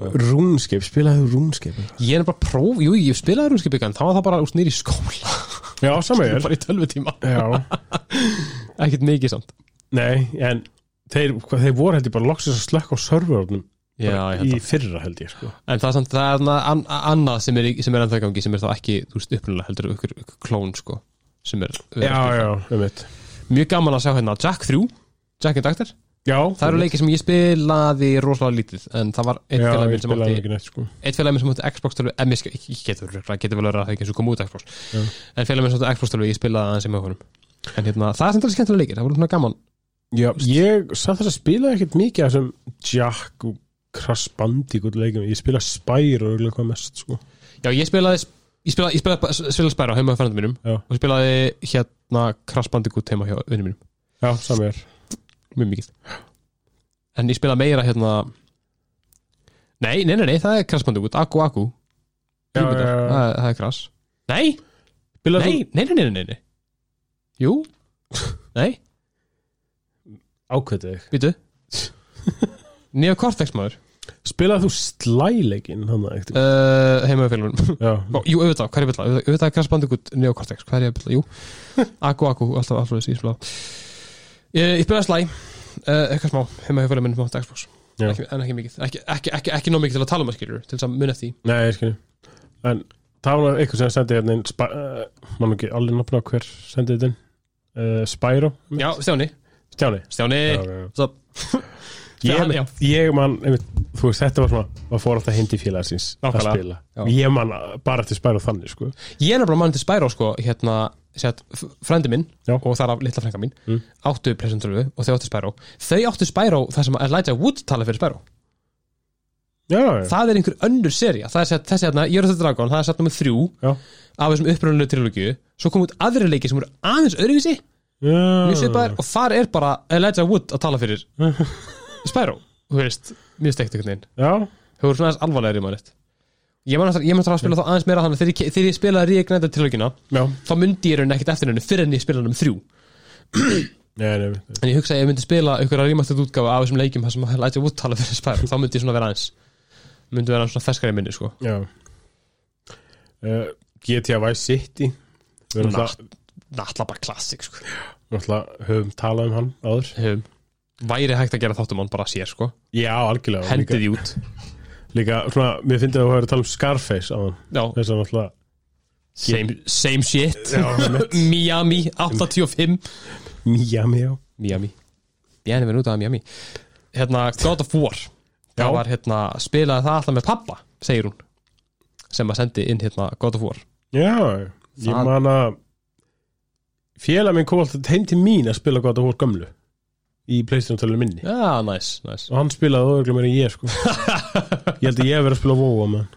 B: Rúnskip, spilaðu rúnskip
A: Ég er bara próf, jú, ég spilaði rúnskipika en þá var það bara úst nýri skóla.
B: Já, sama er
A: bara í tölvutíma.
B: Já,
A: ekkert mikið samt.
B: Nei, en þeir, þeir voru held ég bara loksins að slökka á serverunum
A: Já, ég
B: í fyrra held ég sko.
A: En það er samt, það er an, annað sem er, sem er ennþá gangi sem er þá ekki, þú veist, upprunalega heldur ykkur, ykkur klón, sko sem er
B: Já, já, um mitt
A: mjög gaman að sjá hérna Jack 3 Jack and Doctor,
B: Já,
A: það eru leikir sem ég spilaði rosalega lítið, en það var
B: Já,
A: félag
B: ég
A: minn sem
B: spilaði
A: átti
B: sko.
A: einn félag minn sem átti Xbox ég ég getur vel getur vel verið að það ekki eins og kom út Xbox.
B: Já.
A: en félag minn sem átti Xbox ég spilaði aðeins í honum. En hérna, það er sem þetta skemmtilega leikir, það voru svona gaman.
B: Já, ég satt þess að spila ekkert mikið af þessum Jack og Crash Bandicoot leikum Ég spila Spyro og hvað mest sko.
A: Já, ég spilaði ég spilaði, ég spilaði, spilaði Spyro heima á færandum mínum
B: Já.
A: og spilaði hérna Crash Bandicoot heima hjá vinnum mínum.
B: Já, sami er
A: mjög mikið. En ég spila meira hérna nei, nei, nei, nei, það er Crash Bandicoot. Aku Aku.
B: Já.
A: Það, það er Crash. Nei, nei, nei, nei, nei, nei jú, nei,
B: ákveðið þig.
A: Býtu Neo Cortex maður.
B: Spilaðu þú slæleikin hann ekkert
A: uh, heima hjá félagunum
B: Já,
A: jú, auðvitað, hvað er ég að bylla? Auðvitað er Crash Bandicoot Neo Cortex, hvað er ég að bylla? Jú, Aku Aku, alltaf, alltaf þessi ég spilaði Ég, spilaði slæ uh, eitthvað smá, heima hjá félagum minnum á Xbox. Ekki, en ekki mikið, ekki, ekki, ekki, ekki nóg mikið til að tala um að skilur til þess að eftir því.
B: Nei, ég skilji. En það var eitthvað sem sendi hérna Man ekki allir nafna hver sendi þetta uh, Spyro.
A: Já, Stjáni,
B: Stjáni.
A: Stjáni.
B: Já, já, já. Ég,
A: já.
B: ég man, þú veist, þetta var svona maður fór alltaf hindi félagsins að spila
A: Já.
B: ég man bara eftir Spyro þannig sko.
A: Ég er nefnilega mann til Spyro sko, hérna, frændi minn
B: Já.
A: og þar af litla frænka mín
B: Mm.
A: áttu 3 og þau áttu Spyro þau áttu Spyro þar sem Elijah Wood tala fyrir
B: já,
A: það er einhver önnur seria það er þessi hérna, the Dragon, það er sett nummer þrjú
B: já.
A: af þessum uppröðunlega trilogíu svo kom út aðri leiki sem voru aðeins öðruvísi og þar er bara Elijah Wood að tala fyrir Spyro, þú veist, mjög steikt einhvern veginn þau voru svona aðeins ég man að ég man að spila þá aðeins meira þannig að þegar þegar ég spilaði Reignite trilogíuna
B: já.
A: þá myndi ég raun ekkert eftir henni fyrir en ég spilaði um þrjú
B: Nei, nei, nei.
A: en ég hugsa að ég myndi spila einhverja rýmastið útgáfa af þessum leikjum sem Elijah Wood tala fyrir Spyro þá myndi ég svona vera aðeins myndi vera svona ferskari minni sko.
B: Uh, GTA Vice City alltaf,
A: náttúrulega bara klassik sko
B: alltaf höfum talað um hann áður
A: Hefum. Væri hægt að gera þáttum hann bara sér sko.
B: Já, algjörlega
A: hendið því út.
B: Líka svona, mér finnst að þú hefur að tala um Scarface á hann.
A: Já,
B: þess að alltaf
A: same, same shit.
B: Já, einmitt.
A: Miami 85
B: Miami, já.
A: Miami. Bienvenido a Miami. Hérna God of War.
B: Já.
A: það var hérna spilaði það alltaf með pappa segir hún sem að sendi inn hérna God of War.
B: Já, ég
A: Það-
B: man að félag minn kom alltaf heim til mín að spila gott að hór gömlu í Playstation-tölunum minni.
A: Já, næs, næs
B: og hann spilaði óöglega meira en ég sko. Ég held að ég hef verið að spila WoW með hann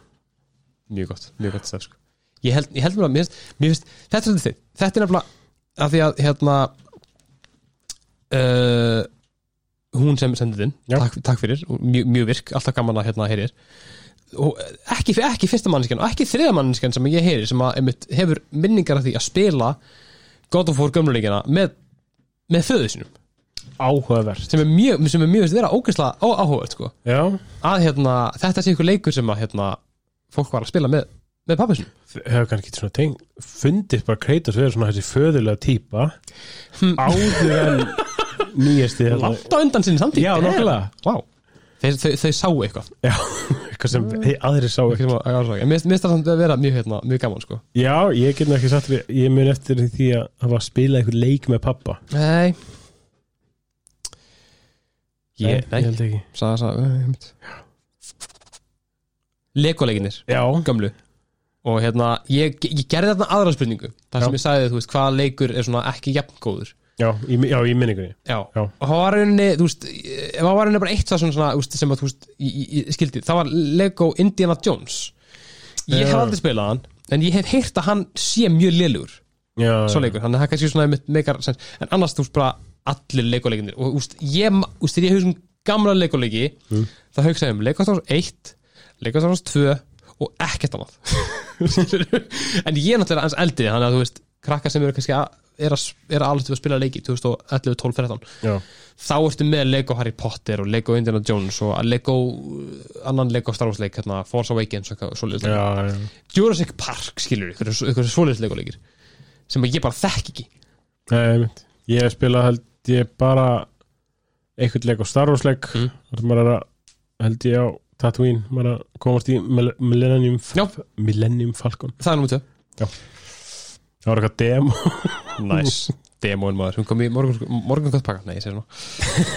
A: mjög gott, mjög gott stef sko. ég held, ég held mér að mér, finnst- mér finnst, þetta er svolítið þitt. Þetta er nefnilega að því að hérna uh, hún sem sendið inn
B: Já.
A: takk, takk fyrir, mjög, mjög virk alltaf gaman að hérna heyrir. Og ekki, ekki fyrsta mannskjan og ekki þriða mannskjan sem ég heyri sem að einmitt, hefur minningar af því að spila God of War gömluleikina með, með föðu sinum
B: áhugavert
A: sem er mjög, sem er mjög veist, vera ógæslega áhugað sko.
B: Já,
A: að hérna, þetta sé ykkur leikur sem að hérna, fólk var að spila með, með pappisnum
B: hefur kannski svona teng fundist bara Kratos verið svona þessi föðulega típa áður en nýjasti hérna.
A: langt á undan sinni samtíð
B: Já, nákvæmlega.
A: wow. þeir, þau, þau sáu eitthvað
B: Já, eitthvað sem hey, aðri sá ekki
A: Eitthvað sem að- að ásaka. En mér mér finnst það samt að vera mjög, hérna, mjög gaman sko.
B: Já, ég get nú ekki satt við, ég mun eftir því að hafa spilað eitthvað leik með pappa
A: nei ég, nei,
B: ég held ekki.
A: Sagði það Legoleikinir,
B: Já,
A: gömlu. Og hérna, ég, ég gerði þarna aðra spurningu. Þar sem ég sagði, þú veist, hvaða leikur er svona ekki jafngóður
B: já, í, já, í minningunni.
A: Já.
B: Já.
A: og það var rauninni, þú veist ef það var rauninni bara eitt það svona, svona þú veist, sem að, þú veist, ég, skildi. Það var Lego Indiana Jones. Ég
B: Já.
A: hef aldrei spilað hann en ég hef heyrt að hann sé mjög
B: Já,
A: svo leikur, þannig að það kannski svona meikar sens, en annars þú veist bara allir leikuleikinir og úst, ég, úst, ég hugsa um gamla leikuleiki
B: Mm.
A: þá hugsa ég um Wars 1 Lego Star Wars 2 og ekkert annað. En ég er náttúrulega ans eldri þannig að þú veist, krakkar sem eru kannski að er að, að alveg til að spila leiki 2011, 12, 13
B: já,
A: þá ertu með Lego Harry Potter og Lego Indiana Jones og Lego annan Lego Star Wars leik, hérna, Force Awakens og svoleiðis leik. Jurassic Park skilur ykkur, ykkur svoleiðis Lego leikir sem ég bara þekk ekki.
B: Nei, ég spila held ég bara einhvern leik á Star Wars leik.
A: Mm.
B: er að held ég á Tatooine, maður að komast í Mil- Millennium. Millennium Falcon.
A: Það er nummer 2
B: það var eitthvað demo.
A: Nice. Demóin maður, hún kom í morgun, morgun gott pakka Nei, ég segir nú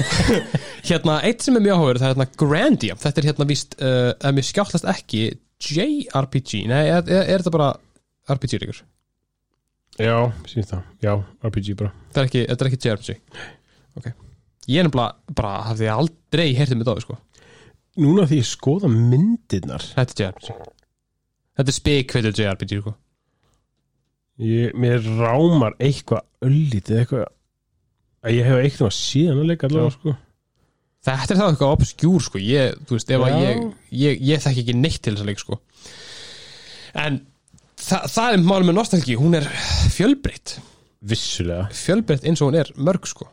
A: Hérna, eitt sem er mjög áhugur, það er hérna Grandia Þetta er hérna víst, uh, ef mér skjáttlast ekki JRPG, nei, er, er, er þetta bara RPG ríkur?
B: Já, síðan það, já, RPG bara.
A: Þetta er ekki, þetta er ekki JRPG Ok. Ég er nefnilega, bara hafði aldrei heyrtið með það, sko.
B: Núna því ég skoða myndirnar.
A: Þetta er JRPG Þetta er spekveitur JRPG, sko.
B: Ég, mér rámar eitthvað öllítið eitthvað að ég hef eitthvað síðan að leika allavega sko.
A: Þetta er það eitthvað obskjúr, sko. Ég, þú veist, ef að ég, ég, ég þekki ekki neitt til þess að leik, sko. En þa það er málum með nostalgi, hún er fjölbreytt.
B: Vissulega,
A: Fjölbreytt eins og hún er mörg, sko.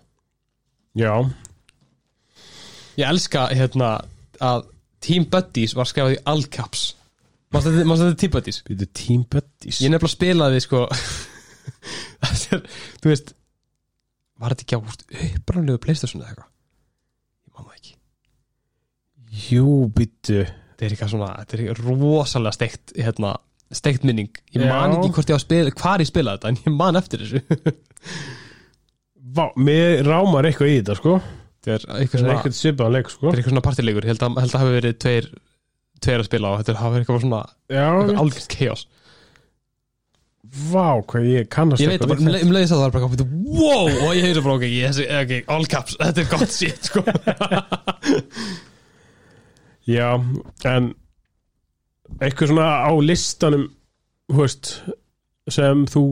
B: Já,
A: Ég elska, hérna, að Team Buddies var skrifað í all caps Mást þetta Team Buddies?
B: byrju Team Buddies?
A: Ég nefnilega spilaði, sko er, þú veist Var þetta ekki á upprænlegu Playstation eða eitthvað? Ég man það ekki.
B: Jú, byrju
A: Þetta er eitthvað svona, þetta er rosalega steikt hérna, steikt minning. Ég
B: Já.
A: man ekki hvort ég á að spila, hvar ég spilaði þetta en ég man eftir þessu.
B: Vá, mér rámar eitthvað í þetta sko.
A: Þetta er eitthvað
B: það er
A: svona,
B: eitthvað svipaðan leik sko.
A: þetta er eitthvað svona partilegur Ég held að, held að hafi verið tveir, tveir að spila og þetta hafi verið eitthvað svona
B: já,
A: algjört chaos.
B: Vá, hvað ég kannast
A: Ég veit að bara, um leið- um leiðis að það var bara eitthvað, wow, og ég hefði bara, ok, ég, ok, all caps, þetta er gott shit, sko.
B: já, en eitthvað svona á listanum veist sem þú,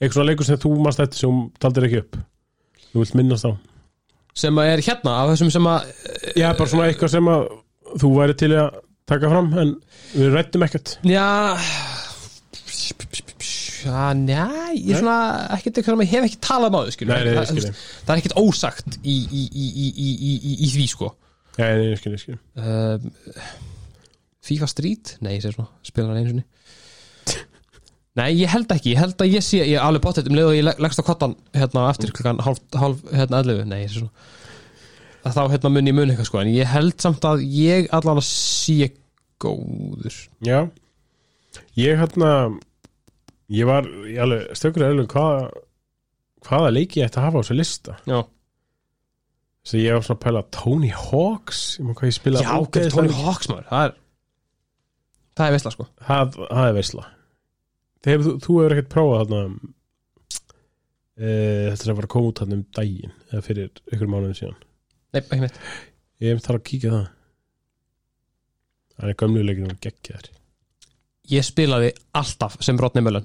B: eitthvað svona leikur sem þú mannst þetta sem taldir ekki upp þú vilt minnast á
A: Sem að er hérna, af þessum sem að,
B: já, bara svona eitthvað sem að þú væri til að taka fram en við rættum ekkert
A: já, já, njá, ég er svona, ekkert eitthvað sem ég hef ekki talað um.
B: Nei, nei,
A: Það-
B: skilji.
A: Er ekkert ósagt í, í, í, í, í, í, í, í því, sko.
B: já, ég skil, ég skil
A: um, FIFA Street? Nei, ég segir svona, spila hann einu sinni. Nei, ég held ekki, ég held að ég sé ég er alveg bóttið um leið og ég leg- leggst á kottan hérna eftir klukkan hálf, hálf hérna 11 Nei, ég segir svona að þá hérna mun ég mun eitthvað sko en ég held samt að ég allan að sé góður.
B: Já. Ég hérna Ég var ég alveg stökur eða hvað, hvaða leiki ég ætti að hafa á þessu lista.
A: Já,
B: að ég var svona að pæla Tony Hawks Ég maður hvað ég spila
A: Já ok, Tony Hawks maður Það er, það er veistla sko.
B: Það, það er veisla. Þegar þú, þú hefur ekkert prófað þarna e, Þetta að fara að koma út þarna um daginn eða fyrir ykkur mánuðin síðan.
A: Nei, ekki neitt.
B: Ég hef þarf að kíkja á það. Það er gömlu leikinu og geggjaðar
A: Ég spilaði alltaf sem Rodney Mullen.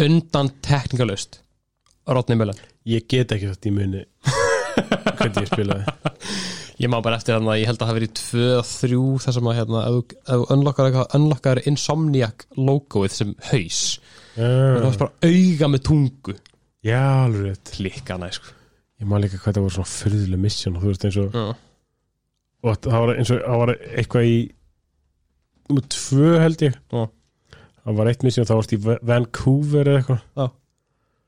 A: Undan teknikalust Rodney Mullen.
B: Ég get ekki þetta í muni hvernig ég spilaði
A: Ég má bara eftir þannig að ég held að það verið 2-3 þar sem að hérna, ef þú- unlockar Insomniac logoið sem haus. Það var bara auga með tungu.
B: Já alveg rétt.
A: Klikka næ sko.
B: Ég má líka hvað það voru svona fyrðuleg mission og þú veist eins og,
A: Já.
B: og það var eins og það var eitthvað í nummer tvö held ég.
A: Já.
B: það var eitt mission þá varst í Va- Vancouver eða eitthvað.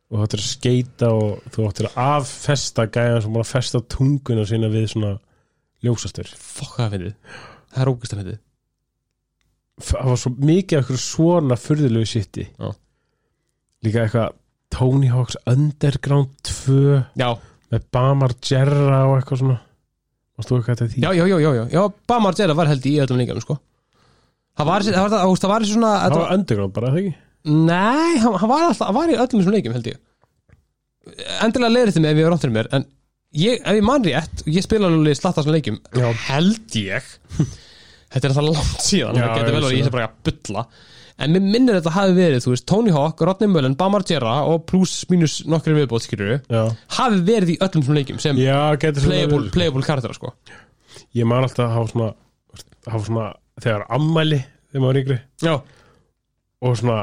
B: Og þú ættir að skeita og þú ættir að affesta gæðan sem bara að festa tunguna sína við svona ljósastur.
A: Fokk það finnið það er ógust að finnið
B: það var svo mikið af eitthvað svona fyrðulegu sitti
A: Já.
B: líka eitthvað Tony Hawk's Underground 2
A: já,
B: með Bamar Gerra og eitthvað svona. Varst þú eitthvað þetta því?
A: já, já, já, já, já, já Bamar Jera var held í öllum líkanum sko. Það var, það var, það var, það var svona
B: Það
A: þetta
B: var Underground bara, það ekki?
A: Nei, hann, hann var alltaf, hann var í öllum þessum leikjum held ég. Endilega leiðir mig ef ég var rátt fyrir mér En ég, ef ég man rétt Ég spila alveg slatta þessum leikjum
B: Já.
A: Held ég Þetta er alltaf langt síðan
B: Já,
A: Það getur
B: ég
A: vel að
B: vissi
A: ég sé bara að bulla. En mér minnir þetta hafi verið, þú veist, Tony Hawk, Rodney Mullen, Bamar Gera og pluss mínus nokkri viðbót, skilur
B: Já,
A: hafi verið í öllum þessum leikjum sem
B: Já getur svona
A: playable,
B: verið.
A: playable karaktera, sko.
B: Ég man alltaf að hafa svona hafa svona, þegar ammæli þegar maður var yngri.
A: Já,
B: og svona,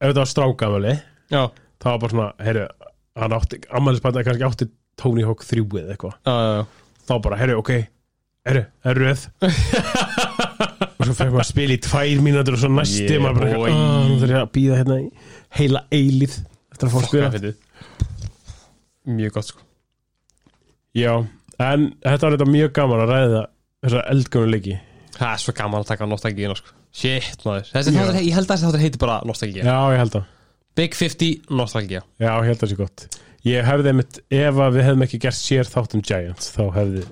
B: ef þetta var strákamæli
A: já,
B: það var bara svona, heyrðu hann átti, ammælisbæta kannski átti Tony Hawk 3 eða eitthvað.
A: Já
B: þá bara, heyrðu, ok, er röð. Og svo fekk maður að spila í tvær mínútur og svo næsti
A: Yeah,
B: maður bara. "Ah, nú þarf ég að býða hérna í heila eilíð eftir að fá að spila
A: Mjög gott sko.
B: Já, en þetta var þetta mjög gaman að ræða þessar eldgönu leiki.
A: Það er svo gaman að taka nostalgíuna sko. Shit maður. Þessi þáttur, ég held að þessi þáttur heiti bara nostalgía.
B: Já, ég held að
A: Big 50 nostalgía.
B: Já, ég held að það sé gott Ég hefði einmitt, ef að við hefðum ekki gert sér þátt um Giants, þá hefði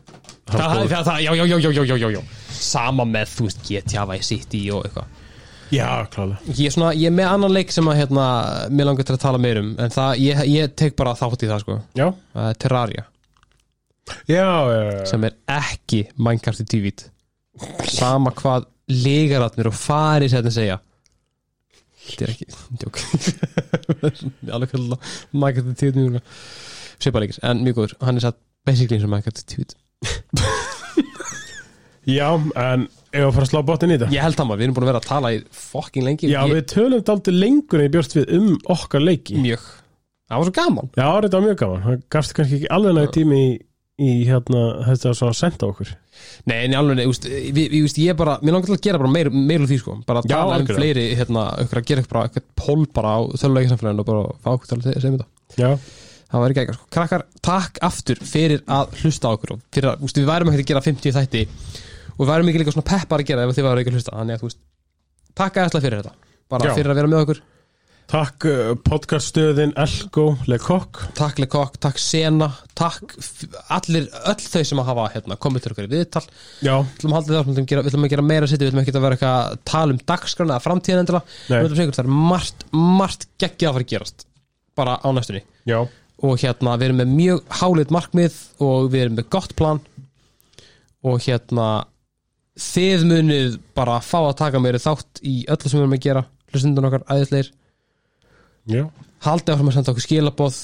A: Það
B: hefði
A: það, það, já, já, já, já, já, já, já. Sama með, þú veist, GTA Vice City og eitthvað.
B: Já, klálega.
A: Ég er svona, ég er með annan leik sem að, hérna, mér langar til að tala meir um En það, ég, ég tek bara þátt í það, sko.
B: Já.
A: Uh, Terraria.
B: Já, já, já
A: Sem er ekki Minecraft í TV-t Sama hvað legaratnir og farir hérna segja. Þetta er ekki, djók Alveg kallar Minecraft í tvít Svipa leikis, en mjög góður. Hann er satt basically eins og Minecraft í tvít
B: já en ef að fara að slá botnin í þetta?
A: Ég held það maður, við erum búin að vera að tala í fucking lengi.
B: Já,
A: ég,
B: við tölum daldi lengur en ég bjóst við um okkar leiki.
A: Mjög. Það var svo gaman.
B: Já, þetta var mjög gaman. Það gafst kannski ekki alveg næg tími í, í hérna, þetta að senda okkur
A: Nei, en alveg, úst, ég bara Mér langar til að gera bara meir, meir úr því sko Bara að
B: Já,
A: tala um
B: algjörlega.
A: fleiri, hérna, ykkur að gera bara eitthvað pól bara á þöluleika samfélaginu og bara fá okkur til að segja mér þetta
B: Já,
A: Það væri ekki sko. Krakkar, takk aftur fyrir að hlusta á okkur og fyrir að, úst, við værum ekki að gera 50 þætti og við værum ekki líka svona peppar að gera ef þið væru ekki að hlusta Þannig að, þú veist, takk ætla fyrir þetta Bara
B: Já.
A: fyrir að vera með okkur
B: takk uh, podcaststöðin Elgo Lekokk.
A: Takk Lekokk, takk Sena. Takk allir, öll þau sem að hafa hérna, komið til okkur í viðtal.
B: Já,
A: Við ætlum að að gera, að gera meira sitt Við ætlum ekki að vera eitthvað að tala um dagskrána eða framtíðan
B: Nei.
A: Við ætlum að segja ykkur, það er margt, margt geggjað að fara að gerast bara á næstunni.
B: Já,
A: og hérna við erum með mjög háleit markmið og við erum með gott plan. Og hérna þið munið bara fá að taka meiri þátt í öllu sem við erum að gera. Hlustundun okkar æðisleir haldið áfram að senda okkur skilaboð.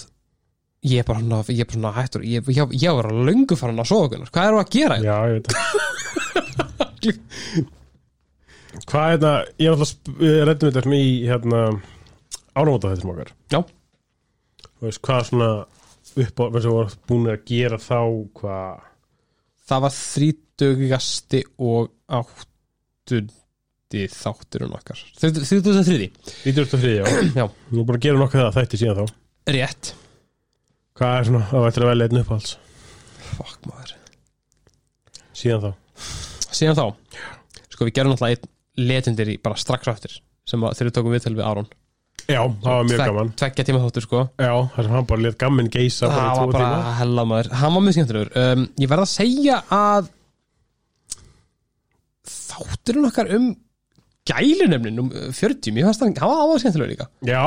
A: Ég er bara, svona- ég er bara svona hættur. Ég, ég, ég var að löngu farin að sofa hvað erum við að gera?
B: Já, ég veit það. Hvað er þetta? Ég er alltaf Við reddum þetta svona í hérna Ánumóta þetta okkar.
A: Já,
B: Þú veist, hvað svona upp á Við sem voru búin að gera þá Hvað
A: það var þrítugasti og áttundi þátturinn okkar. Þrítugasti þriði
B: 93, já.
A: Já,
B: Nú að gera nokkuð það þætti síðan þá.
A: Rétt.
B: Hvað er svona Á eftir að velja einn uppáhalds?
A: Fuck maður.
B: Síðan þá.
A: Síðan þá, sko við gerum náttúrulega einn legendir í bara strax á eftir sem við tókum viðtöl við Aron.
B: Já, það var mjög
A: Tvek-
B: gaman.
A: Tveggja tíma þáttur sko.
B: Já, það sem hann bara létt gamminn geisa bara
A: Það var bara
B: tíma.
A: hella maður. Hann var mjög skemmtilegur. Um, Ég verð að segja að þátturinn okkar um gælunefnin um 40 Mér fannst hann var áður skemmtilegur líka.
B: Já,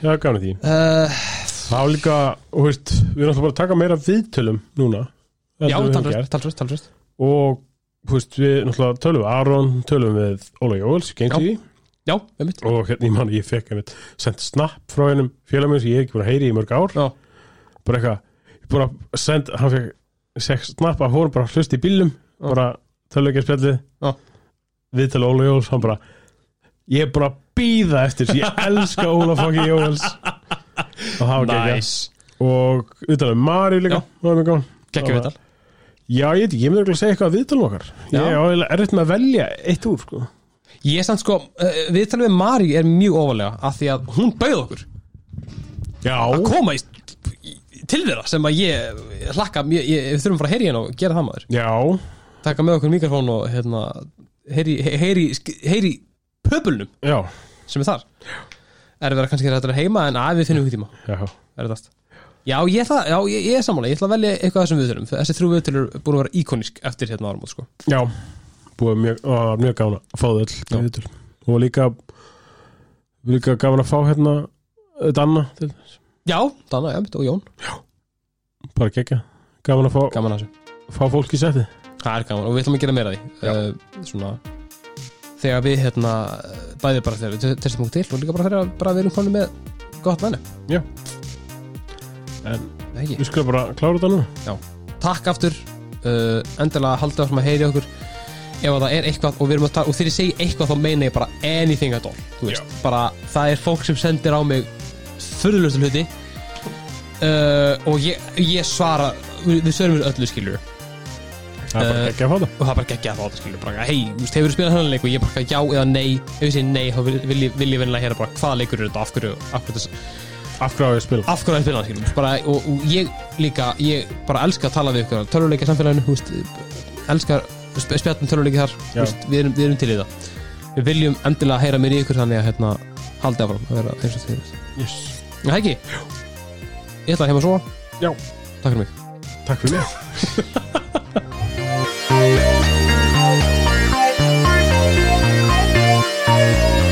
B: já, gaman að því.
A: Uh,
B: Það var líka, og veist, við erum alltaf bara að taka meira viðtölum núna
A: Já,
B: við
A: talsvist, talsvist,
B: og þú veist, við náttúrulega tölum við Aron, tölum við Óla Jóels, Gengi
A: Já, með mitt
B: og hérna ég man, ég fekk einmitt sendt snapp frá hennum félagminn sem ég er ekki búin að heyri í mörg ár.
A: Já,
B: bara eitthvað, ég að senda hann fekk, snapp af honum bara hlust í bílum, bara töluleikja spjallið
A: Já.
B: Við tala Óla Jóels, hann bara ég er bara að býða eftir þessu, ég elska Óla fokki Jóels og það var ekki
A: nice.
B: Og við talum Mari líka,
A: Gekkja viðtal.
B: Já, ég veit ekki, ég myndi örugglega að segja eitthvað að viðtalum okkar. Ég er erfitt með að velja eitt úr sko.
A: Ég er samt sko, uh, viðtalið við Mari er mjög ofalega af því að hún bauð okkur
B: Já,
A: að koma í, til þeirra sem að ég hlakka, við þurfum bara að heyri hérna og gera það maður.
B: Já,
A: taka með okkur mikrofón og hérna heyri, heyri, heyri pöbulnum
B: já,
A: sem er þar. Er verið að kannski þetta heima en að við finnum ykkur tíma.
B: Já.
A: Er þetta Já, ég, ætla, já, ég, ég er sammála, ég ætla að velja eitthvað þessum viðtölum. Þessi þrjú viðtölur búin að vera íkonisk eftir hérna áramót sko.
B: Já, búið mjög, á, mjög gána að fá þau öll
A: Já.
B: með viðtöl. Og líka líka gaman að fá hérna uh, Danna til.
A: Já, Danna, Jönd og Jón.
B: Bara gekka gaman að fá,
A: að
B: fá fólk í seti
A: Það er gaman og við ætlum að gera meira því. Uh, svona þegar við hérna bæði bara þegar við testum okkur til og líka bara þegar bara við erum komin með gott venni
B: en
A: Ekki.
B: við skulum bara klára þetta nú
A: Takk aftur. Uh, endilega haldið áfram að heyri okkur. Ef að það er eitthvað og, við erum að tala, og þegar ég segi eitthvað þá meina ég bara anything at all þú veist, bara það er fólk sem sendir á mig förðulegustu hluti. Uh, og ég, ég svara við, við svörum við öllu skilur
B: Það er bara
A: Eh,
B: ekki að fá það
A: og það er bara geggja að fá þetta skilur bara, hei, þú veist, hefur þú spilað hann leik og ég bara já eða nei, ef ég segi nei þá vil, vil, ég- vil ég vinnilega heyra bara hvaða leikur er þetta? Af hverju, af hverju, þess-
B: Af hverju á ég spila?
A: Af hverju að spila hann skilur bara, og, og ég líka, ég bara elska að tala við ykkur töluleika samfélaginu, þú veist elskar sp spjallum töluleiki þar þú veist, við, erum, við erum til í það. Við viljum endilega heyra mér í ykkur þannig að hérna, haldi áfram að vera eins og því
B: yes.
A: Það ekki? Ég ætla að að sofa.
B: Já.
A: Takk fyrir mig.
B: Takk fyrir mig